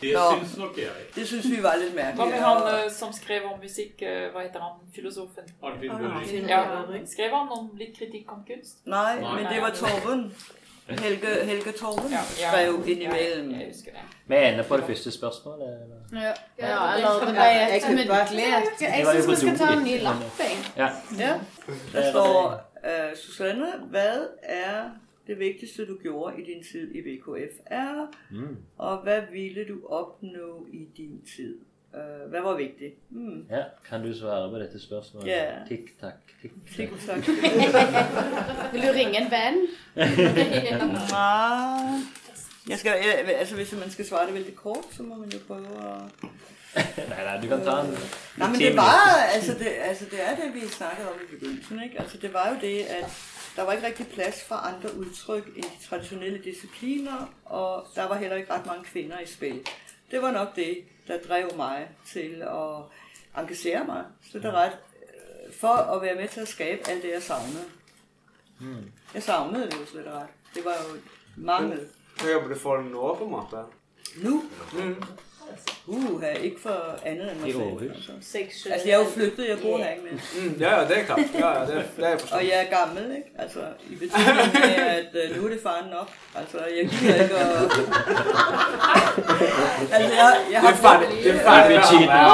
Det Nå, nok jeg. Det synes vi var lidt Hva med han eh, som skrev om musikk, eh, hva heter han, filosofen? Arnfinn. Ja, skrev han om litt kritikk om kunst? Nei, men det var Torben. Helge, Helge Torben skrev innimellom. Vi er inne på det første spørsmålet. eller? Ja, ja eller det ble et muntlig. Jeg jo syns vi skal ta en ny lapp, jeg. Ja. Ja, der står, uh, Susanne, hva er det viktigste du gjorde i din tid i VKFR, Mm. og hva ville du oppnå i din tid? Øh, hvad var viktig. Mm. Ja, kan du svare på dette spørsmålet? Yeah. Tikk-takk. Tikk-takk. Vil du ringe en venn? Nej. Jeg skal, jeg, altså hvis man skal svare det veldig kort, så må man jo prøve å Nei, nei, du kan ta en Nei, men det var, altså det, altså det er det, vi snakkede om i begynnelsen. ikke? Altså det var jo det, at der var ikke riktig plass for andre uttrykk enn de traditionelle discipliner, og der var heller ikke rett mange kvinner i spil. Det var nok det, der drev meg til å engagere meg. så det er ret, øh, for å være med til å skabe alt det, jeg savnet. Mm. Jeg savnet det jo slett og rett. Det var jo mangel. Hva jobber du for nå, på en måte? Nu? Mm. Uh, ikke for andet end mig I selv. Aarhus. Altså. altså, jeg er jo flyttet, jeg bor her ikke mere. Mm, ja, ja, det er klart. Ja, ja, det, det er jeg forstået. Og jeg er gammel, ikke? Altså, i betydning af, at uh, nu er det faren nok. Altså, jeg gider ikke at... altså, jeg, jeg har... Det er faren, det er faren, Ja. Ja.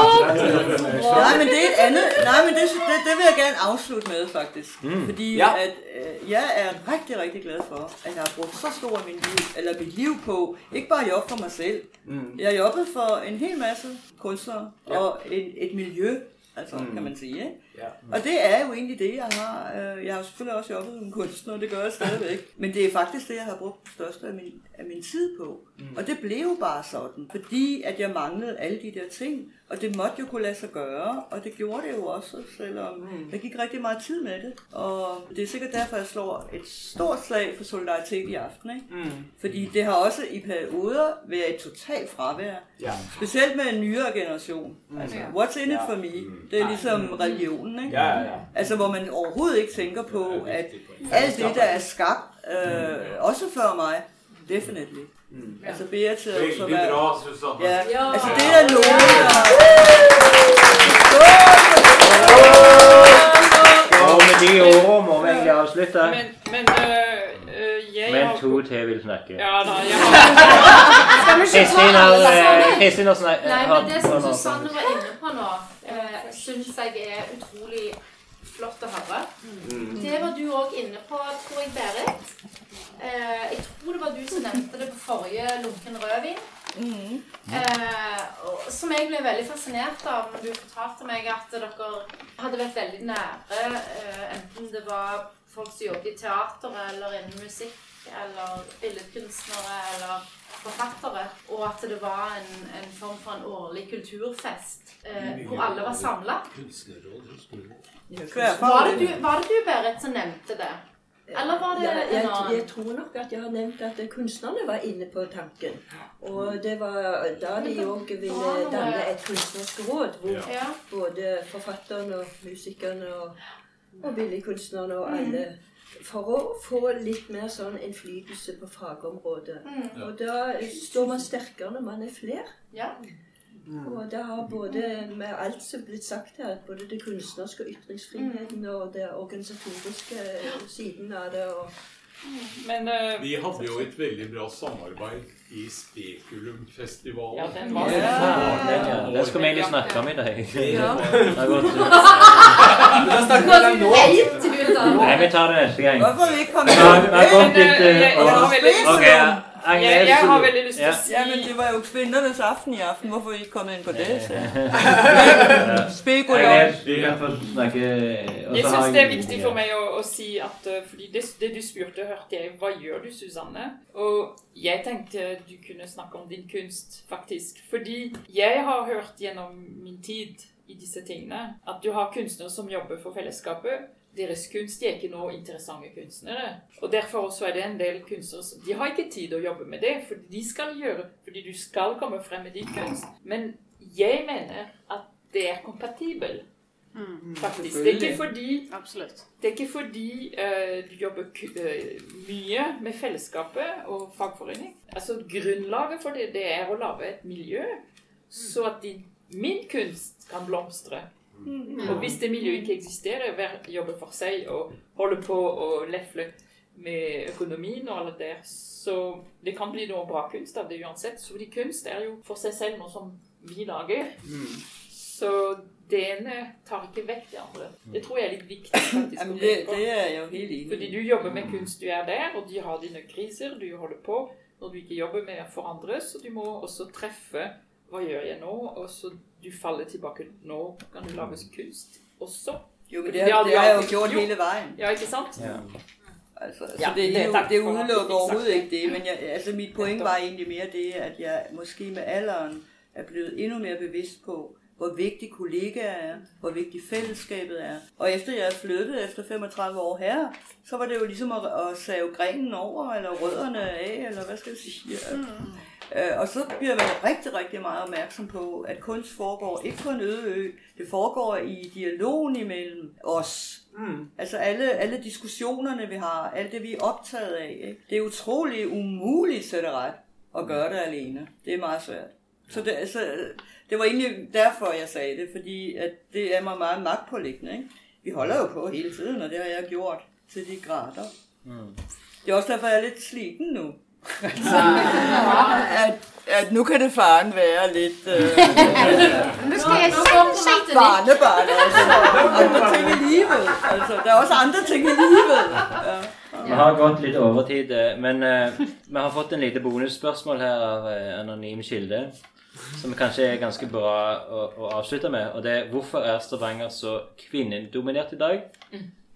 Nej, men det er et andet... Nej, men det, det, det vil jeg gerne afslutte med, faktisk. Mm. Fordi Ja. at, øh, jeg er rigtig, rigtig glad for, at jeg har brugt så stor min liv, eller mit liv på, ikke bare at jobbe for mig selv. Mm. Jeg har jobbet for en hel masse kunstnere og et, et miljø, altså, Mm. kan man sige. Ikke? Ja. Og det er jo egentlig det, jeg har. øh, Jeg har selvfølgelig også jobbet som kunstner, og det gør jeg stadigvæk. Men det er faktisk det, jeg har brugt største af min, af min tid på. Mm. Og det blev jo bare sådan, fordi at jeg manglede alle de der ting. Og det måtte jo kunne lade sig gøre, og det gjorde det jo også, selvom Mm. jeg gik rigtig meget tid med det. Og det er sikkert derfor, jeg slår et stort slag for solidaritet i aften. Ikke? Mm. Fordi det har også i perioder været et totalt fravær. Ja. Specielt med en nyere generation. Mm. Altså, what's in it Ja. for me? Det er ligesom religionen, ikke? Ja, ja, ja. Altså, hvor man overhovedet ikke tænker på, at alt det, der er skabt, øh, også før mig, definitely. Mm. Altså, Beate er Veldig også været- bra, Susanne. Ja, altså det er nogen, Og med de ordene må vi egentlig avslutte. Men, men øh, to til vil snakke. Ja, nei, jeg Skal vi ikke ta Kristin har, alle eh, sammen? Kristin har snak- Nei, men det som Susanne var inne på nå, uh, syns jeg er utrolig flott å høre. Mm. Det var du òg inne på, tror jeg, Berit. eh, Jeg tror det var du som nevnte det på forrige Lunken rødvin. Eh, og, som jeg ble veldig fascinert av når du fortalte meg at dere hadde vært veldig nære, eh, enten det var folk som jobbet i teater eller innen musikk, eller billedkunstnere eller forfattere, og at det var en, en form for en årlig kulturfest eh, hvor alle var samla. Var det du, var det du Berit, som nevnte det? Eller var det ja, jeg, jeg tror nok at jeg har nevnt at kunstnerne var inne på tanken. Og det var da de òg ville danne et kunstnerisk råd, hvor Ja. både forfatterne og musikerne og, og billedkunstnerne og alle For å få litt mer sånn innflytelse på fagområdet. Mm. Og da står man sterkere når man er flere. Ja. Og det har både med alt som er blitt sagt her, både det kunstnerske og ytringsfriheten og det organisatoriske siden av det. og Men uh, Vi hadde jo et veldig bra samarbeid i Spekulumfestivalen. Ja, den var- Ja, ja. Det skal vi egentlig snakke om i dag. Ja. Det har gått Da snakker vi om nå. Nei, vi tar det neste gang. Vi har, kommet eh, jeg- har veldig lyst til å- si- Ja, men det var jo kvinnernes aften i aften. Hvorfor vi ikke komme inn på det? Og Jeg syns det er viktig for meg å, å si at uh, fordi det, det du spurte, hørte jeg Hva gjør du, Susanne? Og jeg tenkte du kunne snakke om din kunst, faktisk. Fordi jeg har hørt gjennom min tid i disse tingene at du har kunstnere som jobber for fellesskapet. Deres kunst de er ikke noe interessante kunstnere. Og derfor også er det en del kunstnere som De har ikke tid å jobbe med det, for de skal gjøre Fordi du skal komme frem med din kunst. Men jeg mener at det er kompatibel. Faktisk. Det er ikke fordi Det er ikke fordi uh, du jobber eh, mye med fellesskapet og fagforening. Altså Grunnlaget for det, det er å lage et miljø, så at din, min kunst kan blomstre. Mm. Og hvis det miljøet ikke eksisterer, hver jobber for seg og holder på å lefle med økonomien og alt det der, så det kan bli noe bra kunst av det uansett. Så fordi kunst er jo for seg selv noe som vi lager. Så det ene tar ikke vekk det andre. Det tror jeg er litt viktig. faktisk. Det, det er jo helt enig. Fordi du jobber med kunst, du er der, og de har dine kriser, du holder på. Når du ikke jobber med for andre, så du må også treffe hva gjør jeg nå, og så du faller tilbake. Nå kan du lage kunst også. Jo, men det, har- det har jeg jo gjort hele veien. Ja, ikke sant? Altså, Ja, så det, det jo, det udelukker fikk overhovedet ikke det. Men jeg, altså, mit poeng var egentlig mer det, at jeg måske med alderen er blevet endnu mer bevidst på, hvor vigtig kollegaer er, hvor vigtig fællesskabet er. Og efter jeg flyttede efter 35 år her, så var det jo ligesom at, at save grenen over, eller rødderne af, eller hvad skal jeg sige. Øh, og så bliver man rigtig, rigtig meget opmærksom på, at kunst foregår ikke på en øde ø, det foregår i dialogen imellem os. Mm. Altså alle, alle diskussionerne, vi har, alt det, vi er optaget af. Ikke? Det er utrolig umuligt, så det ret, at gøre det alene. Det er meget svært. Så det, så det var egentlig derfor, jeg sa det, fordi at det er meg meget magtpåliggende. Ikke? Vi holder jo på hele tiden, og det har jeg gjort til de grader. Det er også derfor, jeg er litt sliten nu. Altså, at, at nå kan det faren være litt uh, Nu skal jeg selv si Barnebarn Andre ting i livet. Altså, det er også andre ting i livet. Ja. Vi har gått litt overtid, eh, men uh, vi har fått en lite bonusspørsmål her av uh, Anonym kilde. Som kanskje er ganske bra å, å avslutte med. Og det er hvorfor er Stavanger så kvinnedominert i dag?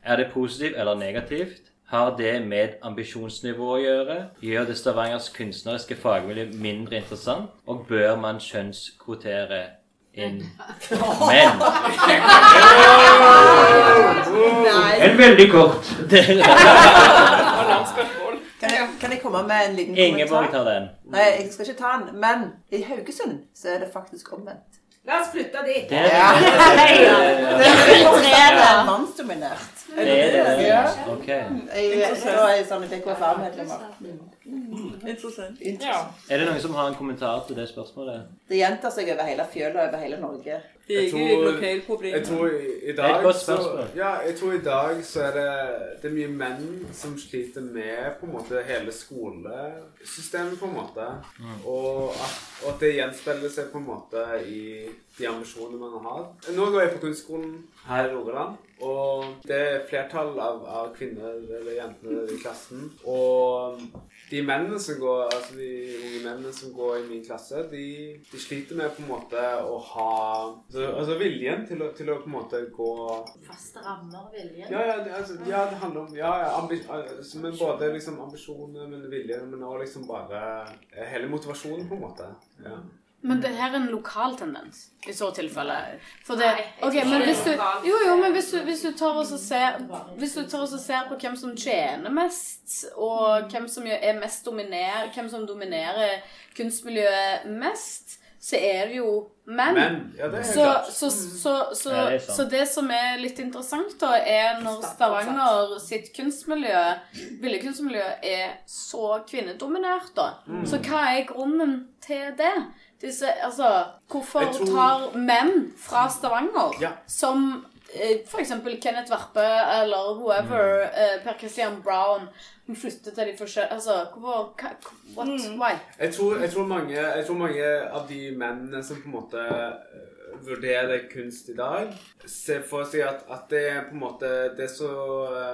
Er det positivt eller negativt? Har det med ambisjonsnivå å gjøre? Gjør det Stavangers kunstneriske fagmiljø mindre interessant? Og bør man kjønnskvotere inn menn? En veldig kort. Kan jeg, komme med en liten Ingeborg tar den. Nei, jeg skal ikke ta den. Men i Haugesund så er det faktisk omvendt. La oss flytte dit. Det er- Ja. det er- Det er mannsdominert. Det er det. Ja. Ok. Jeg jeg, jeg, jeg, jeg, jeg, DKFR-medlemmer. Interessant. Er det noen som har en kommentar til det spørsmålet? Det gjentar seg over hele fjøla over hele Norge. Det er ikke et lokalproblem. Jeg tror i, dag så, ja, jeg tror i dag så er det, det er mye menn som sliter med på en måte hele skolesystemet, på en måte. Mm. Og, at, og at det gjenspeiler seg på en måte i de ambisjonene man har. Nå går jeg på kunstskolen her i Rogaland. Og det er flertall av, av kvinner eller jenter i klassen. Og de mennene som går, altså de unge mennene som går i min klasse, de, de sliter med på en måte å ha Altså, altså viljen til å, til å på en måte gå Faste rammer og viljen. ja, ja, det, altså, ja, det handler om ja, ja, altså, men både liksom ambisjoner, men vilje, men også liksom bare eh, hele motivasjonen, på en måte. Ja. Men det her er en lokal tendens i så tilfelle. For det, Nei, ok, men hvis du, jo, jo, men hvis du, hvis du tar å se Hvis du på hvem som tjener mest, og hvem som er mest dominer, hvem som dominerer kunstmiljøet mest, så er det jo menn. Men, ja, det så, så, så, så, Ja, det så det som er litt interessant, da, er når Stavanger sitt kunstmiljø, billedkunstmiljø, er så kvinnedominert, da. Mm. Så hva er grunnen til det? Disse, altså, hvorfor tror- tar menn fra Stavanger, Ja. som eh, for eksempel Kenneth Verpe eller whoever, Mm. eh, Per Christian Brown, flytter til de forskjellige Altså, hvorfor hva, What? Mm. Why? Jeg tror, jeg, tror mange, jeg tror mange av de mennene som på en måte eh, vurderer kunst i dag, ser for seg at, at det er på en måte Det er så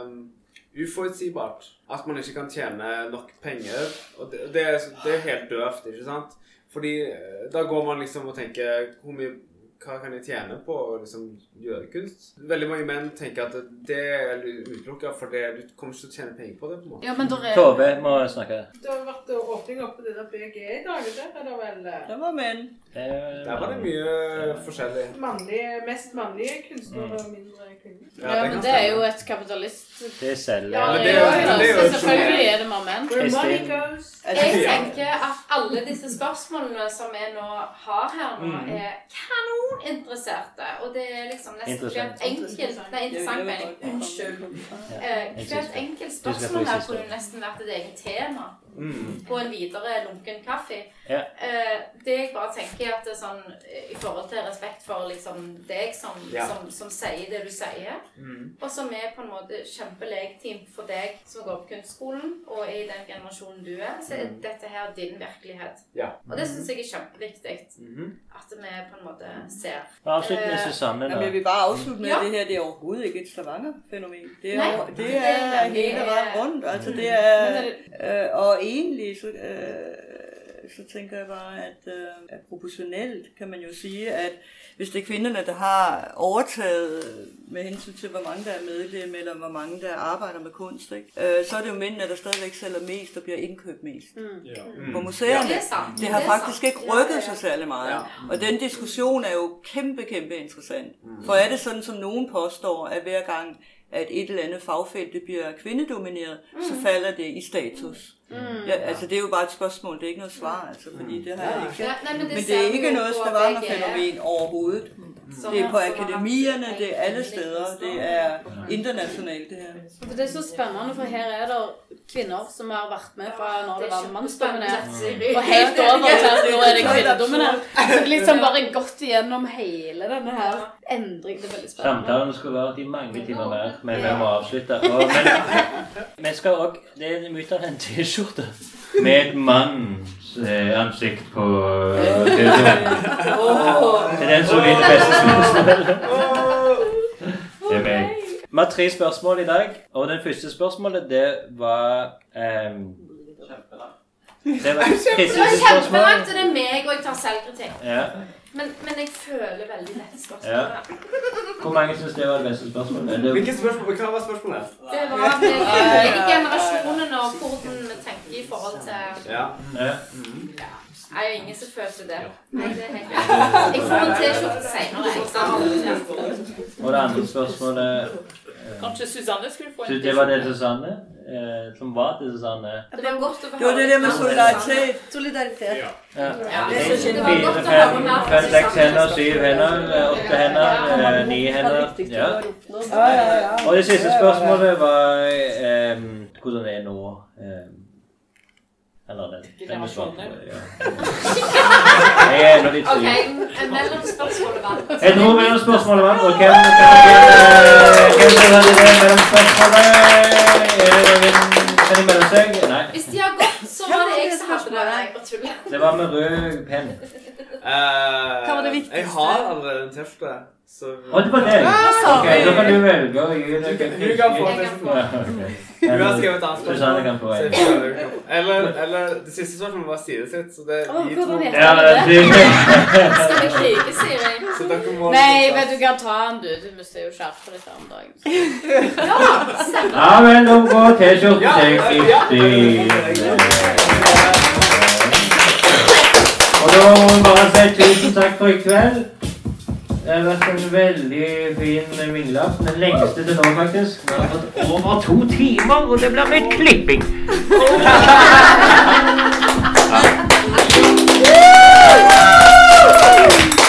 um, uforutsigbart at man ikke kan tjene nok penger. Og det, det, er, det er helt døvt, ikke sant? Fordi eh, da går man liksom og tenker hvor mye hva kan jeg tjene på å liksom gjøre kunst? Veldig mange menn tenker at det er utelukka fordi du kommer ikke til å tjene penger på det. på en måte. Ja, men er Tove må snakke. Det har vært åpning opp på det der BG i dag. Der er det vel eh, Det var menn. Der var det mye forskjellig. mannlige, mest mannlige kunstnere og mindre kvinner. Ja, Ja, men det er jo et kapitalist... Det selger. Ja, det det er jo- det er jo. Selvfølgelig er det mer menn. Where money Kristin. Jeg tenker at alle disse spørsmålene som vi nå har her nå, er er kanoninteresserte. Og det er liksom nesten hvert enkelt Nei, interessant mening. Unnskyld. Eh, hvert enkelt spørsmål her kunne nesten vært et eget tema Mm. på en videre lunken kaffe. Yeah. Eh, det jeg bare tenker er at det er sånn eh, i forhold til respekt for liksom deg som, yeah. som, som sier det du sier, Mm. og som er på en måte kjempelegitimt for deg som går på kunstskolen, og er i den generasjonen du er, så er Mm. dette her din virkelighet. Ja. Og det syns jeg er kjempeviktig. Mhm. At vi på en måte ser. Avslutt med Eh, Susanne, da. jeg vi bare afslutte med, Ja. det her det er overhovedet ikke et Stavanger-fænomen. Det er, Nei, det er, det er er hele vejen rundt. Altså, det er, er øh, og egentlig så, øh, så tænker jeg bare, at, øh, at proportionelt kan man jo sige, at hvis det er kvinnene der har overtaget med hensyn til, hvor mange der er medlem, eller hvor mange der arbeider med kunst, ikke? Øh, så er det jo mændene, der stadig sælger mest og blir innkjøpt mest. Ja. På museerne. Det er. Det har faktisk ikke rykket seg særlig meget. Ja. Og den diskusjonen er jo kæmpe, kæmpe interessant. For er det sånn som noen påstår, at hver gang, at et eller andet fagfelt blir bliver kvindedomineret, så faller det i status. Ja, altså det er jo bare et spørgsmål, det er ikke noget svar, altså, fordi det har jeg ikke. Ja, nej, men det, Men det er ikke noget på Stavanger-fænomen overhovedet. Det er på akademiene, det er alle steder, det er internasjonalt, det her. Det er så spennende, for her er det kvinner som har vært med fra når det er var mannsdominert, og helt over til at nå er det kvinnedominert. Så liksom bare gått igjennom hele denne her endring. Det er veldig spennende. Samtalen skulle vært i mange timer mer, men vi må avslutte. Og, men vi skal også, Det er en av en T-skjorte med en manns eh, ansikt på eh, det, det er den som vinner beste skuespiller. Det er meg. Vi har tre spørsmål i dag, og det første spørsmålet, det var um, Det var var kjempelangt, og det er meg, og jeg tar selvkritikk. Ja. Men, men jeg føler veldig lett spørsmålet. Hvor mange syns det var det beste spørsmålet? Det, Hvilke spørsmål? Hva var spørsmålet? Det var de ulike generasjonene og hvordan vi tenker i forhold til Ja. ja. Er jo ingen som følte det. Nei, det er helt greit. Jeg får en T-skjorte senere. Og det andre spørsmålet eh, Kanskje Susanne skulle få Så en det var det Susanne? Eh, som var til Susanne? Det var godt å få Det er det med solidaritet. Solidaritet. Ja. Ja. Ja, Fire, høre fem, fem, seks hender, syv hender, eh, åtte hender, ni hender. Ja. Og det siste spørsmålet var hvordan det er nå. Eller du svarte på, ja. Ok, mellomspørsmålet mellom spørsmålet vant. Jeg tror mellomspørsmålet vant, og hvem kan ha Hvem skal velge det mellomspørsmålet? Er det? Nei. Hvis de har gått, så var det jeg som hadde det. Det var med rød penn. Eh, Hva var det viktigste? Jeg har allerede en T-skjorte. Så Å, det var deg? Ok, da kan du velge Du gi deg kan få det. Hun har skrevet et annet kan kan få. Eller, eller det siste spørsmålet var Siri sitt, så det er vi to det? Ja, det- Skal vi krige, Siri? Nei, vet du hva, ta den du. Du mister jo skjerfet ditt her om dagen. Ja, stemmer. Ja men nå går ja, Kristin. Og da må vi bare si tusen takk for i kveld. Det har vært en veldig fin vinglapp, Den lengste til nå, faktisk. Den har fått over to timer, og det blir med klipping. Men